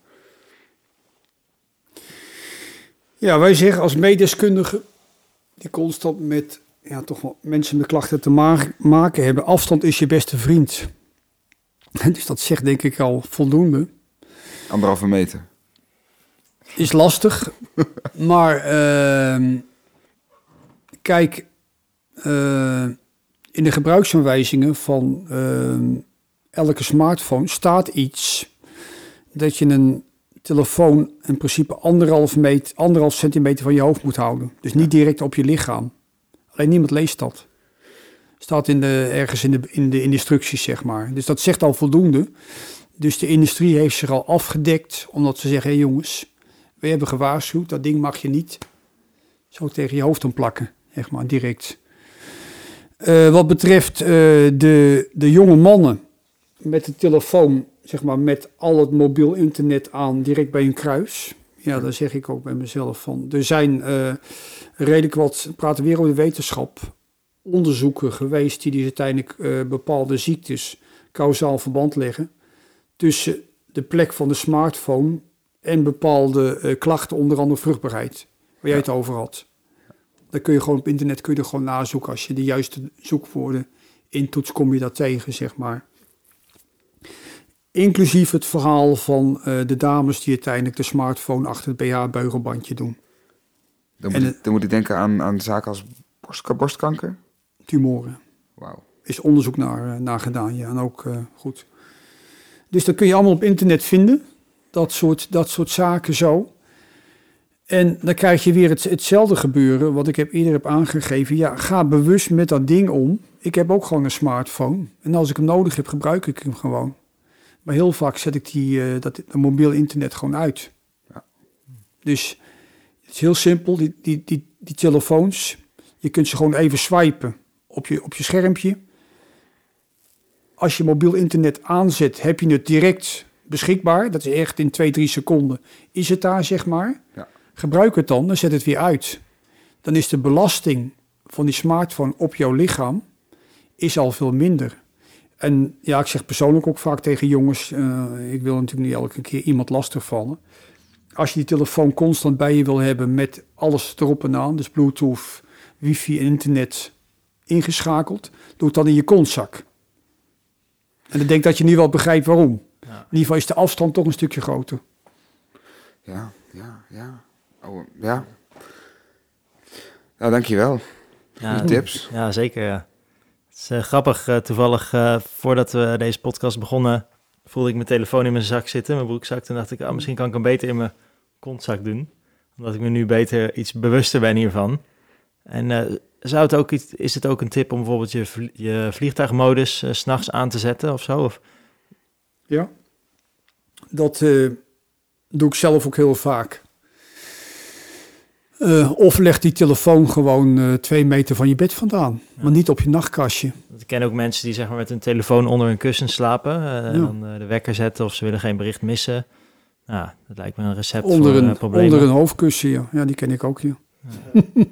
Ja, wij zeggen als meedeskundigen die constant met ja, toch wel mensen met klachten te ma- maken hebben, afstand is je beste vriend. <laughs> Dus dat zegt denk ik al voldoende. Anderhalve meter. Is lastig, <laughs> maar ehm, kijk, eh, in de gebruiksaanwijzingen van ehm, elke smartphone staat iets dat je een telefoon in principe anderhalf, anderhalf centimeter van je hoofd moet houden. Dus niet direct op je lichaam. Alleen niemand leest dat. Staat in de, ergens in de, in de instructies, zeg maar. Dus dat zegt al voldoende. Dus de industrie heeft zich al afgedekt, omdat ze zeggen: hé jongens, we hebben gewaarschuwd, dat ding mag je niet zo tegen je hoofd plakken, zeg maar, direct. Eh, wat betreft eh, de, de jonge mannen met de telefoon, zeg maar, met al het mobiel internet aan, direct bij een kruis. Ja, daar zeg ik ook bij mezelf van. Er zijn eh, redelijk wat, we praten weer over de wetenschap, onderzoeken geweest die dus uiteindelijk bepaalde ziektes kausaal verband leggen tussen de plek van de smartphone en bepaalde klachten, onder andere vruchtbaarheid, waar jij het over had. Dan kun je gewoon op internet kun je er gewoon nazoeken. Als je de juiste zoekwoorden intoetst, kom je dat tegen, zeg maar. Inclusief het verhaal van eh, de dames die uiteindelijk de smartphone achter het BH-beugelbandje doen. Dan En moet, ik, het- dan moet ik denken aan, aan zaken als borst, borstkanker. Tumoren. Wauw. is onderzoek naar, eh, naar gedaan, ja, en ook eh, goed. Dus dat kun je allemaal op internet vinden, dat soort, dat soort zaken zo. En dan krijg je weer het, hetzelfde gebeuren, wat ik heb eerder heb aangegeven. Ja, ga bewust met dat ding om. Ik heb ook gewoon een smartphone. En als ik hem nodig heb, gebruik ik hem gewoon. Maar heel vaak zet ik die, eh, dat, dat mobiel internet gewoon uit. Ja. Dus het is heel simpel, die, die, die, die telefoons, je kunt ze gewoon even swipen op je, op je schermpje. Als je mobiel internet aanzet, heb je het direct beschikbaar. Dat is echt in 2, 3 seconden. Is het daar, zeg maar. Ja. Gebruik het dan, dan zet het weer uit. Dan is de belasting van die smartphone op jouw lichaam is al veel minder. En ja, ik zeg persoonlijk ook vaak tegen jongens, eh, ik wil natuurlijk niet elke keer iemand lastigvallen. Als je die telefoon constant bij je wil hebben met alles erop en aan, dus bluetooth, wifi en internet ingeschakeld, doe het dan in je kontzak. En ik denk dat je nu wel begrijpt waarom. Ja. In ieder geval is de afstand toch een stukje groter. Ja, ja, ja. Oh, ja. Nou, dankjewel. Ja, Goeie tips. Ja, zeker. Ja. Het is eh, grappig. eh, toevallig, eh, voordat we deze podcast begonnen, voelde ik mijn telefoon in mijn zak zitten, mijn broekzak. Toen dacht ik, ah, misschien kan ik hem beter in mijn kontzak doen. Omdat ik me nu beter iets bewuster ben hiervan. En eh, zou het ook iets, is het ook een tip om bijvoorbeeld je, vlie- je vliegtuigmodus 's s'nachts aan te zetten of zo? Of, Ja. Dat eh, doe ik zelf ook heel vaak. Eh, of leg die telefoon gewoon eh, twee meter van je bed vandaan. Ja. Maar niet op je nachtkastje. ik ken ook mensen die zeg maar met hun telefoon onder hun kussen slapen. eh, en dan de wekker zetten of ze willen geen bericht missen. Nou, dat lijkt me een recept Onder voor een, problemen. onder een hoofdkussen, ja. Ja, die ken ik ook, ja.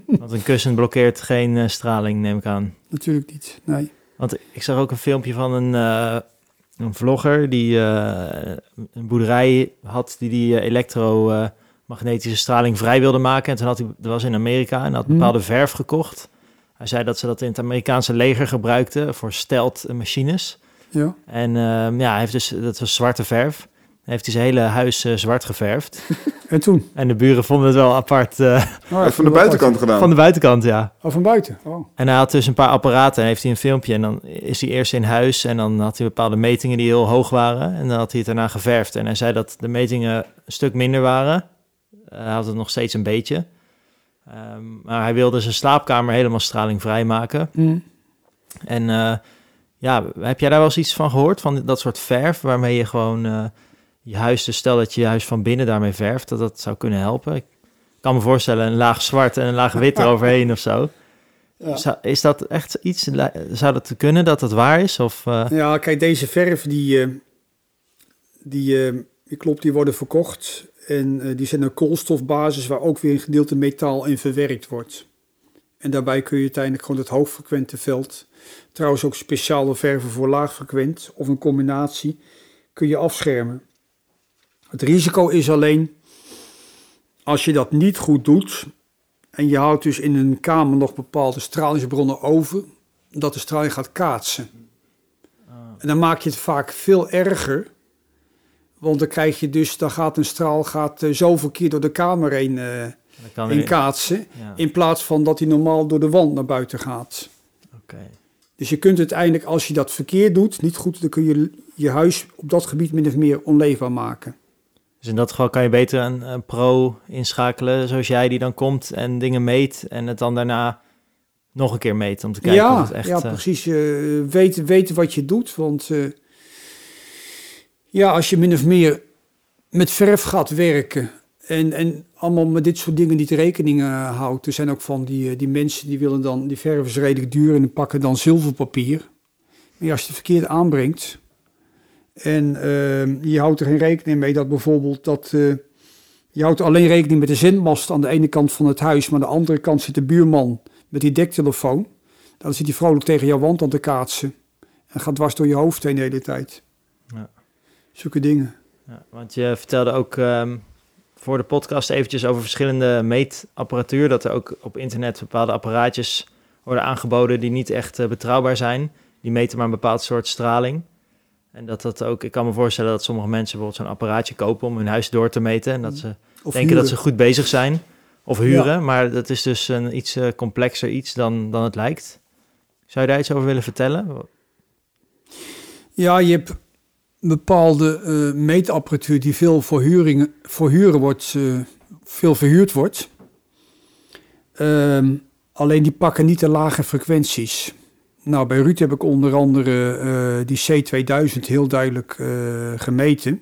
Want een kussen blokkeert geen straling, neem ik aan. Natuurlijk niet, nee. Want ik zag ook een filmpje van een, een vlogger die een boerderij had die die eh, elektromagnetische straling vrij wilde maken. En toen had hij, dat was in Amerika, en had Hmm. bepaalde verf gekocht. Hij zei dat ze dat in het Amerikaanse leger gebruikten voor stealth machines. Ja. En ehm, ja, hij heeft dus, dat was zwarte verf. Hij heeft hij zijn hele huis eh, zwart geverfd. <laughs> En toen? En de buren vonden het wel apart Oh, ja, Even van de buitenkant gedaan. van de buitenkant, ja. Oh, van buiten. Oh. En hij had dus een paar apparaten en heeft hij een filmpje. En dan is hij eerst in huis en dan had hij bepaalde metingen die heel hoog waren. En dan had hij het daarna geverfd. En hij zei dat de metingen een stuk minder waren. Eh, hij had het nog steeds een beetje. Ehm, maar hij wilde zijn slaapkamer helemaal stralingvrij maken. Hm. En eh, ja, heb jij daar wel eens iets van gehoord? Van dat soort verf waarmee je gewoon eh, je huis, dus stel dat je je huis van binnen daarmee verft, dat dat zou kunnen helpen. Ik kan me voorstellen een laag zwart en een laag wit <laughs> eroverheen of zo. Ja. Zou- is dat echt iets, zou dat kunnen dat dat waar is? Of, eh, Ja, kijk, deze verf, die, eh, die, eh, die klopt, die worden verkocht. En eh, die zijn een koolstofbasis waar ook weer een gedeelte metaal in verwerkt wordt. En daarbij kun je uiteindelijk gewoon het hoogfrequente veld, trouwens ook speciale verven voor laagfrequent of een combinatie, kun je afschermen. Het risico is alleen, als je dat niet goed doet en je houdt dus in een kamer nog bepaalde stralingsbronnen over, dat de straling gaat kaatsen. En dan maak je het vaak veel erger. Want dan krijg je dus, dan gaat een straal gaat, eh, zoveel keer door de kamer heen, eh, dat kan heen kaatsen. ja, In plaats van dat hij normaal door de wand naar buiten gaat. oké. Dus je kunt uiteindelijk, als je dat verkeerd doet, niet goed, dan kun je je huis op dat gebied min of meer onleefbaar maken. Dus in dat geval kan je beter een, een pro inschakelen, zoals jij, die dan komt en dingen meet en het dan daarna nog een keer meet om te kijken of ja, het echt... ja, eh, precies. eh, weten, weten wat je doet. Want eh, ja, als je min of meer met verf gaat werken en, en allemaal met dit soort dingen niet rekening eh, houdt. Er zijn ook van die, eh, die mensen die willen dan, die verf is redelijk duur en pakken dan zilverpapier. Maar als je het verkeerd aanbrengt en eh, je houdt er geen rekening mee dat bijvoorbeeld dat... je houdt alleen rekening met de zendmast aan de ene kant van het huis, maar aan de andere kant zit de buurman met die dektelefoon. Dan zit hij vrolijk tegen jouw wand aan te kaatsen. En gaat dwars door je hoofd heen de hele tijd. Zulke dingen. Ja, want je vertelde ook ehm, voor de podcast eventjes over verschillende meetapparatuur. Dat er ook op internet bepaalde apparaatjes worden aangeboden die niet echt eh, betrouwbaar zijn. Die meten maar een bepaald soort straling. En dat dat ook, ik kan me voorstellen dat sommige mensen bijvoorbeeld zo'n apparaatje kopen om hun huis door te meten. En dat ze Of denken dat ze goed bezig zijn. Of huren, maar dat is dus een iets eh, complexer iets dan, dan het lijkt. Zou je daar iets over willen vertellen? Ja, je hebt bepaalde eh, meetapparatuur die veel voor, huringen, voor wordt, eh, veel verhuurd wordt. Ehm, alleen die pakken niet de lage frequenties. Nou, bij Ruud heb ik onder andere eh, die C2000 heel duidelijk gemeten.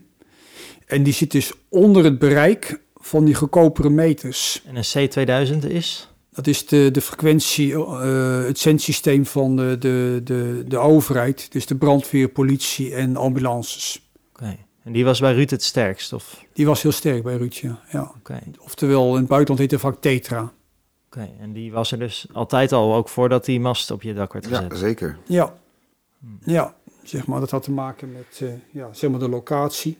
En die zit dus onder het bereik van die goedkopere meters. En een C2000 is? Dat is de, de frequentie, eh, het zendsysteem van de, de, de, de overheid. Dus de brandweer, politie en ambulances. Oké. En die was bij Ruud het sterkst? Of? Die was heel sterk bij Ruud, ja. ja. Oké. Oftewel, in het buitenland heet het vaak Tetra. Oké, en die was er dus altijd al, ook voordat die mast op je dak werd Ja, gezet. zeker. Ja, Hmm. ja. Zeg maar, dat had te maken met eh, ja, zeg maar de locatie.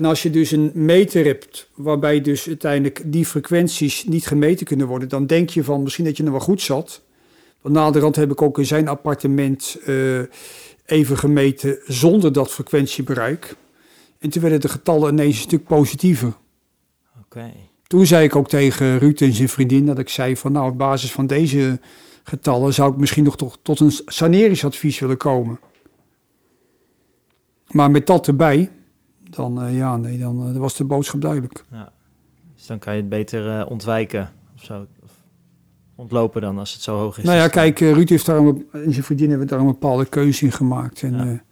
En als je dus een meter hebt waarbij dus uiteindelijk die frequenties niet gemeten kunnen worden, dan denk je van misschien dat je er wel goed zat. Want naderhand heb ik ook in zijn appartement eh, even gemeten zonder dat frequentiebereik. En toen werden de getallen ineens een stuk positiever. Oké. Toen zei ik ook tegen Ruud en zijn vriendin dat ik zei van nou op basis van deze getallen zou ik misschien nog tot, tot een saneringsadvies willen komen. Maar met dat erbij, dan, eh, ja, nee, dan eh, was de boodschap duidelijk. Ja. Dus dan kan je het beter eh, ontwijken of zo. Of ontlopen dan als het zo hoog is. nou ja, dan- kijk, Ruud heeft daar een, bep- en zijn vriendin hebben daar een bepaalde keuze in gemaakt. En, Ja.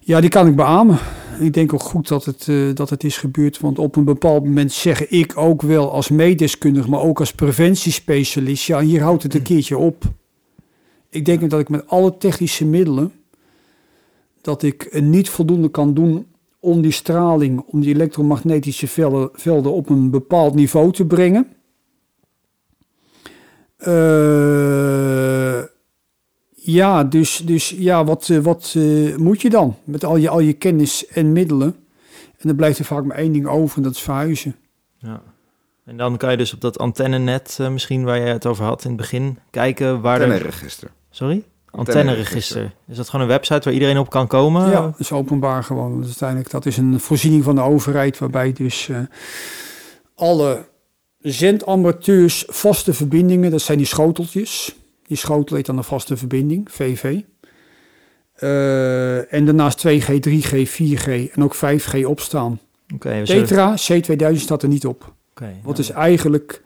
ja. die kan ik beamen. Ik denk ook goed dat het, dat het is gebeurd. Want op een bepaald moment zeg ik ook wel als meedeskundige, maar ook als preventiespecialist. Ja, hier houdt het een keertje op. Ik denk dat ik met alle technische middelen, dat ik niet voldoende kan doen om die straling, om die elektromagnetische velden, velden op een bepaald niveau te brengen. Eh, ja, dus, dus ja, wat, eh, wat eh, moet je dan met al je, al je kennis en middelen? En dan blijft er vaak maar één ding over en dat is verhuizen. Ja. En dan kan je dus op dat antennenet, uh, misschien waar je het over had in het begin, kijken waar Antenneregister. Sorry? Antenneregister. Is dat gewoon een website waar iedereen op kan komen? Ja, dat is openbaar gewoon. Dus uiteindelijk, dat is een voorziening van de overheid, waarbij dus uh, alle zendamateurs vaste verbindingen, dat zijn die schoteltjes. Die schotel heet dan een vaste verbinding, VV. Uh, en daarnaast 2G, 3G, 4G en ook 5G opstaan. Okay, Tetra, C2000 staat er niet op. Okay, Wat nou. is eigenlijk,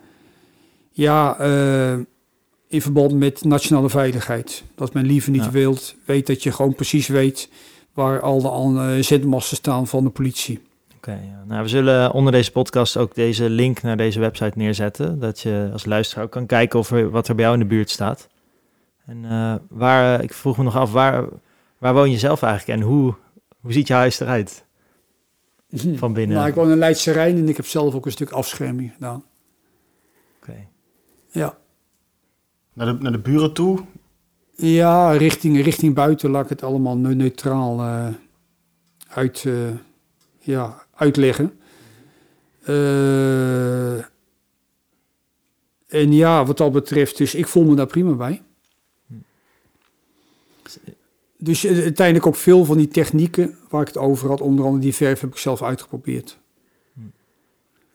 ja, uh, in verband met nationale veiligheid. Dat men liever niet ja. wilt, weet dat je gewoon precies weet waar al de uh, zendmasten staan van de politie. Oké, okay, ja. nou, we zullen onder deze podcast ook deze link naar deze website neerzetten. Dat je als luisteraar ook kan kijken of er, wat er bij jou in de buurt staat. En uh, waar, ik vroeg me nog af, waar, waar woon je zelf eigenlijk en hoe, hoe ziet je huis eruit? Van binnen. Nou, ik woon in Leidse Rijn en ik heb zelf ook een stuk afscherming gedaan. Oké. Okay. Ja. Naar de, naar de buren toe? Ja, richting, richting buiten laat ik het allemaal neutraal uh, uit, uh, ja, uitleggen. Uh, en ja, wat dat betreft, dus ik voel me daar prima bij. Dus uiteindelijk ook veel van die technieken waar ik het over had, onder andere die verf, heb ik zelf uitgeprobeerd.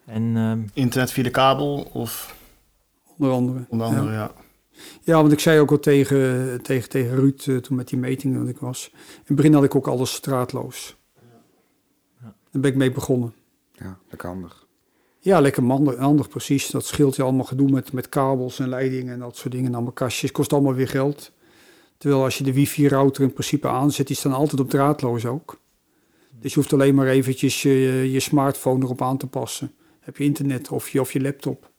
En, um... Internet via de kabel of? Onder andere. Onder andere, ja. ja. Ja, want ik zei ook al tegen, tegen, tegen Ruud uh, toen met die metingen dat ik was. In het begin had ik ook alles straatloos. Ja. Daar ben ik mee begonnen. Ja, lekker handig. Ja, lekker handig, handig precies. Dat scheelt je allemaal gedoe met, met kabels en leidingen en dat soort dingen. En allemaal kastjes, kost allemaal weer geld. Terwijl als je de wifi-router in principe aanzet, die staan altijd op draadloos ook. Dus je hoeft alleen maar eventjes je, je smartphone erop aan te passen. Heb je internet of je, of je laptop.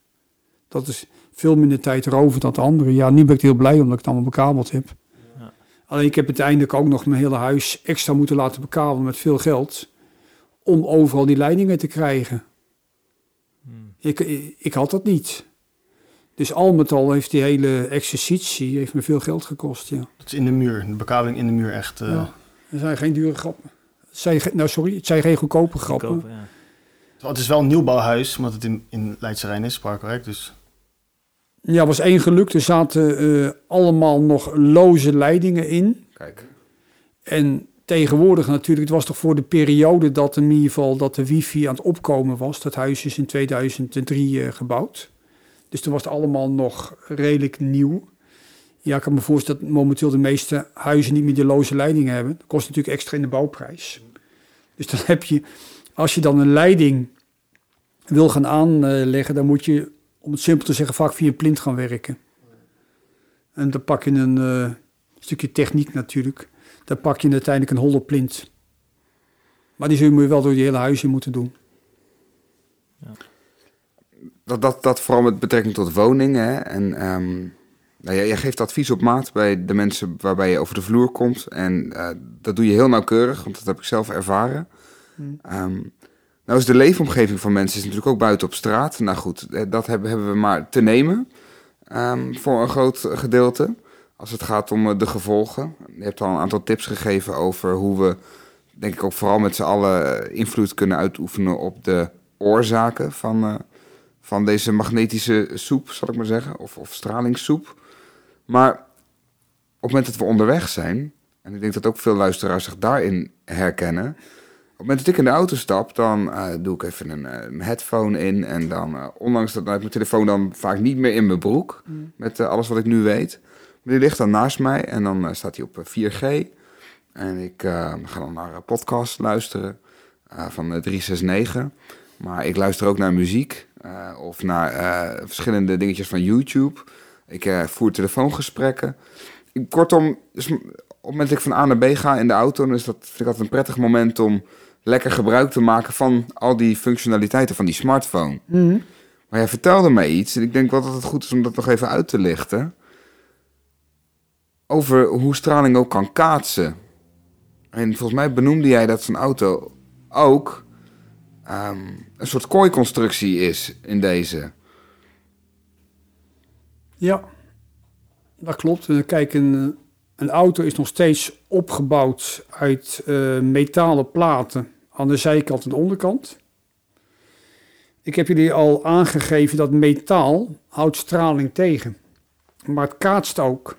Dat is veel minder tijd roven dan de andere. Ja, nu ben ik heel blij omdat ik het allemaal bekabeld heb. Ja. Alleen ik heb uiteindelijk ook nog mijn hele huis extra moeten laten bekabelen met veel geld. Om overal die leidingen te krijgen. Hmm. Ik, ik had dat niet. Dus al met al heeft die hele exercitie heeft me veel geld gekost, ja. Dat is in de muur, de bekabeling in de muur echt... Uh... Ja, er zijn geen dure grappen. Het zijn, nou, sorry, het zijn geen goedkope grappen. Goedkope, ja. Het is wel een nieuwbouwhuis, omdat het in, in Leidse Rijn is, parkwerk, dus... Ja, was één geluk. Er zaten uh, allemaal nog loze leidingen in. Kijk. En tegenwoordig natuurlijk, het was toch voor de periode dat in ieder geval dat de wifi aan het opkomen was. Dat huis is in 2003 uh, gebouwd. Dus toen was het allemaal nog redelijk nieuw. Ja, ik kan me voorstellen dat momenteel de meeste huizen niet meer de loze leidingen hebben. Dat kost natuurlijk extra in de bouwprijs. Dus dan heb je, als je dan een leiding wil gaan aanleggen, dan moet je, om het simpel te zeggen, vaak via een plint gaan werken. En dan pak je een uh, stukje techniek natuurlijk. Dan pak je uiteindelijk een holle plint. Maar die zul je wel door je hele huis in moeten doen. Ja dat, dat, dat vooral met betrekking tot woningen. Hè? En um, nou, jij, jij, geeft advies op maat bij de mensen waarbij je over de vloer komt. En uh, dat doe je heel nauwkeurig, want dat heb ik zelf ervaren. Hmm. Um, nou is de leefomgeving van mensen is natuurlijk ook buiten op straat. Nou goed, eh, dat hebben, we maar te nemen um, voor een groot gedeelte. Als het gaat om eh, de gevolgen. Je hebt al een aantal tips gegeven over hoe we, denk ik ook vooral met z'n allen, invloed kunnen uitoefenen op de oorzaken van, van deze magnetische soep, zal ik maar zeggen, of, of stralingssoep. Maar op het moment dat we onderweg zijn, en ik denk dat ook veel luisteraars zich daarin herkennen. Op het moment dat ik in de auto stap, dan uh, doe ik even een, uh, headphone in. En dan, uh, ondanks dat mijn telefoon dan vaak niet meer in mijn broek, mm. met alles wat ik nu weet. Maar die ligt dan naast mij en dan staat hij op 4G. En ik ga dan naar een podcast luisteren van 369. Maar ik luister ook naar muziek. Of naar verschillende dingetjes van YouTube. Ik voer telefoongesprekken. Kortom, dus op het moment dat ik van A naar B ga in de auto, dan is dat, vind ik altijd een prettig moment om lekker gebruik te maken van al die functionaliteiten van die smartphone. Mm. Maar jij vertelde mij iets, en ik denk wel dat het goed is om dat nog even uit te lichten. Over hoe straling ook kan kaatsen. En volgens mij benoemde jij dat zo'n auto ook um, een soort kooiconstructie is in deze. Ja, dat klopt. Kijk, een, een auto is nog steeds opgebouwd uit uh, metalen platen aan de zijkant en de onderkant. Ik heb jullie al aangegeven dat metaal houdt straling tegen. Maar het kaatst ook.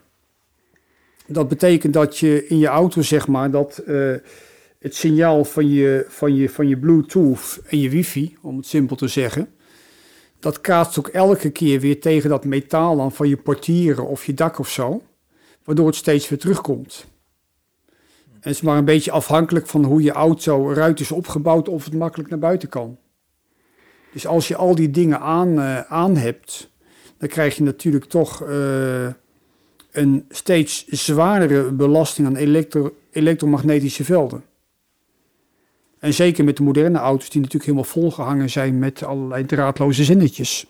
Dat betekent dat je in je auto, zeg maar, dat eh, het signaal van je, van, je, van je Bluetooth en je wifi, om het simpel te zeggen, dat kaatst ook elke keer weer tegen dat metaal van je portieren of je dak of zo, waardoor het steeds weer terugkomt. En het is maar een beetje afhankelijk van hoe je auto eruit is opgebouwd of het makkelijk naar buiten kan. Dus als je al die dingen aan, uh, aan hebt, dan krijg je natuurlijk toch uh, een steeds zwaardere belasting aan elektro elektromagnetische velden. En zeker met de moderne auto's die natuurlijk helemaal volgehangen zijn met allerlei draadloze zinnetjes.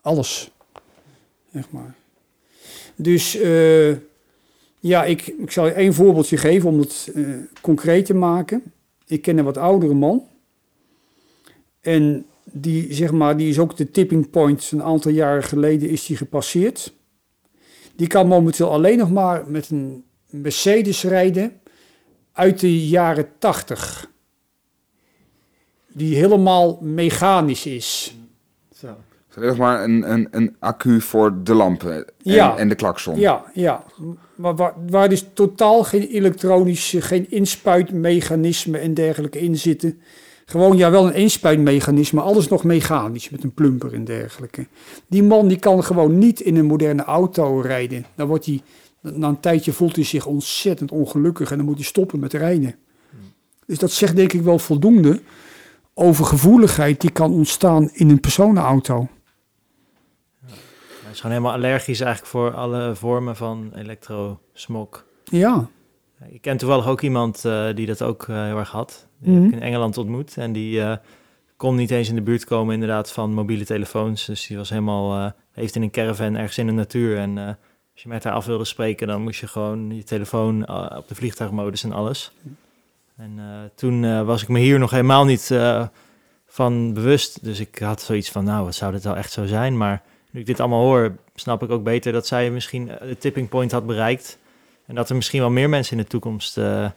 Alles. Zeg maar. Dus uh, ja, ik, ik zal je één voorbeeldje geven om het uh, concreet te maken. Ik ken een wat oudere man. En die, zeg maar, die is ook de tipping point. Een aantal jaren geleden is die gepasseerd. Die kan momenteel alleen nog maar met een Mercedes rijden uit de jaren 80 die helemaal mechanisch is. Zo. Zeg maar een, een, een accu voor de lampen en, ja. en de klakson. Ja, ja. Maar waar, waar dus totaal geen elektronische, geen inspuitmechanisme en dergelijke in zitten. Gewoon, ja, wel een inspuitmechanisme, alles nog mechanisch met een plumper en dergelijke. Die man die kan gewoon niet in een moderne auto rijden. Dan wordt hij, na een tijdje voelt hij zich ontzettend ongelukkig en dan moet hij stoppen met rijden. Dus dat zegt denk ik wel voldoende over gevoeligheid die kan ontstaan in een personenauto. Is gewoon helemaal allergisch eigenlijk voor alle vormen van elektrosmog. Ja. Ik ken toevallig ook iemand uh, die dat ook uh, heel erg had. Die Mhm. heb ik in Engeland ontmoet. En die uh, kon niet eens in de buurt komen inderdaad van mobiele telefoons. Dus die was helemaal, heeft in een caravan ergens in de natuur. En als je met haar af wilde spreken, dan moest je gewoon je telefoon op de vliegtuigmodus en alles. En toen was ik me hier nog helemaal niet van bewust. Dus ik had zoiets van, nou, wat zou dit wel echt zo zijn? Maar nu ik dit allemaal hoor, snap ik ook beter dat zij misschien de tipping point had bereikt. En dat er misschien wel meer mensen in de toekomst hier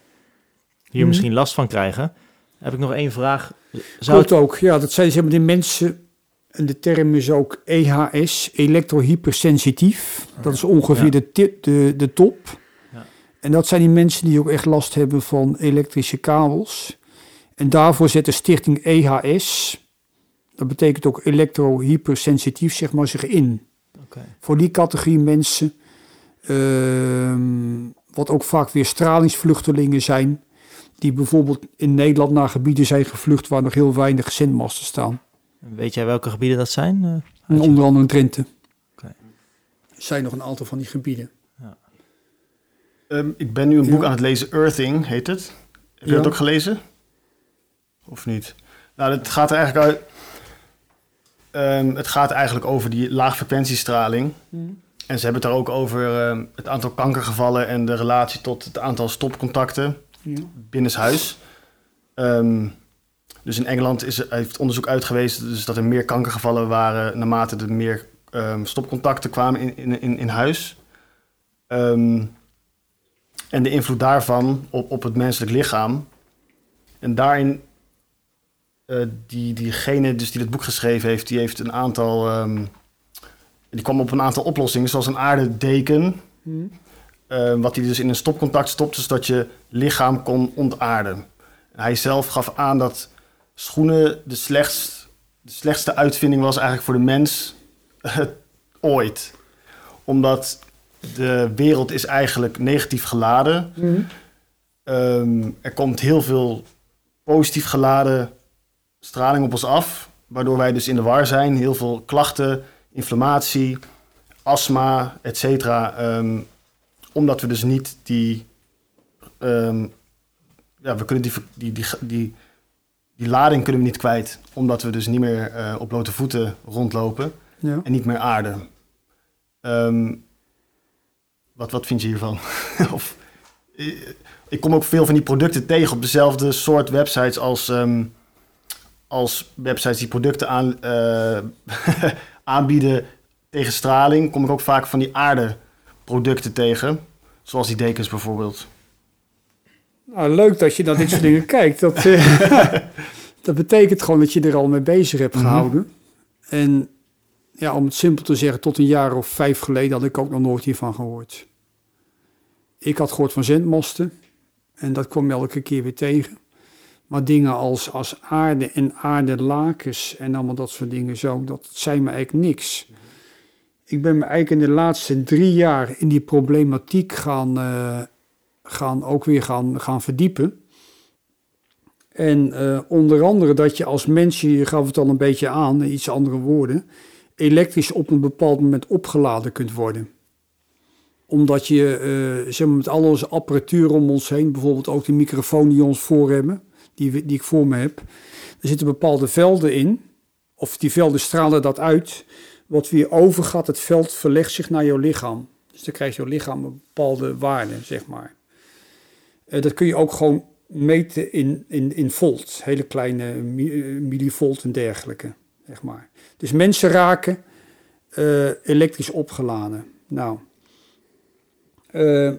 mm. misschien last van krijgen. Heb ik nog één vraag. Zou Klopt het... ook, ja, dat zijn zeg maar de mensen... En de term is ook EHS, elektrohypersensitief. Okay. Dat is ongeveer ja. de, tip, de, de top. En dat zijn die mensen die ook echt last hebben van elektrische kabels. En daarvoor zet de stichting EHS, dat betekent ook elektrohypersensitief, zeg maar, zich in. Okay. Voor die categorie mensen, uh, wat ook vaak weer stralingsvluchtelingen zijn, die bijvoorbeeld in Nederland naar gebieden zijn gevlucht waar nog heel weinig zendmasten staan. Weet jij welke gebieden dat zijn? Uh, onder andere in Drenthe. Okay. Er zijn nog een aantal van die gebieden. Um, ik ben nu een boek ja. aan het lezen, Earthing heet het. Heb je Ja. dat ook gelezen? Of niet? Nou, het gaat er eigenlijk uit. Ehm, het gaat eigenlijk over die laagfrequentiestraling. En ze hebben het daar ook over ehm, het aantal kankergevallen en de relatie tot het aantal stopcontacten Ja. binnenshuis. Ehm, dus in Engeland is, heeft onderzoek uitgewezen dus dat er meer kankergevallen waren naarmate er meer stopcontacten kwamen in, in, in, in huis. En de invloed daarvan op, op het menselijk lichaam. En daarin, eh, die, diegene dus die het boek geschreven heeft, die heeft een aantal, ehm, die kwam op een aantal oplossingen, zoals een aardedeken. Eh, wat hij dus in een stopcontact stopte, zodat je lichaam kon ontaarden. Hij zelf gaf aan dat schoenen de, slechtst, de slechtste uitvinding was eigenlijk voor de mens eh, ooit. Omdat de wereld is eigenlijk negatief geladen. Ehm, er komt heel veel positief geladen straling op ons af, waardoor wij dus in de war zijn. Heel veel klachten, inflammatie, astma, et cetera. Ehm, omdat we dus niet die... ehm, ja, we kunnen die, die, die, die, die lading kunnen we niet kwijt. Omdat we dus niet meer eh, op blote voeten rondlopen Ja. en niet meer aarden. Ehm, wat, wat vind je hiervan? <laughs> of, eh, ik kom ook veel van die producten tegen op dezelfde soort websites als, als websites die producten aan, eh, <laughs> aanbieden tegen straling. Kom ik ook vaak van die aardeproducten tegen. Zoals die dekens bijvoorbeeld. Nou, leuk dat je naar dit soort dingen <laughs> kijkt. Dat, eh, <laughs> Dat betekent gewoon dat je er al mee bezig hebt Mhm. gehouden. En ja, om het simpel te zeggen, tot een jaar of vijf geleden had ik ook nog nooit hiervan gehoord. Ik had gehoord van zendmasten en dat kwam je elke keer weer tegen. Maar dingen als, als aarde en aardelakens en allemaal dat soort dingen zo, dat zei me eigenlijk niks. Ik ben me eigenlijk in de laatste drie jaar in die problematiek gaan, eh, gaan ook weer gaan, gaan verdiepen. En eh, onder andere dat je als mens, je gaf het al een beetje aan, iets andere woorden, elektrisch op een bepaald moment opgeladen kunt worden. Omdat je eh, zeg maar, met al onze apparatuur om ons heen, bijvoorbeeld ook de microfoon die ons voor hebben, die, die ik voor me heb, er zitten bepaalde velden in, of die velden stralen dat uit, wat weer overgaat, het veld verlegt zich naar jouw lichaam. Dus dan krijgt jouw lichaam een bepaalde waarde, zeg maar. Eh, dat kun je ook gewoon meten in, in, in volt, hele kleine mi- eh, millivolt en dergelijke, zeg maar. Dus mensen raken eh, elektrisch opgeladen. Nou, eh,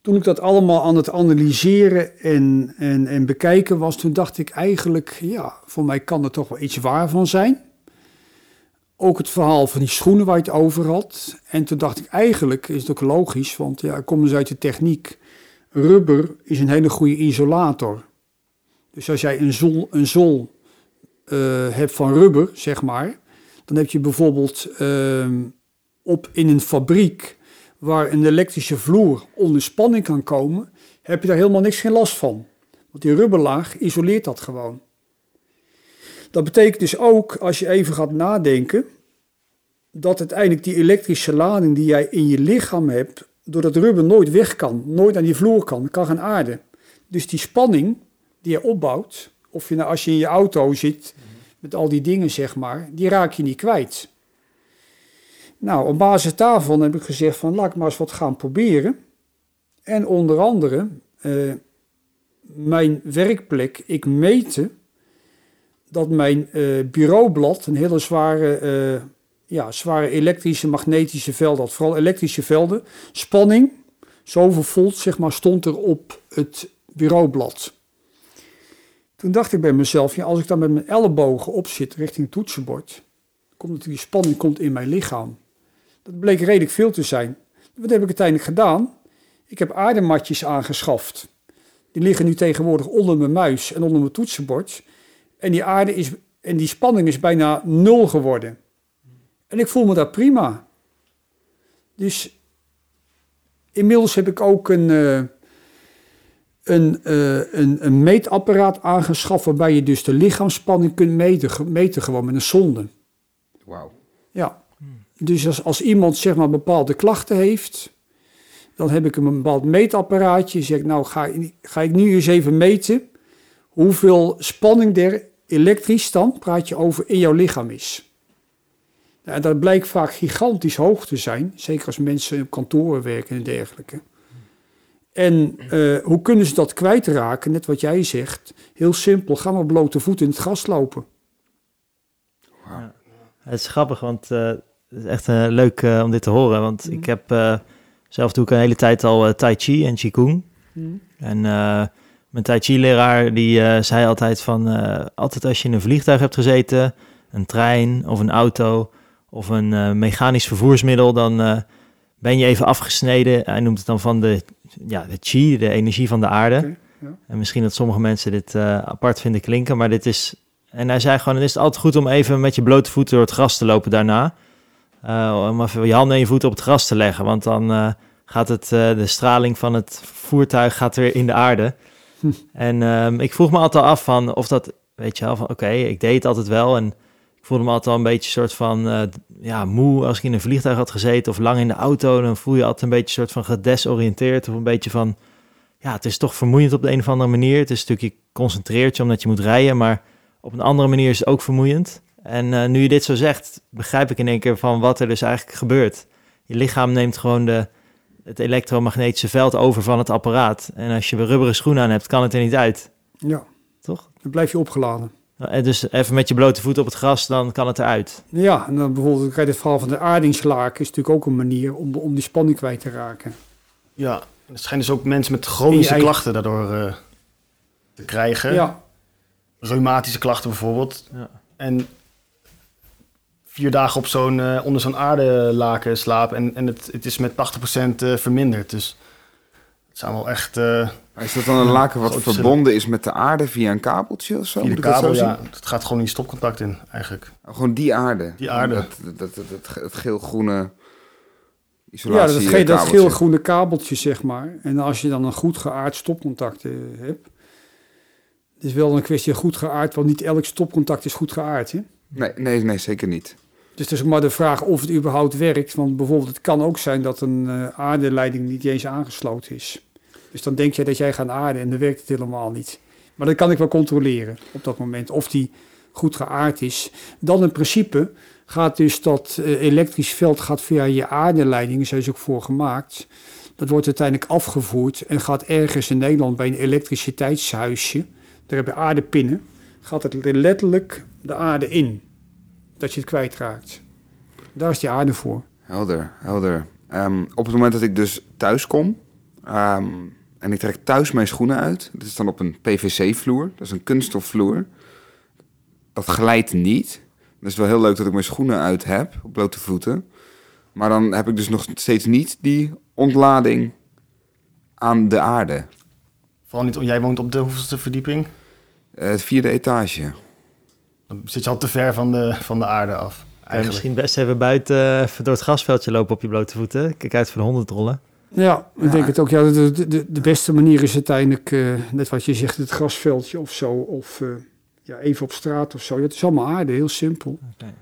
toen ik dat allemaal aan het analyseren en, en, en bekijken was, toen dacht ik eigenlijk, ja, voor mij kan er toch wel iets waar van zijn. Ook het verhaal van die schoenen waar je het over had. En toen dacht ik, eigenlijk is het ook logisch, want ja, ik kom dus uit de techniek. Rubber is een hele goede isolator. Dus als jij een zol, een zol eh, hebt van rubber, zeg maar, dan heb je bijvoorbeeld ehm, op in een fabriek waar een elektrische vloer onder spanning kan komen, heb je daar helemaal niks geen last van. Want die rubberlaag isoleert dat gewoon. Dat betekent dus ook, als je even gaat nadenken, dat uiteindelijk die elektrische lading die jij in je lichaam hebt, door dat rubber nooit weg kan, nooit aan die vloer kan, kan gaan aarden. Dus die spanning die je opbouwt, of je nou als je in je auto zit met al die dingen zeg maar, die raak je niet kwijt. Nou, op basis daarvan heb ik gezegd van laat ik maar eens wat gaan proberen. En onder andere eh, mijn werkplek, ik meten dat mijn eh, bureaublad een hele zware, eh, ja, zware elektrische magnetische velden had. Vooral elektrische velden. Spanning, zoveel volt zeg maar, stond er op het bureaublad. Toen dacht ik bij mezelf, ja, als ik dan met mijn ellebogen op zit richting toetsenbord, komt natuurlijk die spanning komt in mijn lichaam. Dat bleek redelijk veel te zijn. Wat heb ik uiteindelijk gedaan? Ik heb aardematjes aangeschaft. Die liggen nu tegenwoordig onder mijn muis en onder mijn toetsenbord. En die aarde is, en die spanning is bijna nul geworden. En ik voel me daar prima. Dus inmiddels heb ik ook een, eh, een, eh, een, een meetapparaat aangeschaft waarbij je dus de lichaamsspanning kunt meten, meten gewoon met een zonde. Wauw. Ja. Dus als, als iemand zeg maar bepaalde klachten heeft, dan heb ik een bepaald meetapparaatje. Zeg nou ga, ga ik nu eens even meten hoeveel spanning er elektrisch dan, praat je over, in jouw lichaam is. Nou, en dat blijkt vaak gigantisch hoog te zijn, zeker als mensen op kantoren werken en dergelijke. En eh, hoe kunnen ze dat kwijtraken? Net wat jij zegt. Heel simpel, ga maar blote voeten in het gras lopen. Het is grappig, want eh, is echt eh, leuk eh, om dit te horen. Want Mhm. ik heb eh, zelf doe ik een hele tijd al Tai Chi en Qigong. En eh, mijn Tai Chi-leraar die eh, zei altijd van... altijd als je in een vliegtuig hebt gezeten, een trein of een auto... of een mechanisch vervoersmiddel, dan ben je even afgesneden. Hij noemt het dan van de, ja, de chi, de energie van de aarde. Ja. En misschien dat sommige mensen dit apart vinden klinken, maar dit is... En hij zei gewoon, dan is het altijd goed om even met je blote voeten door het gras te lopen daarna. Eh, om even je handen en je voeten op het gras te leggen, want dan eh, gaat het, eh, de straling van het voertuig gaat weer in de aarde. Hm. <laughs> En ehm, ik vroeg me altijd al af van of dat, weet je wel, van oké, ik deed het altijd wel en ik voelde me altijd al een beetje soort van, ja, moe als ik in een vliegtuig had gezeten of lang in de auto. Dan voel je altijd een beetje soort van gedesoriënteerd of een beetje van, ja, het is toch vermoeiend op de een of andere manier. Het is natuurlijk, je concentreert je omdat je moet rijden, maar op een andere manier is het ook vermoeiend. En eh, nu je dit zo zegt, begrijp ik in één keer van wat er dus eigenlijk gebeurt. Je lichaam neemt gewoon de, het elektromagnetische veld over van het apparaat. En als je weer rubberen schoenen aan hebt, kan het er niet uit. Ja, Toch? dan blijf je opgeladen. En dus even met je blote voet op het gras, dan kan het eruit. Ja, en dan bijvoorbeeld krijg je het verhaal van de aardingslaken, is natuurlijk ook een manier om, om die spanning kwijt te raken. Ja, en het schijnt dus ook mensen met chronische klachten daardoor eh, te krijgen. Ja, reumatische klachten bijvoorbeeld. Ja. En vier dagen op zo'n, eh, onder zo'n aardelaken slapen en, en het, het is met 80% eh, verminderd. Dus het zijn wel echt uh, Maar is dat dan een laken wat verbonden is met de aarde via een kabeltje of zo? via Moet de ik dat zo Ja, het gaat gewoon in stopcontact in eigenlijk. Oh, Gewoon die aarde. Die aarde. Dat, dat, dat, dat, het geel-groene Ja, isolatie dat, ge dat kabeltje. geel-groene kabeltje, zeg maar. En als je dan een goed geaard stopcontact eh, hebt. Het is wel een kwestie goed geaard, want niet elk stopcontact is goed geaard. Hè? Nee, nee, nee, zeker niet. Dus het is maar de vraag of het überhaupt werkt. Want bijvoorbeeld, het kan ook zijn dat een eh, aardeleiding niet eens aangesloten is. Dus dan denk je dat jij gaat aarden en dan werkt het helemaal niet. Maar dat kan ik wel controleren op dat moment, of die goed geaard is. Dan in principe gaat dus dat eh, elektrisch veld gaat via je aardeleiding, zo is ook voor gemaakt. Dat wordt uiteindelijk afgevoerd en gaat ergens in Nederland bij een elektriciteitshuisje, daar heb je aardepinnen, gaat het letterlijk de aarde in. Dat je het kwijtraakt. Daar is die aarde voor. Helder, helder. Ehm, op het moment dat ik dus thuis kom ehm, en ik trek thuis mijn schoenen uit, dat is dan op een PVC-vloer, dat is een kunststofvloer. Dat glijdt niet. Dat is wel heel leuk dat ik mijn schoenen uit heb, op blote voeten. Maar dan heb ik dus nog steeds niet die ontlading aan de aarde. Vooral niet, jij woont op de hoeveelste verdieping. Eh, het vierde etage. Dan zit je al te ver van de, van de aarde af. Eigenlijk. misschien best even buiten even door het grasveldje lopen op je blote voeten. Kijk uit voor de hondentrollen. Ja, ik Ja. denk het ook. Ja, de, de, de, beste manier is uiteindelijk, eh, net wat je zegt, het grasveldje of zo. Of eh, ja, even op straat of zo. Ja, het is allemaal aarde, heel simpel.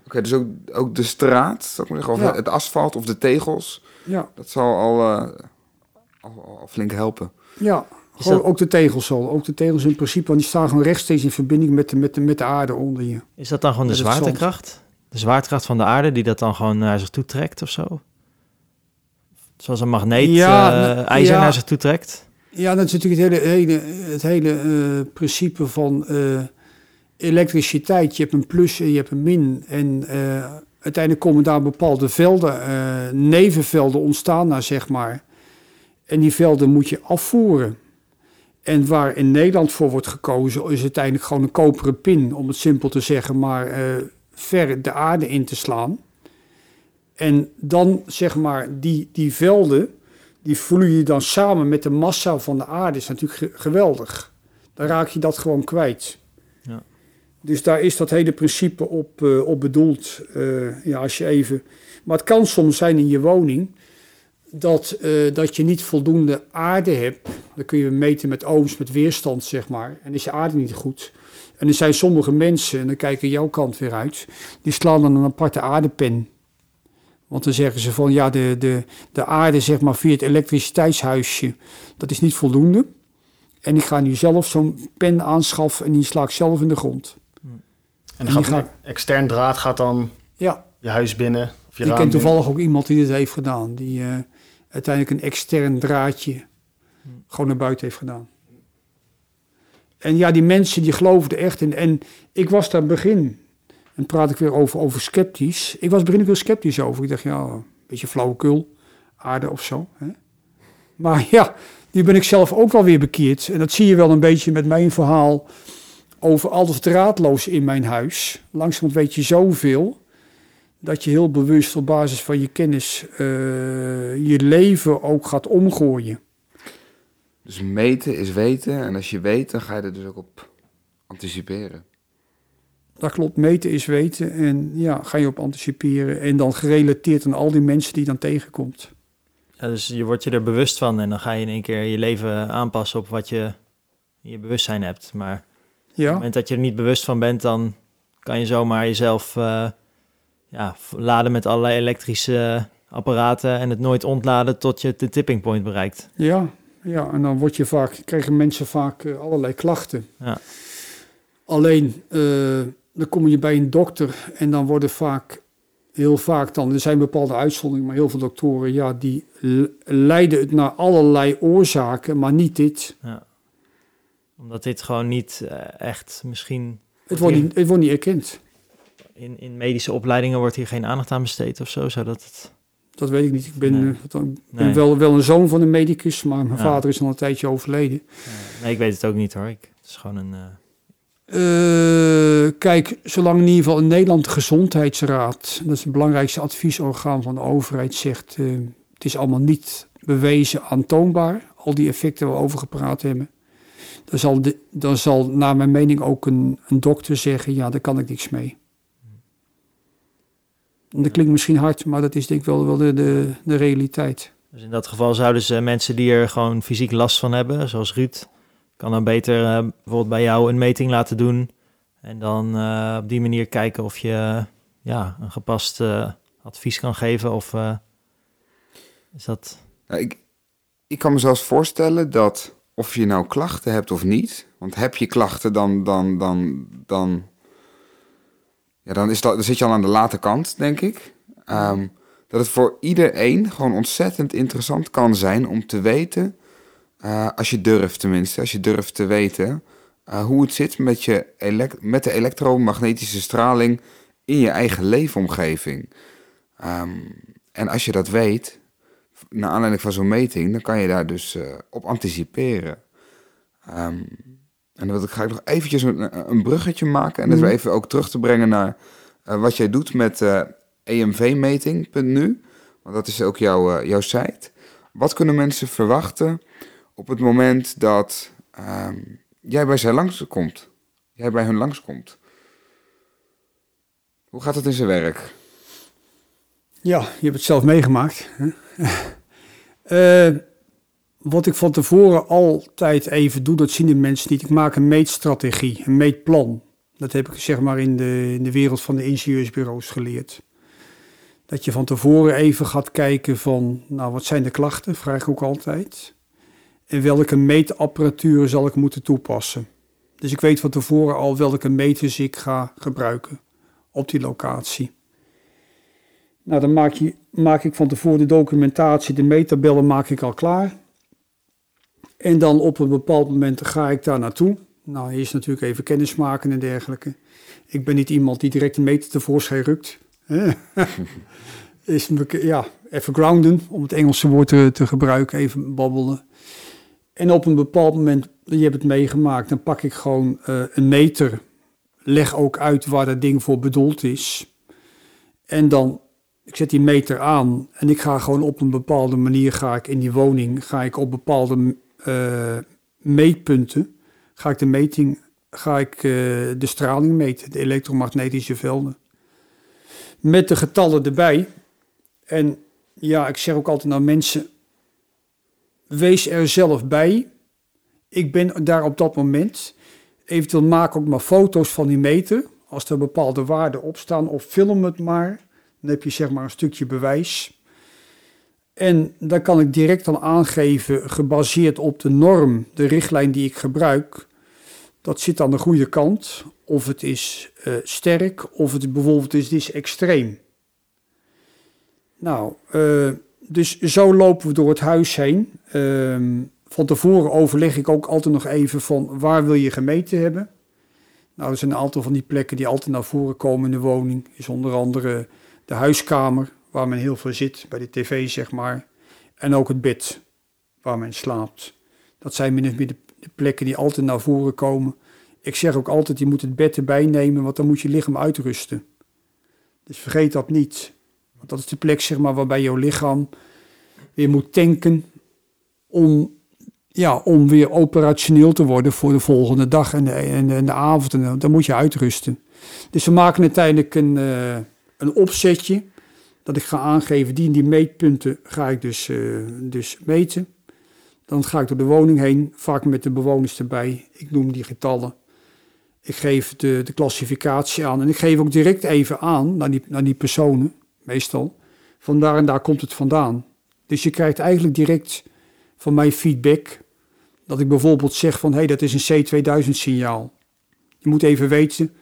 Oké, dus ook, ook de straat, zal ik maar zeggen, of Ja. het asfalt of de tegels, Ja, dat zal al, eh, al, al flink helpen. ja. Gewoon, dat- ook de tegels al. Ook de tegels in principe, want die staan gewoon rechtstreeks in verbinding met de, met de, met de aarde onder je. Is dat dan gewoon de Met zwaartekracht? De zwaartekracht van de aarde die dat dan gewoon naar zich toe trekt of zo? Zoals een magneet Ja, eh, nou, ijzer ja. naar zich toe trekt? Ja, dat is natuurlijk het hele, hele, het hele eh, principe van eh, elektriciteit. Je hebt een plus en je hebt een min. En uiteindelijk komen daar bepaalde velden, nevenvelden ontstaan daar, zeg maar. En die velden moet je afvoeren. En waar in Nederland voor wordt gekozen, is uiteindelijk gewoon een koperen pin, om het simpel te zeggen, maar eh, ver de aarde in te slaan. En dan, zeg maar, die, die velden, die vloeien je dan samen met de massa van de aarde. is natuurlijk ge- geweldig. Dan raak je dat gewoon kwijt. Ja. Dus daar is dat hele principe op, eh, op bedoeld. Eh, ja, als je even... Maar het kan soms zijn in je woning dat, eh, dat je niet voldoende aarde hebt. Dan kun je meten met ohms, met weerstand, zeg maar. En is je aarde niet goed. En er zijn sommige mensen, en dan kijken jouw kant weer uit, die slaan dan een aparte aardepen. Want dan zeggen ze van ja, de, de, de aarde zeg maar via het elektriciteitshuisje, dat is niet voldoende. En ik ga nu zelf zo'n pen aanschaffen en die sla ik zelf in de grond. En die dan gaat een extern draad gaat dan Ja, je huis binnen. Of je ik ken binnen. toevallig ook iemand die dit heeft gedaan. Die eh, uiteindelijk een extern draadje gewoon naar buiten heeft gedaan. En ja, die mensen die geloofden echt in. En ik was daar begin, en praat ik weer over, over sceptisch. Ik was begin heel sceptisch over. Ik dacht, ja, een beetje flauwekul, aarde of zo. Hè? Maar ja, nu ben ik zelf ook wel weer bekeerd. En dat zie je wel een beetje met mijn verhaal over alles draadloos in mijn huis. Langzaam weet je zoveel dat je heel bewust op basis van je kennis eh, je leven ook gaat omgooien. Dus meten is weten. En als je weet, dan ga je er dus ook op anticiperen. Dat klopt, meten is weten en ja, ga je op anticiperen. En dan gerelateerd aan al die mensen die je dan tegenkomt. Ja, dus je wordt je er bewust van en dan ga je in één keer je leven aanpassen op wat je in je bewustzijn hebt. Maar op het Ja, moment dat je er niet bewust van bent, dan kan je zomaar jezelf eh, ja, laden met allerlei elektrische apparaten en het nooit ontladen tot je de tipping point bereikt. ja, ja. En dan word je vaak, krijgen mensen vaak eh, allerlei klachten. Ja. Alleen, eh, dan kom je bij een dokter en dan worden vaak, heel vaak dan, er zijn bepaalde uitzonderingen, maar heel veel doktoren, ja, die leiden het naar allerlei oorzaken, maar niet dit. Ja. Omdat dit gewoon niet eh, echt misschien Het wordt niet, het wordt niet erkend. In, in medische opleidingen wordt hier geen aandacht aan besteed of zo, zodat het... Dat weet ik niet. Ik ben, Nee. eh, ik ben Nee. wel, wel een zoon van een medicus, maar mijn Ja. vader is al een tijdje overleden. nee, ik weet het ook niet hoor. Ik, het is gewoon een, eh, Eh, kijk, zolang in ieder geval in Nederland de Gezondheidsraad, dat is het belangrijkste adviesorgaan van de overheid, zegt uh, het is allemaal niet bewezen aantoonbaar, al die effecten waar we over gepraat hebben. Dan zal, de, dan zal naar mijn mening ook een, een dokter zeggen, ja, daar kan ik niks mee. Dat klinkt misschien hard, maar dat is denk ik wel, wel de, de, de realiteit. Dus in dat geval zouden ze mensen die er gewoon fysiek last van hebben, zoals Ruud, kan dan beter uh, bijvoorbeeld bij jou een meting laten doen. En dan uh, op die manier kijken of je ja, een gepast uh, advies kan geven. Of is dat. Nou, ik, ik kan me zelfs voorstellen dat of je nou klachten hebt of niet. Want heb je klachten, dan, dan, dan, dan, ja, dan, is dat, zit je al aan de late kant, denk ik. Um, dat het voor iedereen gewoon ontzettend interessant kan zijn om te weten uh, als je durft tenminste, als je durft te weten uh, hoe het zit met, je met de elektromagnetische straling in je eigen leefomgeving. Um, en als je dat weet, naar aanleiding van zo'n meting, dan kan je daar dus uh, op anticiperen. Um, en dan ga ik nog eventjes een, een bruggetje maken en dat mm. we even ook terug te brengen naar wat jij doet met emvmeting.nu. Want dat is ook jouw, jouw site. Wat kunnen mensen verwachten op het moment dat ehm, jij bij zij langskomt. Jij bij hun langskomt. Hoe gaat het in zijn werk? Ja, je hebt het zelf meegemaakt. uh, <laughs> wat ik van tevoren altijd even doe, dat zien de mensen niet. Ik maak een meetstrategie, een meetplan. Dat heb ik zeg maar in de, in de wereld van de ingenieursbureaus geleerd. Dat je van tevoren even gaat kijken van, nou wat zijn de klachten, vraag ik ook altijd en welke meetapparatuur zal ik moeten toepassen. Dus ik weet van tevoren al welke meters ik ga gebruiken op die locatie. Nou, dan maak, je, maak ik van tevoren de documentatie, de meettabellen maak ik al klaar. En dan op een bepaald moment ga ik daar naartoe. Nou, eerst natuurlijk even kennis maken en dergelijke. Ik ben niet iemand die direct een meter tevoorschijn rukt. <laughs> is ja, even grounden, om het Engelse woord te, te gebruiken, even babbelen. En op een bepaald moment, je hebt het meegemaakt, dan pak ik gewoon uh, een meter. Leg ook uit waar dat ding voor bedoeld is. En dan, ik zet die meter aan en ik ga gewoon op een bepaalde manier, ga ik in die woning, ga ik op bepaalde uh, meetpunten, ga ik de meting, ga ik uh, de straling meten, de elektromagnetische velden. Met de getallen erbij. En ja, ik zeg ook altijd naar mensen, wees er zelf bij. Ik ben daar op dat moment. Eventueel maak ook maar foto's van die meter. Als er bepaalde waarden op staan. Of film het maar. Dan heb je zeg maar een stukje bewijs. En dan kan ik direct dan aangeven, gebaseerd op de norm, de richtlijn die ik gebruik. Dat zit aan de goede kant. Of het is uh, sterk, of het bijvoorbeeld is, is extreem. Nou, uh, dus zo lopen we door het huis heen. Um, van tevoren overleg ik ook altijd nog even van waar wil je gemeten hebben. Nou, er zijn een aantal van die plekken die altijd naar voren komen in de woning. Is onder andere de huiskamer, waar men heel veel zit, bij de tv zeg maar. En ook het bed, waar men slaapt. Dat zijn min of meer de, de plekken die altijd naar voren komen. Ik zeg ook altijd, je moet het bed erbij nemen, want dan moet je lichaam uitrusten. Dus vergeet dat niet. Want dat is de plek zeg maar, waarbij jouw lichaam weer moet tanken om, ja, om weer operationeel te worden voor de volgende dag en de, en de, avond. En dan moet je uitrusten. Dus we maken uiteindelijk een, uh, een opzetje dat ik ga aangeven, die en die meetpunten ga ik dus, uh, dus meten. Dan ga ik door de woning heen, vaak met de bewoners erbij. Ik noem die getallen. Ik geef de, de klassificatie aan en ik geef ook direct even aan naar die, naar die personen meestal. Van daar en daar komt het vandaan. Dus je krijgt eigenlijk direct van mij feedback. Dat ik bijvoorbeeld zeg van hé, hey, dat is een C2000 signaal. Je moet even weten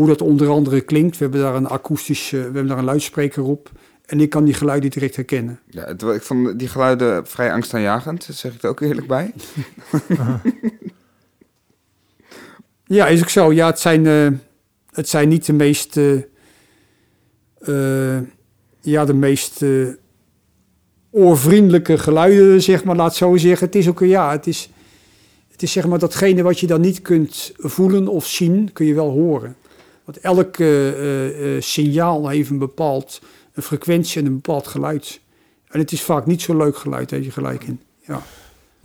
hoe dat onder andere klinkt. We hebben daar een akoestisch, we hebben daar een luidspreker op. En ik kan die geluiden direct herkennen. Ja, het, ik vond die geluiden vrij angstaanjagend, zeg ik er ook eerlijk bij. <laughs> ja, is ook zo. Ja, het zijn, uh, het zijn niet de meest... Uh, uh, ja, de meest uh, oorvriendelijke geluiden, zeg maar, laat zo zeggen. Het is ook, ja, het is, Het is zeg maar datgene wat je dan niet kunt voelen of zien, kun je wel horen. Want elk eh, eh, signaal heeft een bepaald een frequentie en een bepaald geluid. En het is vaak niet zo leuk geluid, daar je gelijk in. Ja,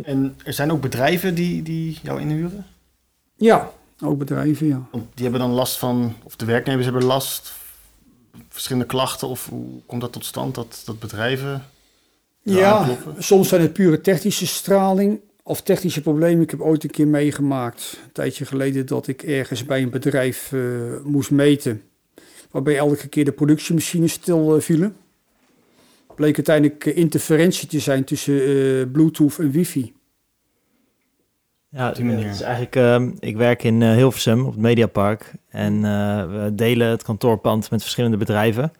En er zijn ook bedrijven die, die jou inhuren? ja ook bedrijven, ja. Want die hebben dan last van, of de werknemers hebben last, verschillende klachten, of hoe komt dat tot stand dat, dat bedrijven Ja, soms zijn het pure technische straling of technische problemen. Ik heb ooit een keer meegemaakt, een tijdje geleden, dat ik ergens bij een bedrijf eh, moest meten. Waarbij elke keer de productiemachines stil eh, vielen. Bleek uiteindelijk eh, interferentie te zijn tussen eh, Bluetooth en wifi. Ja, Op die manier. het is eigenlijk, ehm, ik werk in Hilversum op het Mediapark. En eh, we delen het kantoorpand met verschillende bedrijven.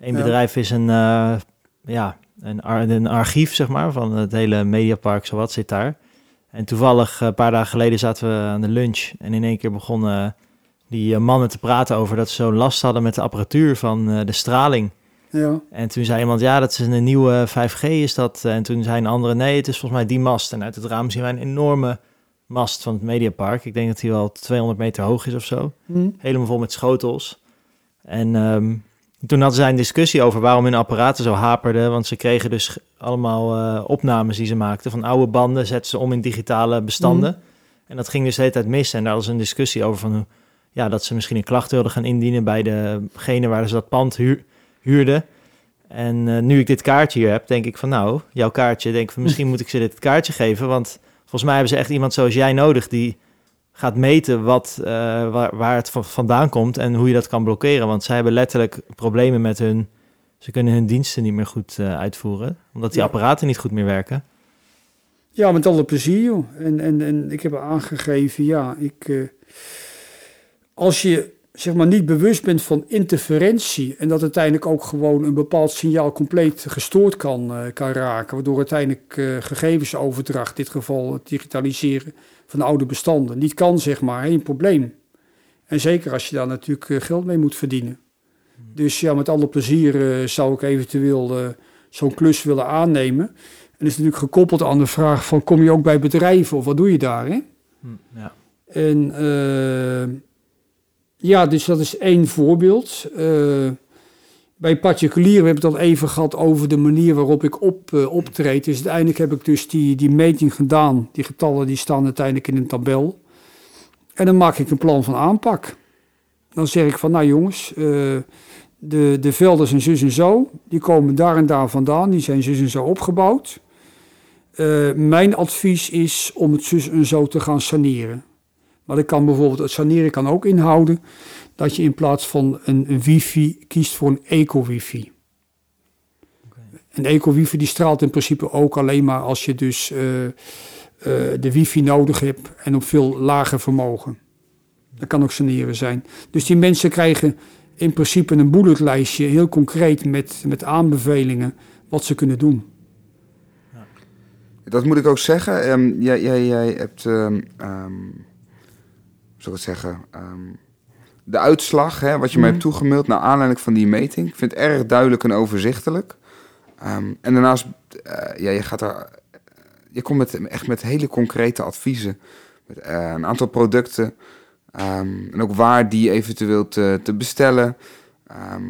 Eén Ja. bedrijf is een, eh, ja, een, ar- een archief, zeg maar, van het hele Mediapark, zowat zit daar. En toevallig, eh, een paar dagen geleden, zaten we aan de lunch. En in één keer begonnen die eh, mannen te praten over dat ze zo last hadden met de apparatuur van eh, de straling. Ja, En toen zei iemand, ja, dat is een nieuwe 5G is dat. En toen zei een andere, nee, het is volgens mij die mast. En uit het raam zien wij een enorme mast van het Mediapark. Ik denk dat die wel 200 meter hoog is of zo. Hm. Helemaal vol met schotels. En ehm, toen hadden zij een discussie over waarom hun apparaten zo haperden. Want ze kregen dus allemaal eh, opnames die ze maakten van oude banden. Zetten ze om in digitale bestanden. En dat ging dus de hele tijd mis. En daar was een discussie over van... hoe- Ja, dat ze misschien een klacht wilden gaan indienen bij degene waar ze dat pand huur, huurden. En eh, nu ik dit kaartje hier heb, denk ik van nou, jouw kaartje, denk ik van misschien <laughs> moet ik ze dit kaartje geven. Want volgens mij hebben ze echt iemand zoals jij nodig die gaat meten wat, eh, waar, waar het van- vandaan komt en hoe je dat kan blokkeren. Want zij hebben letterlijk problemen met hun, ze kunnen hun diensten niet meer goed eh, uitvoeren. Omdat die Ja. apparaten niet goed meer werken. ja met alle plezier, joh. En, en, en ik heb aangegeven, ja, ik, eh, als je zeg maar niet bewust bent van interferentie en dat uiteindelijk ook gewoon een bepaald signaal compleet gestoord kan, kan raken, waardoor uiteindelijk gegevensoverdracht, in dit geval het digitaliseren van oude bestanden, niet kan, zeg maar, geen probleem. En zeker als je daar natuurlijk eh, geld mee moet verdienen. Dus ja, met alle plezier eh, zou ik eventueel eh, zo'n klus willen aannemen. En dat is natuurlijk gekoppeld aan de vraag van, kom je ook bij bedrijven of wat doe je daar, hè? Ja. En ja, dus dat is één voorbeeld. Bij particulieren, we hebben het al even gehad over de manier waarop ik op, eh, optreed. Dus uiteindelijk heb ik dus die, die meting gedaan. Die getallen die staan uiteindelijk in een tabel. En dan maak ik een plan van aanpak. Dan zeg ik van, nou jongens, eh, de, de velden zijn zus en zo. Die komen daar en daar vandaan. Die zijn zus en zo opgebouwd. Eh, mijn advies is om het zus en zo te gaan saneren. Maar dat kan bijvoorbeeld, het saneren kan ook inhouden dat je in plaats van een, een wifi kiest voor een eco-wifi. Een eco-wifi die straalt in principe ook alleen maar als je dus eh, eh, de wifi nodig hebt en op veel lager vermogen. Dat kan ook saneren zijn. Dus die mensen krijgen in principe een bulletlijstje, heel concreet met, met aanbevelingen wat ze kunnen doen. Dat moet ik ook zeggen. Ehm, jij, jij, jij hebt, hoe zou ik het zeggen, Ehm, de uitslag, hè, wat je mij Mhm. hebt toegemaild naar aanleiding van die meting. Ik vind het erg duidelijk en overzichtelijk. Ehm, en daarnaast, eh, ja, je gaat er, je komt met, echt met hele concrete adviezen. Met eh, een aantal producten. ehm, en ook waar die eventueel te, te bestellen. Ehm,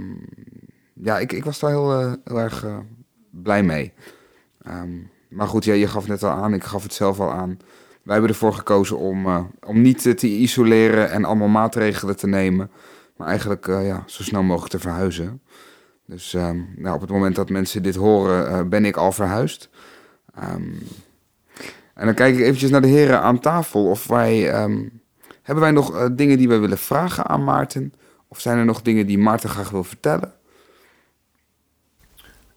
ja, ik, ik was daar heel, eh, heel erg blij mee. Maar goed, ja, je gaf net al aan, ik gaf het zelf al aan. Wij hebben ervoor gekozen om, eh, om niet te isoleren en allemaal maatregelen te nemen. Maar eigenlijk eh, ja, zo snel mogelijk te verhuizen. Dus ehm, nou, op het moment dat mensen dit horen, eh, ben ik al verhuisd. Ehm, en dan kijk ik eventjes naar de heren aan tafel. Of wij, ehm, hebben wij nog dingen die wij willen vragen aan Maarten? Of zijn er nog dingen die Maarten graag wil vertellen?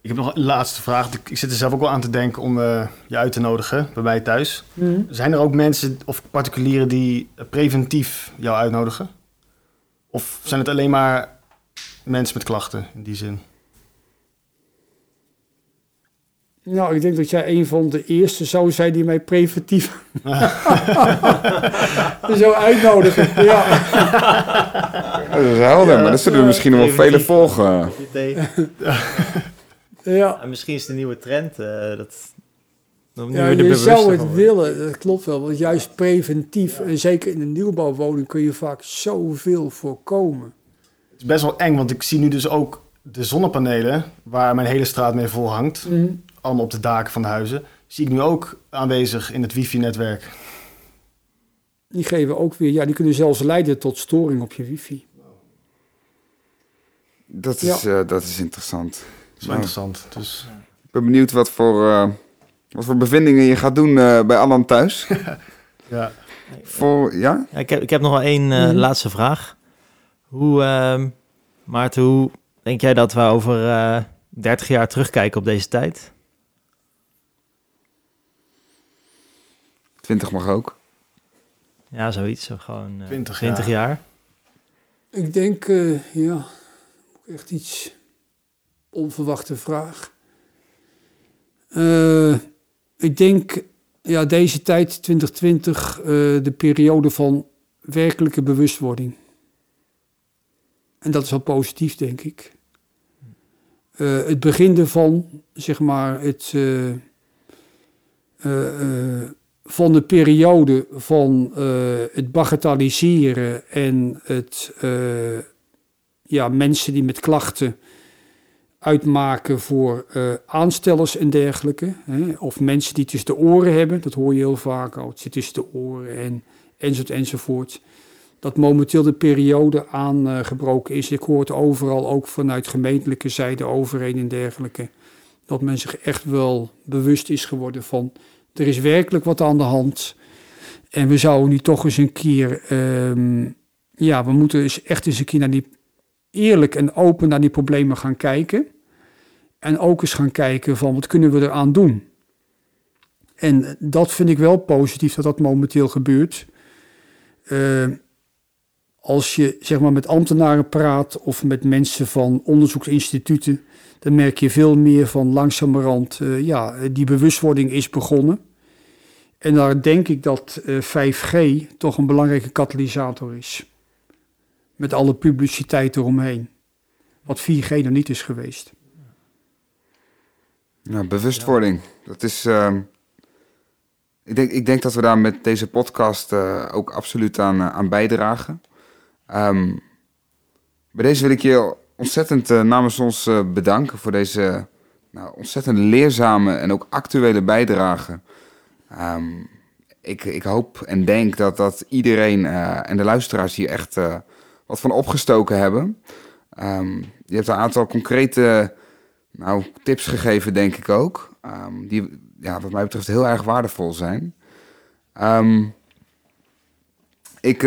Ik heb nog een laatste vraag. Ik zit er zelf ook wel aan te denken om eh, je uit te nodigen bij mij thuis. Zijn er ook mensen of particulieren die eh, preventief jou uitnodigen? Of zijn het alleen maar mensen met klachten in die zin? Nou, ik denk dat jij een van de eerste zou zijn die mij preventief <laughs> zou uitnodigen. Ja. dat is helder, maar dat zullen er misschien nog wel vele volgen. <laughs> ja. En misschien is de nieuwe trend eh, dat nu Ja, je zou het willen, dat klopt wel. Want juist preventief, en zeker in een nieuwbouwwoning, kun je vaak zoveel voorkomen. Het is best wel eng, want ik zie nu dus ook de zonnepanelen... waar mijn hele straat mee vol hangt. Allemaal op de daken van de huizen. Zie ik nu ook aanwezig in het wifi-netwerk. Die geven ook weer, ja, die kunnen zelfs leiden tot storing op je wifi. Dat is, eh, dat is interessant. Dat is wel Nou, interessant. Dus Ik ben benieuwd wat voor, eh, wat voor bevindingen je gaat doen eh, bij Alan thuis. <laughs> ja, voor, ja? Ja, ik, heb, ik heb nog wel één eh, Mhm. laatste vraag. Hoe, ehm, Maarten, hoe denk jij dat we over eh 30 jaar terugkijken op deze tijd? 20 mag ook. Ja, zoiets. Zo gewoon eh, 20 20 jaar. jaar. Ik denk, eh, ja, echt iets onverwachte vraag. Eh, ik denk, ja, deze tijd, 2020, eh, de periode van werkelijke bewustwording. En dat is wel positief, denk ik. Eh, het begin ervan, zeg maar, het, van de periode van het bagatelliseren en het ja, mensen die met klachten uitmaken voor eh, aanstellers en dergelijke. Hè? Of mensen die tussen de oren hebben, dat hoor je heel vaak al. Het zit tussen de oren en enzovoort enzovoort. Dat momenteel de periode aangebroken is. Ik hoor het overal, ook vanuit gemeentelijke zijde overheen en dergelijke. Dat men zich echt wel bewust is geworden van... er is werkelijk wat aan de hand. En we zouden nu toch eens een keer... ehm, ja, we moeten eens echt eens een keer naar die... eerlijk en open naar die problemen gaan kijken. En ook eens gaan kijken van wat kunnen we eraan doen. En dat vind ik wel positief dat dat momenteel gebeurt. Eh, als je zeg maar met ambtenaren praat of met mensen van onderzoeksinstituten, dan merk je veel meer van langzamerhand, eh, ja, die bewustwording is begonnen. En daar denk ik dat eh, 5G toch een belangrijke katalysator is. Met alle publiciteit eromheen. Wat 4G nog niet is geweest. Ja, bewustwording. Dat is. ehm, ik, denk, ik denk dat we daar met deze podcast eh, ook absoluut aan, eh, aan bijdragen. Ehm, bij deze wil ik je ontzettend eh, namens ons bedanken voor deze nou, ontzettend leerzame en ook actuele bijdrage. Ehm, ik, ik hoop en denk dat, dat iedereen en de luisteraars hier echt wat van opgestoken hebben. Ehm, je hebt een aantal concrete nou, tips gegeven, denk ik ook. ehm, die, ja, wat mij betreft, heel erg waardevol zijn. Ehm, ik,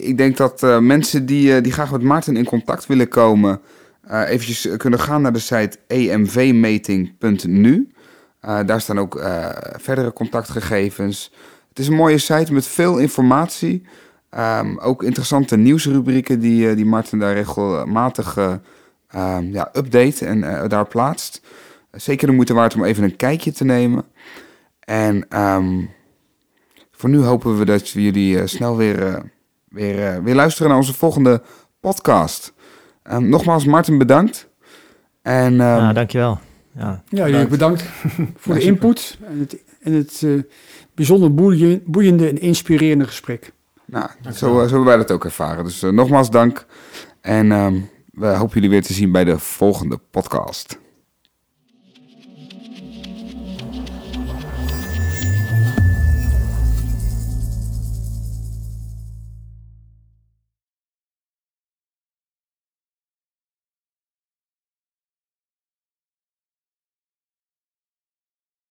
ik denk dat eh, mensen die, eh, die graag met Maarten in contact willen komen, eh eventjes kunnen gaan naar de site emvmeting.nu. Daar staan ook verdere contactgegevens. Het is een mooie site met veel informatie. Ehm, ook interessante nieuwsrubrieken die, eh, die Martin daar regelmatig ehm, ja, update en eh, daar plaatst. Zeker de moeite waard om even een kijkje te nemen. En ehm, voor nu hopen we dat we jullie snel weer, eh, weer, weer luisteren naar onze volgende podcast. Ehm, nogmaals, Martin, bedankt. En ehm, ja, dankjewel. Ja. Ja, jullie bedankt <laughs> voor de input en het, en het eh, bijzonder boeien- boeiende en inspirerende gesprek. Nou, zo, eh, zo hebben wij dat ook ervaren. Dus eh, nogmaals dank. En ehm, we hopen jullie weer te zien bij de volgende podcast.